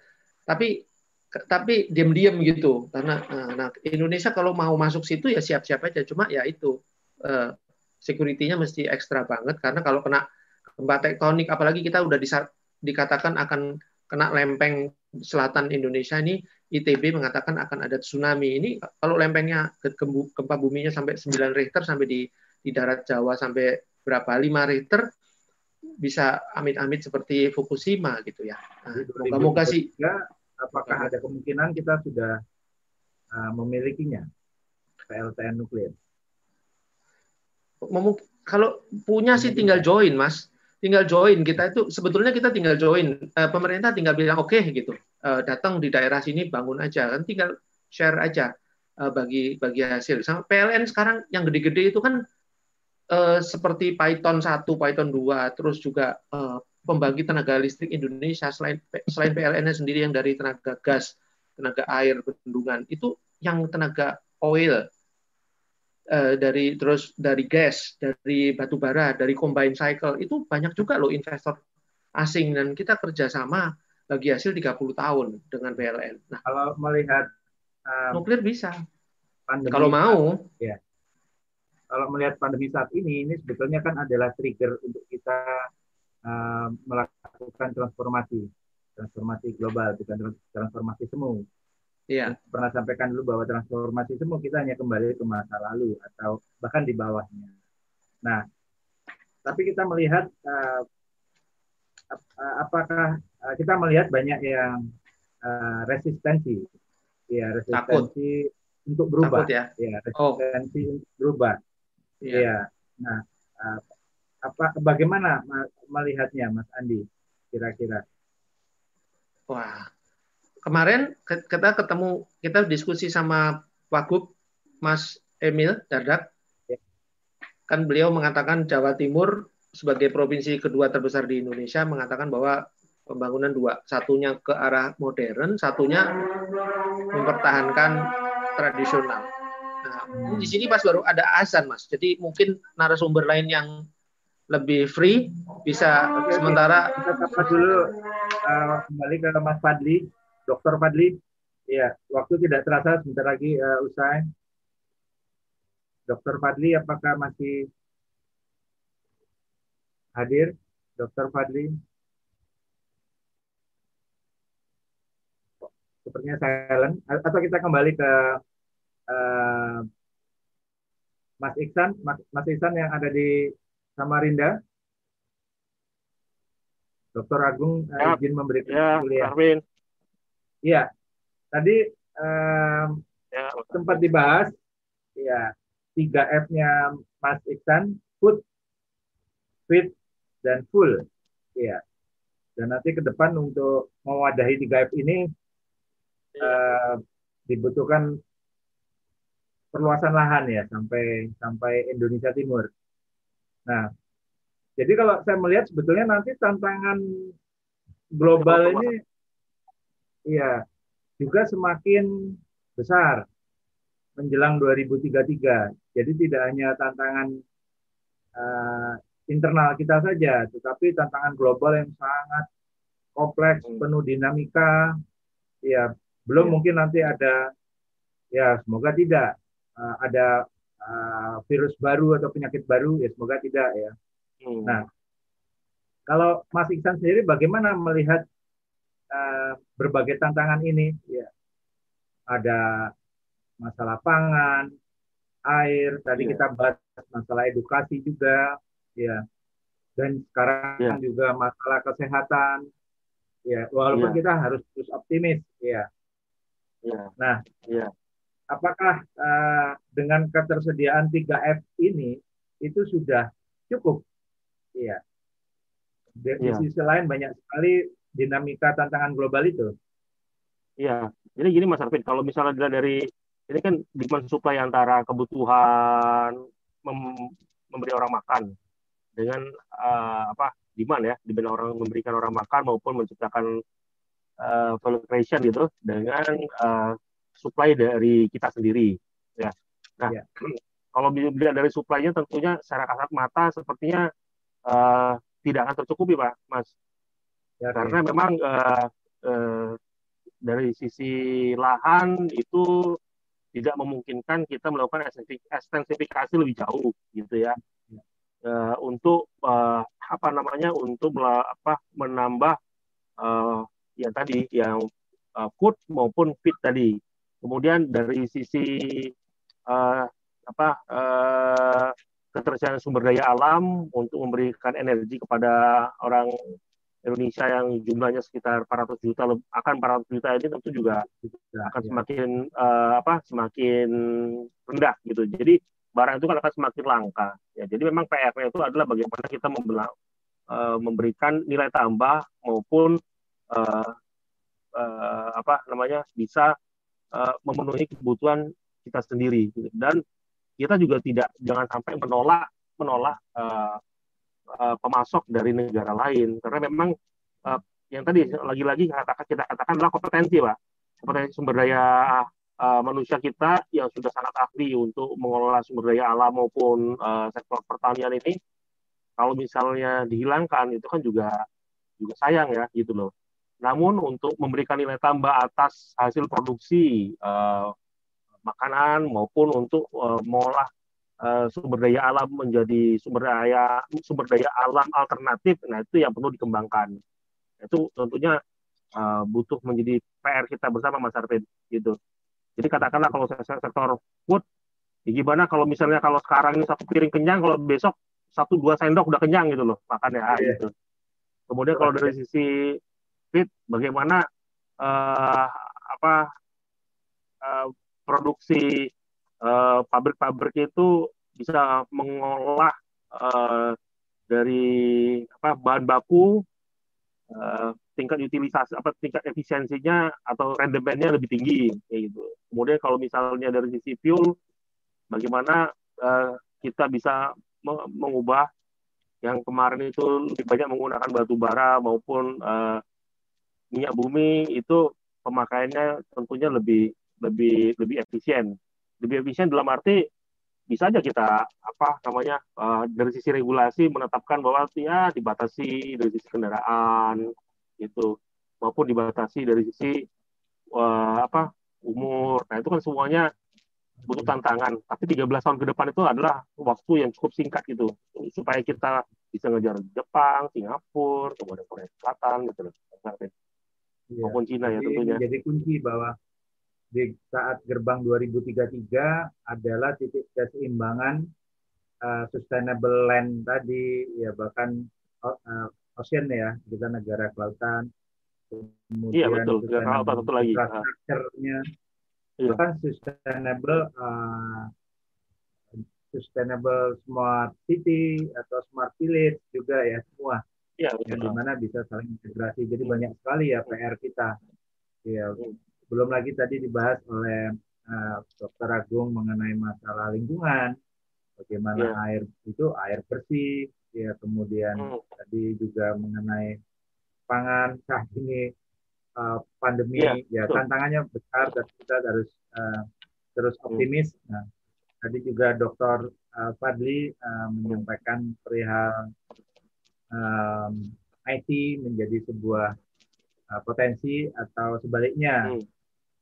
tapi tapi diam-diam gitu. Karena eh, nah Indonesia kalau mau masuk situ ya siap-siap aja. Cuma ya itu uh, security-nya mesti ekstra banget. Karena kalau kena gempa tektonik apalagi kita udah disa, dikatakan akan kena lempeng selatan Indonesia ini ITB mengatakan akan ada tsunami. Ini kalau lempengnya gempa buminya sampai 9 Richter sampai di di darat Jawa sampai berapa? 5 Richter bisa amit-amit seperti Fukushima gitu ya. Nah, moga-moga sih apakah ada kemungkinan kita sudah uh, memilikinya PLTN nuklir? Kalau punya sih tinggal join, Mas. Tinggal join. Kita itu sebetulnya kita tinggal join. Uh, pemerintah tinggal bilang oke okay, gitu. Uh, datang di daerah sini bangun aja. Kan tinggal share aja uh, bagi bagi hasil. Sama PLN sekarang yang gede-gede itu kan seperti Python 1, Python 2, terus juga pembangkit tenaga listrik Indonesia selain selain PLN sendiri yang dari tenaga gas, tenaga air, bendungan itu yang tenaga oil uh, dari terus dari gas, dari batu bara, dari combine cycle itu banyak juga loh investor asing dan kita kerjasama bagi hasil 30 tahun dengan PLN. Nah, kalau melihat um, nuklir bisa. Kalau mau, ya. Kalau melihat pandemi saat ini, ini sebetulnya kan adalah trigger untuk kita uh, melakukan transformasi, transformasi global, bukan transformasi semu. Iya. Pernah sampaikan dulu bahwa transformasi semu kita hanya kembali ke masa lalu atau bahkan di bawahnya. Nah, tapi kita melihat uh, apakah uh, kita melihat banyak yang uh, resistensi, ya resistensi Takut. untuk berubah, Takut ya, ya resistensi oh. untuk berubah. Iya. Ya. Nah, uh, apa bagaimana melihatnya Mas Andi kira-kira? Wah, kemarin kita ketemu kita diskusi sama Wagub Mas Emil Dardak. Ya. Kan beliau mengatakan Jawa Timur sebagai provinsi kedua terbesar di Indonesia mengatakan bahwa pembangunan dua, satunya ke arah modern, satunya mempertahankan tradisional. Nah, di sini pas baru ada azan, Mas. Jadi mungkin narasumber lain yang lebih free bisa oke, sementara. Kita sapa dulu uh, kembali ke Mas Fadli Dokter Fadli? Ya waktu tidak terasa sebentar lagi uh, usai. Dokter Fadli apakah masih hadir? Dokter Fadli? Sepertinya silent. Atau kita kembali ke uh, Mas Iksan Mas, Mas Iksan yang ada di Samarinda. Dr. Agung eh, ya, izin memberikan ya, kuliah. Arvin. Iya. Tadi um, ya, sempat dibahas ya tiga F-nya Mas Iksan, food, fit, dan full. Ya. Dan nanti ke depan untuk mewadahi tiga F ini uh, dibutuhkan perluasan lahan ya sampai sampai Indonesia Timur. Nah, jadi kalau saya melihat sebetulnya nanti tantangan global ini iya juga semakin besar menjelang 2033. Jadi tidak hanya tantangan uh, internal kita saja, tetapi tantangan global yang sangat kompleks, hmm. penuh dinamika. Ya, belum ya. mungkin nanti ada ya semoga tidak uh, ada uh, virus baru atau penyakit baru ya semoga tidak ya. Hmm. Nah, kalau Mas Iksan sendiri bagaimana melihat uh, berbagai tantangan ini? Ya, ada masalah pangan, air, tadi yeah. kita bahas masalah edukasi juga, ya, dan sekarang yeah. juga masalah kesehatan, ya, walaupun yeah. kita harus terus optimis, ya. Yeah. Nah, yeah. Apakah uh, dengan ketersediaan 3F ini itu sudah cukup? Iya. Di, yeah. sisi lain banyak sekali dinamika tantangan global itu. Iya, jadi gini Mas Arvin, kalau misalnya dari ini kan demand supply antara kebutuhan mem memberi orang makan dengan uh, apa demand ya demand orang memberikan orang makan maupun menciptakan uh, value creation gitu dengan uh, supply dari kita sendiri ya. Nah yeah. kalau dilihat dari supply-nya tentunya secara kasat mata sepertinya uh, tidak akan tercukupi pak mas. Ya, karena ya. memang uh, uh, dari sisi lahan itu tidak memungkinkan kita melakukan ekstensifikasi lebih jauh gitu ya. Uh, untuk uh, apa namanya untuk apa menambah uh, ya tadi yang uh, food maupun fit tadi kemudian dari sisi uh, apa uh, ketersediaan sumber daya alam untuk memberikan energi kepada orang Indonesia yang jumlahnya sekitar 400 juta akan 400 juta ini tentu juga akan semakin uh, apa semakin rendah gitu. Jadi barang itu kan akan semakin langka. Ya, jadi memang PR-nya itu adalah bagaimana kita membela, uh, memberikan nilai tambah maupun uh, uh, apa namanya bisa uh, memenuhi kebutuhan kita sendiri. Gitu. Dan kita juga tidak jangan sampai menolak menolak uh, uh, pemasok dari negara lain karena memang uh, yang tadi lagi-lagi katakan kita katakan adalah kompetensi pak kompetensi sumber daya uh, manusia kita yang sudah sangat ahli untuk mengelola sumber daya alam maupun uh, sektor pertanian ini kalau misalnya dihilangkan itu kan juga juga sayang ya gitu loh namun untuk memberikan nilai tambah atas hasil produksi uh, makanan maupun untuk uh, mengolah uh, sumber daya alam menjadi sumber daya sumber daya alam alternatif nah itu yang perlu dikembangkan. Itu tentunya uh, butuh menjadi PR kita bersama Mas Arvin gitu. Jadi katakanlah kalau sektor food ya gimana kalau misalnya kalau sekarang ini satu piring kenyang kalau besok satu dua sendok udah kenyang gitu loh makannya yeah. gitu. Kemudian kalau dari sisi fit bagaimana uh, apa uh, produksi Eh, pabrik-pabrik uh, itu bisa mengolah uh, dari apa bahan baku uh, tingkat utilisasi apa tingkat efisiensinya atau rendemennya lebih tinggi kayak gitu. Kemudian kalau misalnya dari sisi fuel bagaimana uh, kita bisa mengubah yang kemarin itu lebih banyak menggunakan batu bara maupun uh, minyak bumi itu pemakaiannya tentunya lebih lebih lebih efisien lebih efisien dalam arti bisa aja kita apa namanya uh, dari sisi regulasi menetapkan bahwa ya dibatasi dari sisi kendaraan itu maupun dibatasi dari sisi uh, apa umur. Nah itu kan semuanya butuh tantangan. Tapi 13 tahun ke depan itu adalah waktu yang cukup singkat gitu supaya kita bisa ngejar Jepang, Singapura, kemudian Korea Selatan gitu. Ya, maupun Cina ya tentunya. Jadi kunci bahwa di saat gerbang 2033 adalah titik keseimbangan uh, sustainable land tadi ya bahkan uh, ocean ya kita negara kelautan kemudian iya, betul. sustainable satu lagi. infrastrukturnya iya. bahkan sustainable uh, sustainable smart city atau smart village juga ya semua ya, yang di mana bisa saling integrasi jadi banyak sekali ya PR kita ya belum lagi tadi dibahas oleh uh, Dr. Agung mengenai masalah lingkungan bagaimana ya. air itu air bersih ya kemudian hmm. tadi juga mengenai pangan saat ini uh, pandemi ya, ya tantangannya besar dan kita harus uh, terus hmm. optimis. Nah, tadi juga Dr. Fadli uh, menyampaikan perihal um, IT menjadi sebuah uh, potensi atau sebaliknya. Hmm.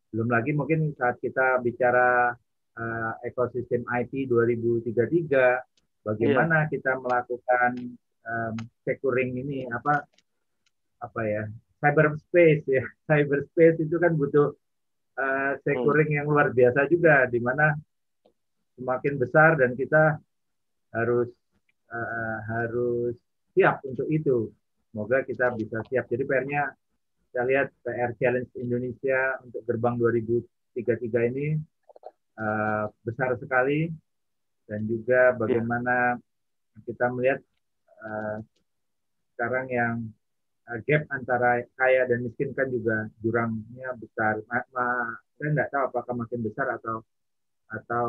Belum lagi mungkin saat kita bicara uh, ekosistem IT 2033, bagaimana yeah. kita melakukan um, securing ini apa apa ya cyberspace ya cyberspace itu kan butuh uh, securing yang luar biasa juga di mana semakin besar dan kita harus uh, harus siap untuk itu. Semoga kita bisa siap. Jadi PR-nya saya lihat PR Challenge Indonesia untuk gerbang 2033 ini uh, besar sekali dan juga bagaimana yeah. kita melihat uh, sekarang yang uh, gap antara kaya dan miskin kan juga jurangnya besar. Ma, ma, saya tidak tahu apakah makin besar atau atau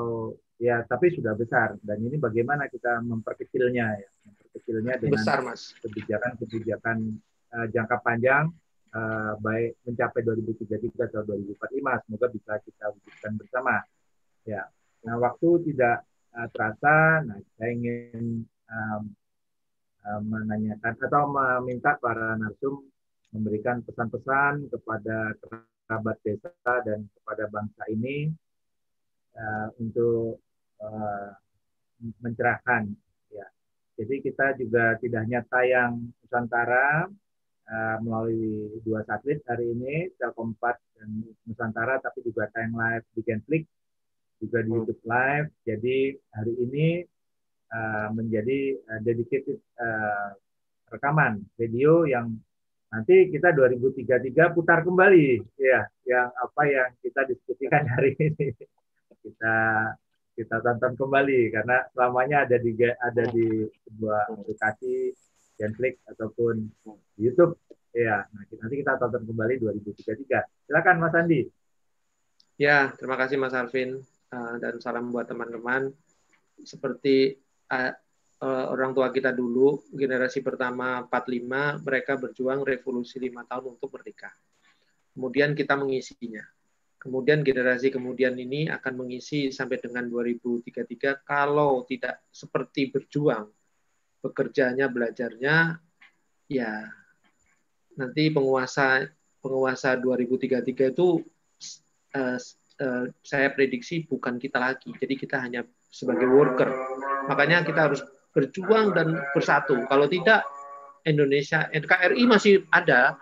ya tapi sudah besar. Dan ini bagaimana kita memperkecilnya ya. Memperkecilnya dengan besar mas. kebijakan-kebijakan uh, jangka panjang uh, baik mencapai 2033 atau 2045 semoga bisa kita wujudkan bersama. Ya. Nah waktu tidak uh, terasa nah saya ingin um, uh, menanyakan atau meminta para narsum memberikan pesan-pesan kepada kerabat desa dan kepada bangsa ini uh, untuk uh, mencerahkan ya. Jadi kita juga tidak hanya tayang Nusantara uh, melalui dua satelit hari ini Telkom 4 dan Nusantara tapi juga tayang live di Genflix juga di hmm. YouTube Live. Jadi hari ini uh, menjadi uh, dedicated uh, rekaman video yang nanti kita 2033 putar kembali ya yang apa yang kita diskusikan hari ini kita kita tonton kembali karena selamanya ada di ada di sebuah aplikasi Netflix ataupun YouTube. Ya nah, nanti kita tonton kembali 2033 silakan Mas Andi. Ya terima kasih Mas Alvin uh, dan salam buat teman-teman. Seperti uh, orang tua kita dulu generasi pertama 45 mereka berjuang revolusi lima tahun untuk merdeka. Kemudian kita mengisinya Kemudian generasi kemudian ini akan mengisi sampai dengan 2033 kalau tidak seperti berjuang, bekerjanya, belajarnya, ya nanti penguasa penguasa 2033 itu uh, uh, saya prediksi bukan kita lagi. Jadi kita hanya sebagai worker. Makanya kita harus berjuang dan bersatu. Kalau tidak Indonesia NKRI masih ada,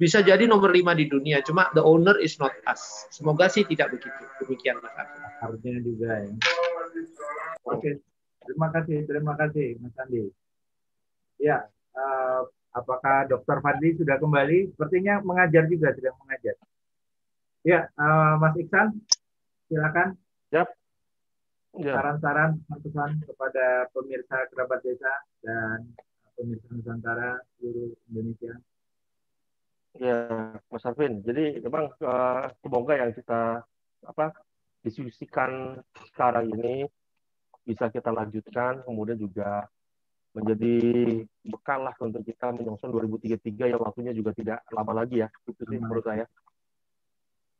bisa jadi nomor lima di dunia, cuma the owner is not us. Semoga sih tidak begitu. Demikian Mas Arfi. Harusnya juga ya. Oke, terima kasih, terima kasih Mas Andi. Ya, uh, apakah Dokter Fadli sudah kembali? Sepertinya mengajar juga, sedang mengajar. Ya, uh, Mas Iksan, silakan. Yap. Ya. Saran-saran, pesan kepada pemirsa kerabat desa dan pemirsa Nusantara seluruh Indonesia. Ya, Mas Arvin. Jadi memang uh, semoga yang kita apa diskusikan sekarang ini bisa kita lanjutkan, kemudian juga menjadi bekal lah untuk kita menyongsong 2033 yang waktunya juga tidak lama lagi ya. Itu sih menurut saya.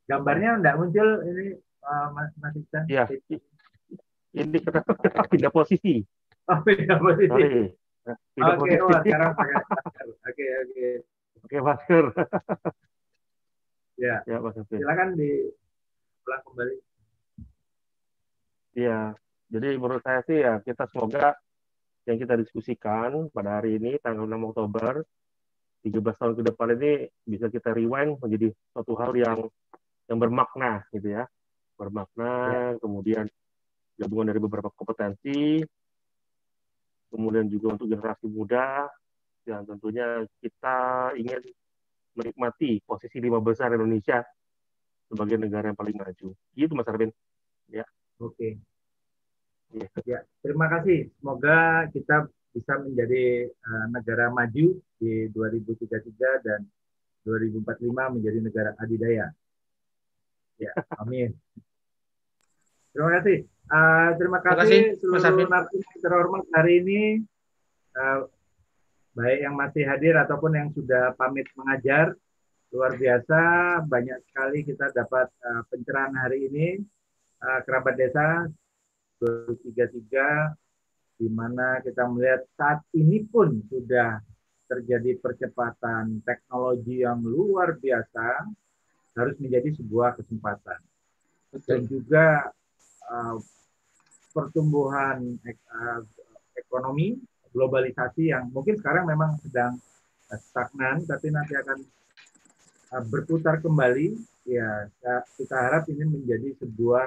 Gambarnya enggak muncul ini uh, Mas Mas Iksan? Iya. Ini kita, kita pindah posisi. Oh, pindah posisi. Sorry. Pindah oke, okay, posisi. oh, sekarang Oke, oke. Okay, pakai masker. ya. Ya, Mas Silakan di pulang kembali. Iya. Jadi menurut saya sih ya kita semoga yang kita diskusikan pada hari ini tanggal 6 Oktober 13 tahun ke depan ini bisa kita rewind menjadi suatu hal yang yang bermakna gitu ya. Bermakna, ya. kemudian gabungan dari beberapa kompetensi, kemudian juga untuk generasi muda dan tentunya kita ingin menikmati posisi lima besar Indonesia sebagai negara yang paling maju. Gitu Mas Arvin. Ya. Oke. Ya, terima kasih. Semoga kita bisa menjadi uh, negara maju di 2033 dan 2045 menjadi negara adidaya. Ya, amin. Terima kasih. Uh, terima kasih, terima kasih seluruh narasumber terhormat hari ini. Uh, baik yang masih hadir ataupun yang sudah pamit mengajar. Luar biasa, banyak sekali kita dapat uh, pencerahan hari ini. Uh, kerabat desa 233 di mana kita melihat saat ini pun sudah terjadi percepatan teknologi yang luar biasa harus menjadi sebuah kesempatan Betul. dan juga uh, pertumbuhan ek, uh, ekonomi globalisasi yang mungkin sekarang memang sedang stagnan tapi nanti akan uh, berputar kembali. Ya kita harap ini menjadi sebuah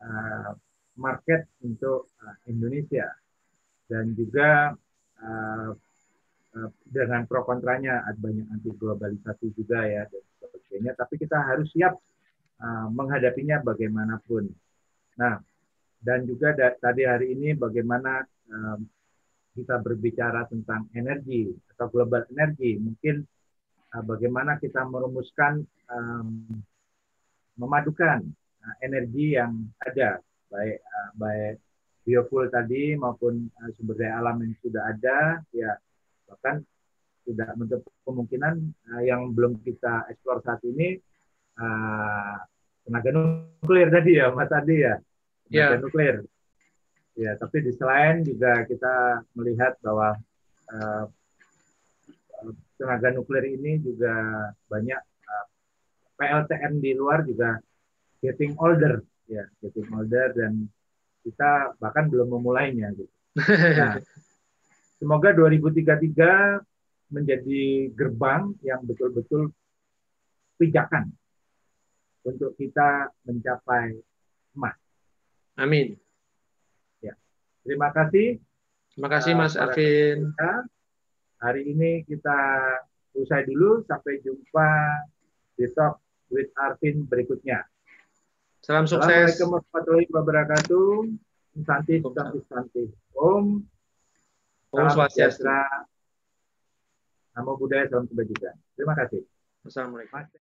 uh, market untuk Indonesia. Dan juga dengan pro kontranya ada banyak anti globalisasi juga ya dan sebagainya. Tapi kita harus siap menghadapinya bagaimanapun. Nah dan juga tadi hari ini bagaimana kita berbicara tentang energi atau global energi mungkin uh, bagaimana kita merumuskan um, memadukan uh, energi yang ada baik uh, baik biofuel tadi maupun uh, sumber daya alam yang sudah ada ya bahkan tidak menutup kemungkinan uh, yang belum kita eksplor saat ini uh, tenaga nuklir tadi ya Mas Adi ya tenaga yeah. nuklir ya tapi di selain juga kita melihat bahwa uh, tenaga nuklir ini juga banyak uh, PLTN di luar juga getting older ya getting older dan kita bahkan belum memulainya gitu. Nah, semoga 2033 menjadi gerbang yang betul-betul pijakan untuk kita mencapai emas. Amin. Terima kasih. Terima kasih Mas uh, Arvin. Hari ini kita usai dulu. Sampai jumpa besok with Arvin berikutnya. Salam sukses. Assalamualaikum warahmatullahi wabarakatuh. Santi, santi, santi. Om. Om Swastiastu. Namo Buddhaya, salam kebajikan. Terima kasih. Assalamualaikum.